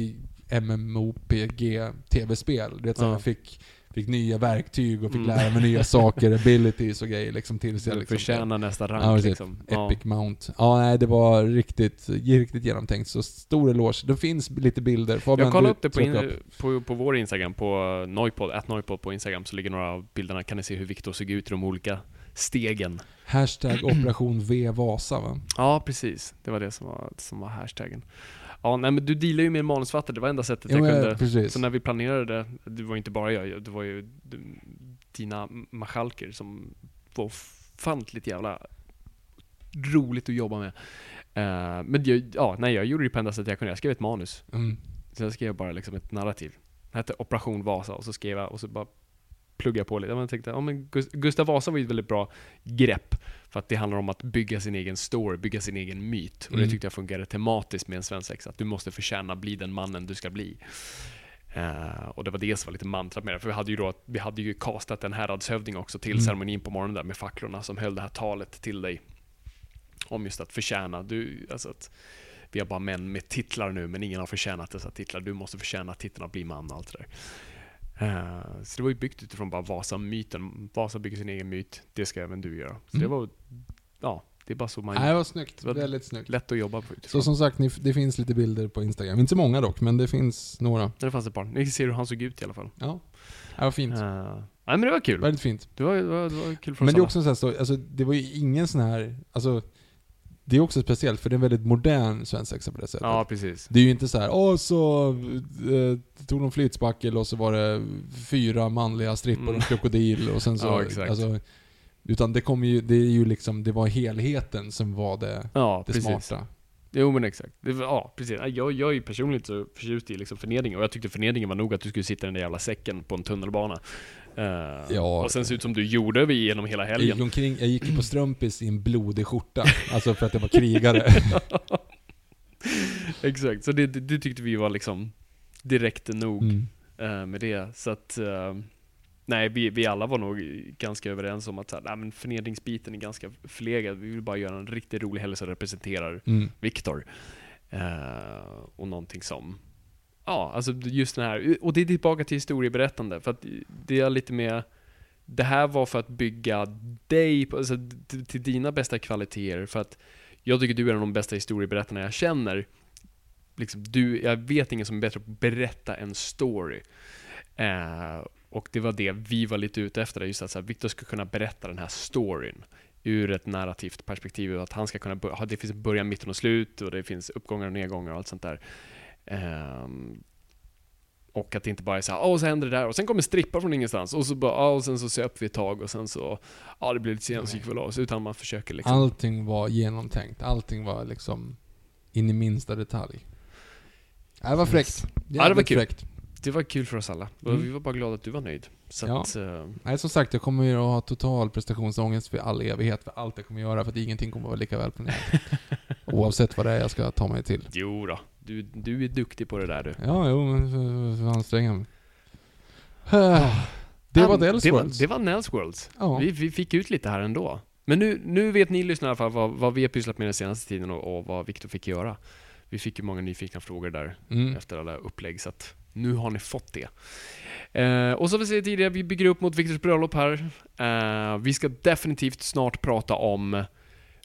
S2: MMOPG-tv-spel. Du vet, så här, man fick, fick nya verktyg och fick
S3: Mm.
S2: lära mig nya saker, abilities och grejer liksom tills jag liksom...
S3: förtjänar nästa rank
S2: Ja,
S3: liksom. Ja.
S2: Epic Mount. Ja, nej, det var riktigt, riktigt genomtänkt. Så stor eloge. Det finns lite bilder. Fabian,
S3: Jag kollade upp det på, in, på, på vår Instagram, på Noipod, at Noipod på Instagram, så ligger några av bilderna. Kan ni se hur Viktor såg ut i de olika stegen.
S2: Hashtag operation V Vasa va?
S3: Ja, precis. Det var det som var, som var hashtaggen. Ja, nej men du dealar ju med manusfattare, det var enda sättet
S2: Ja,
S3: jag kunde.
S2: precis.
S3: Så när vi planerade det, var inte bara jag, det var ju dina machalker som var ofantligt jävla roligt att jobba med. Eh, men jag, ja, nej, jag gjorde det på enda sättet jag kunde. Jag skrev ett manus.
S2: Mm.
S3: Sen skrev jag bara liksom ett narrativ. Det hette Operation Vasa och så skrev jag och så bara pluggade jag på lite. Jag tänkte, ja, men Gus- Gustav Vasa var ju ett väldigt bra grepp. För att det handlar om att bygga sin egen story, bygga sin egen myt. Och det
S2: Mm.
S3: tyckte jag fungerade tematiskt med en svensexa. Att du måste förtjäna bli den mannen du ska bli. Eh, och det var det som var lite mantrat med det. För vi hade ju då, vi hade ju castat en häradshövding också till
S2: Mm.
S3: ceremonin på morgonen där med facklorna som höll det här talet till dig. Om just att förtjäna, du, alltså att vi har bara män med titlar nu, men ingen har förtjänat dessa titlar. Du måste förtjäna titeln att bli man och allt det där. Eh, så det var ju byggt utifrån bara Vasa-myten. Vasa bygger sin egen myt, det ska även du göra. Så det
S2: Mm.
S3: var, ja, det är bara så man
S2: Nej, det var snyggt.
S3: Det var
S2: Väldigt snyggt.
S3: lätt att jobba på
S2: Så
S3: utifrån.
S2: som sagt, ni, det finns lite bilder på Instagram. Inte så många dock, men det finns några.
S3: Det fanns ett par. Ni ser hur han såg ut i alla fall.
S2: Ja, det var fint.
S3: Eh, nej men det var kul.
S2: Väldigt fint.
S3: Det var, det var, det var kul för
S2: Men det är också så här, så, alltså, det var ju ingen sån här, alltså, det är också speciellt för det är en väldigt modern svensexa på det sättet.
S3: Ja, precis.
S2: Det är ju inte så här, åh så eh, tog de flytspackel och så var det fyra manliga strippor och en
S3: Mm.
S2: krokodil och sen så,
S3: Ja, exakt.
S2: alltså, utan det kommer ju, det är ju liksom, det var helheten som var det,
S3: Ja,
S2: det
S3: precis.
S2: smarta.
S3: Jo men exakt. Det ja, precis. Jag, jag är ju personligen så förtjust i liksom förnedring och jag tyckte förnedringen var nog att du skulle sitta i den där jävla säcken på en tunnelbana. Eh,
S2: Ja.
S3: Och sen se ut som du gjorde vi genom hela
S2: Jag
S3: helgen.
S2: gick, omkring, jag gick på strumpis i en blodig skjorta, alltså för att jag var krigare.
S3: exakt, så det, det, tyckte vi var liksom direkt nog
S2: Mm.
S3: eh, med det. Så att, eh, nej vi, vi alla var nog ganska överens om att så här, nej, men förnedringsbiten är ganska förlegad. Vi vill bara göra en riktigt rolig helg som representerar
S2: Mm.
S3: Viktor. Och någonting som, ja, alltså just den här, och det är tillbaka till historieberättande, för att det är lite mer, det här var för att bygga dig, på- alltså, till, dina bästa kvaliteter, för att jag tycker du är en av de bästa historieberättarna jag känner. Liksom, du, jag vet ingen som är bättre på att berätta en story. Eh, Och det var det vi var lite ute efter, just att Viktor Victor ska kunna berätta den här storyn ur ett narrativt perspektiv, att han ska kunna, det finns början, mitten och slut och det finns uppgångar och nedgångar och allt sånt där. Ehm, och att det inte bara är så här, åh, så händer det där och sen kommer strippa från ingenstans och så bara, ja, och sen så söp vi ett tag och sen så, ja, det blev lite sent så gick vi oss, utan man försöker liksom.
S2: Allting var genomtänkt. Allting var liksom in i minsta detalj. Det var fräckt.
S3: det var kul.
S2: Fräckt.
S3: Det var kul för oss alla. Och
S2: Mm.
S3: vi var bara glada att du var nöjd. Så
S2: Ja.
S3: att, eh,
S2: Nej, som sagt, jag kommer ju att ha total prestationsångest för all evighet för allt jag kommer göra, för att ingenting kommer att vara lika välplanerat. Oavsett vad det är jag ska ta mig till.
S3: jo då, du, du är duktig på det där du.
S2: Ja, jo, men så anstränga mig. Det var
S3: Um,
S2: Dels
S3: det var,
S2: Worlds.
S3: det var Nels Worlds.
S2: Ja.
S3: Vi, vi fick ut lite här ändå. Men nu, nu vet ni lyssnare i alla fall vad, vad vi har pysslat med den senaste tiden och, och vad Viktor fick göra. Vi fick ju många nyfikna frågor där
S2: Mm.
S3: efter alla upplägg, så att nu har ni fått det. Eh, och som vi säger tidigare, vi bygger upp mot Viktors bröllop här. Eh, vi ska definitivt snart prata om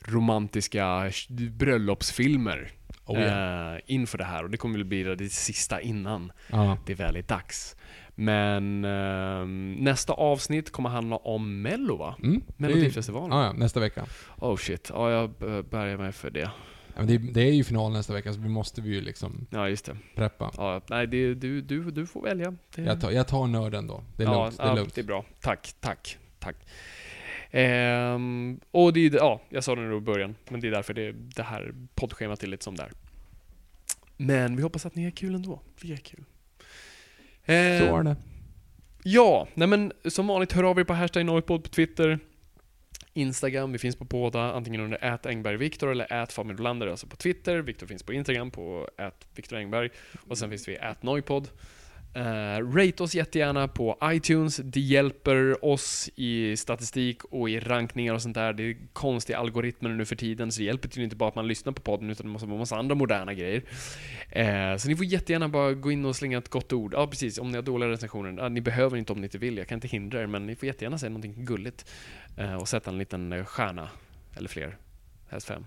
S3: romantiska bröllopsfilmer
S2: Oh, ja.
S3: eh, inför det här och det kommer väl bli det sista innan
S2: ja.
S3: det väl är dags. Men ehm, nästa avsnitt kommer handla om Mello va?
S2: Mm.
S3: Melodifestivalen.
S2: Ja, ja, nästa vecka.
S3: Oh shit, ja jag b- bärgar mig för det.
S2: Ja, det, det är ju final nästa vecka, så vi måste vi ju liksom
S3: Ja just det.
S2: preppa.
S3: Ja, nej, det, du, du, du får välja. Det,
S2: Jag tar, jag tar nörden då. Det är
S3: ja,
S2: lugnt. Det är lugnt.
S3: det är bra. Tack, tack, tack. Ehm, och det är, ja, jag sa det nu i början, men det är därför det, det här poddschemat är lite som där. Men vi hoppas att ni har kul ändå. Vi är kul.
S2: Så
S3: Ehm,
S2: är det.
S3: Ja, nej men som vanligt hör av er på hashtag Norrpodd på Twitter. Instagram, vi finns på båda, antingen under ät Engbergviktor eller ät alltså på Twitter. Viktor finns på Instagram på ät Viktor Engberg. Och sen finns vi ät Noipod. Uh, rate oss jättegärna på iTunes, det hjälper oss i statistik och i rankningar och sånt där. Det är konstiga algoritmer nu för tiden, så det hjälper till inte bara att man lyssnar på podden, utan det måste vara en massa andra moderna grejer. Uh, så ni får jättegärna bara gå in och slänga ett gott ord. Ja, precis. Om ni har dåliga recensioner. Ja, ni behöver inte om ni inte vill. Jag kan inte hindra er, men ni får jättegärna säga någonting gulligt. uh, och sätta en liten stjärna. Eller fler. Helst fem.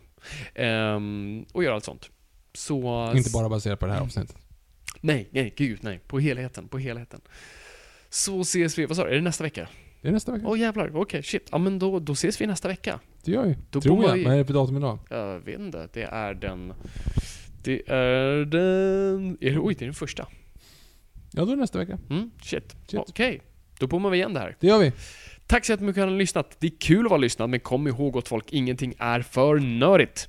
S3: Ehm, och göra allt sånt. Så...
S2: Inte bara baserat på det här avsnittet.
S3: Nej, nej, gud nej. På helheten, på helheten. Så ses vi, vad sa du, är det nästa vecka?
S2: Det är nästa vecka.
S3: Åh jävlar, okej, shit. Ja men då, då ses vi nästa vecka.
S2: Det gör vi.
S3: Då
S2: Tror jag.
S3: vi-
S2: Vad är det för datum idag?
S3: Jag vet inte, det är den... Det är den... Är det, oj, det är den första.
S2: Ja, då är det nästa vecka.
S3: Mm, shit.
S2: Shit.
S3: Okej, då bommar vi igen det här.
S2: Det gör vi.
S3: Tack så jättemycket för att ni har lyssnat. Det är kul att vara lyssnad, men kom ihåg gott folk, ingenting är för nördigt.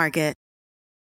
S4: Market.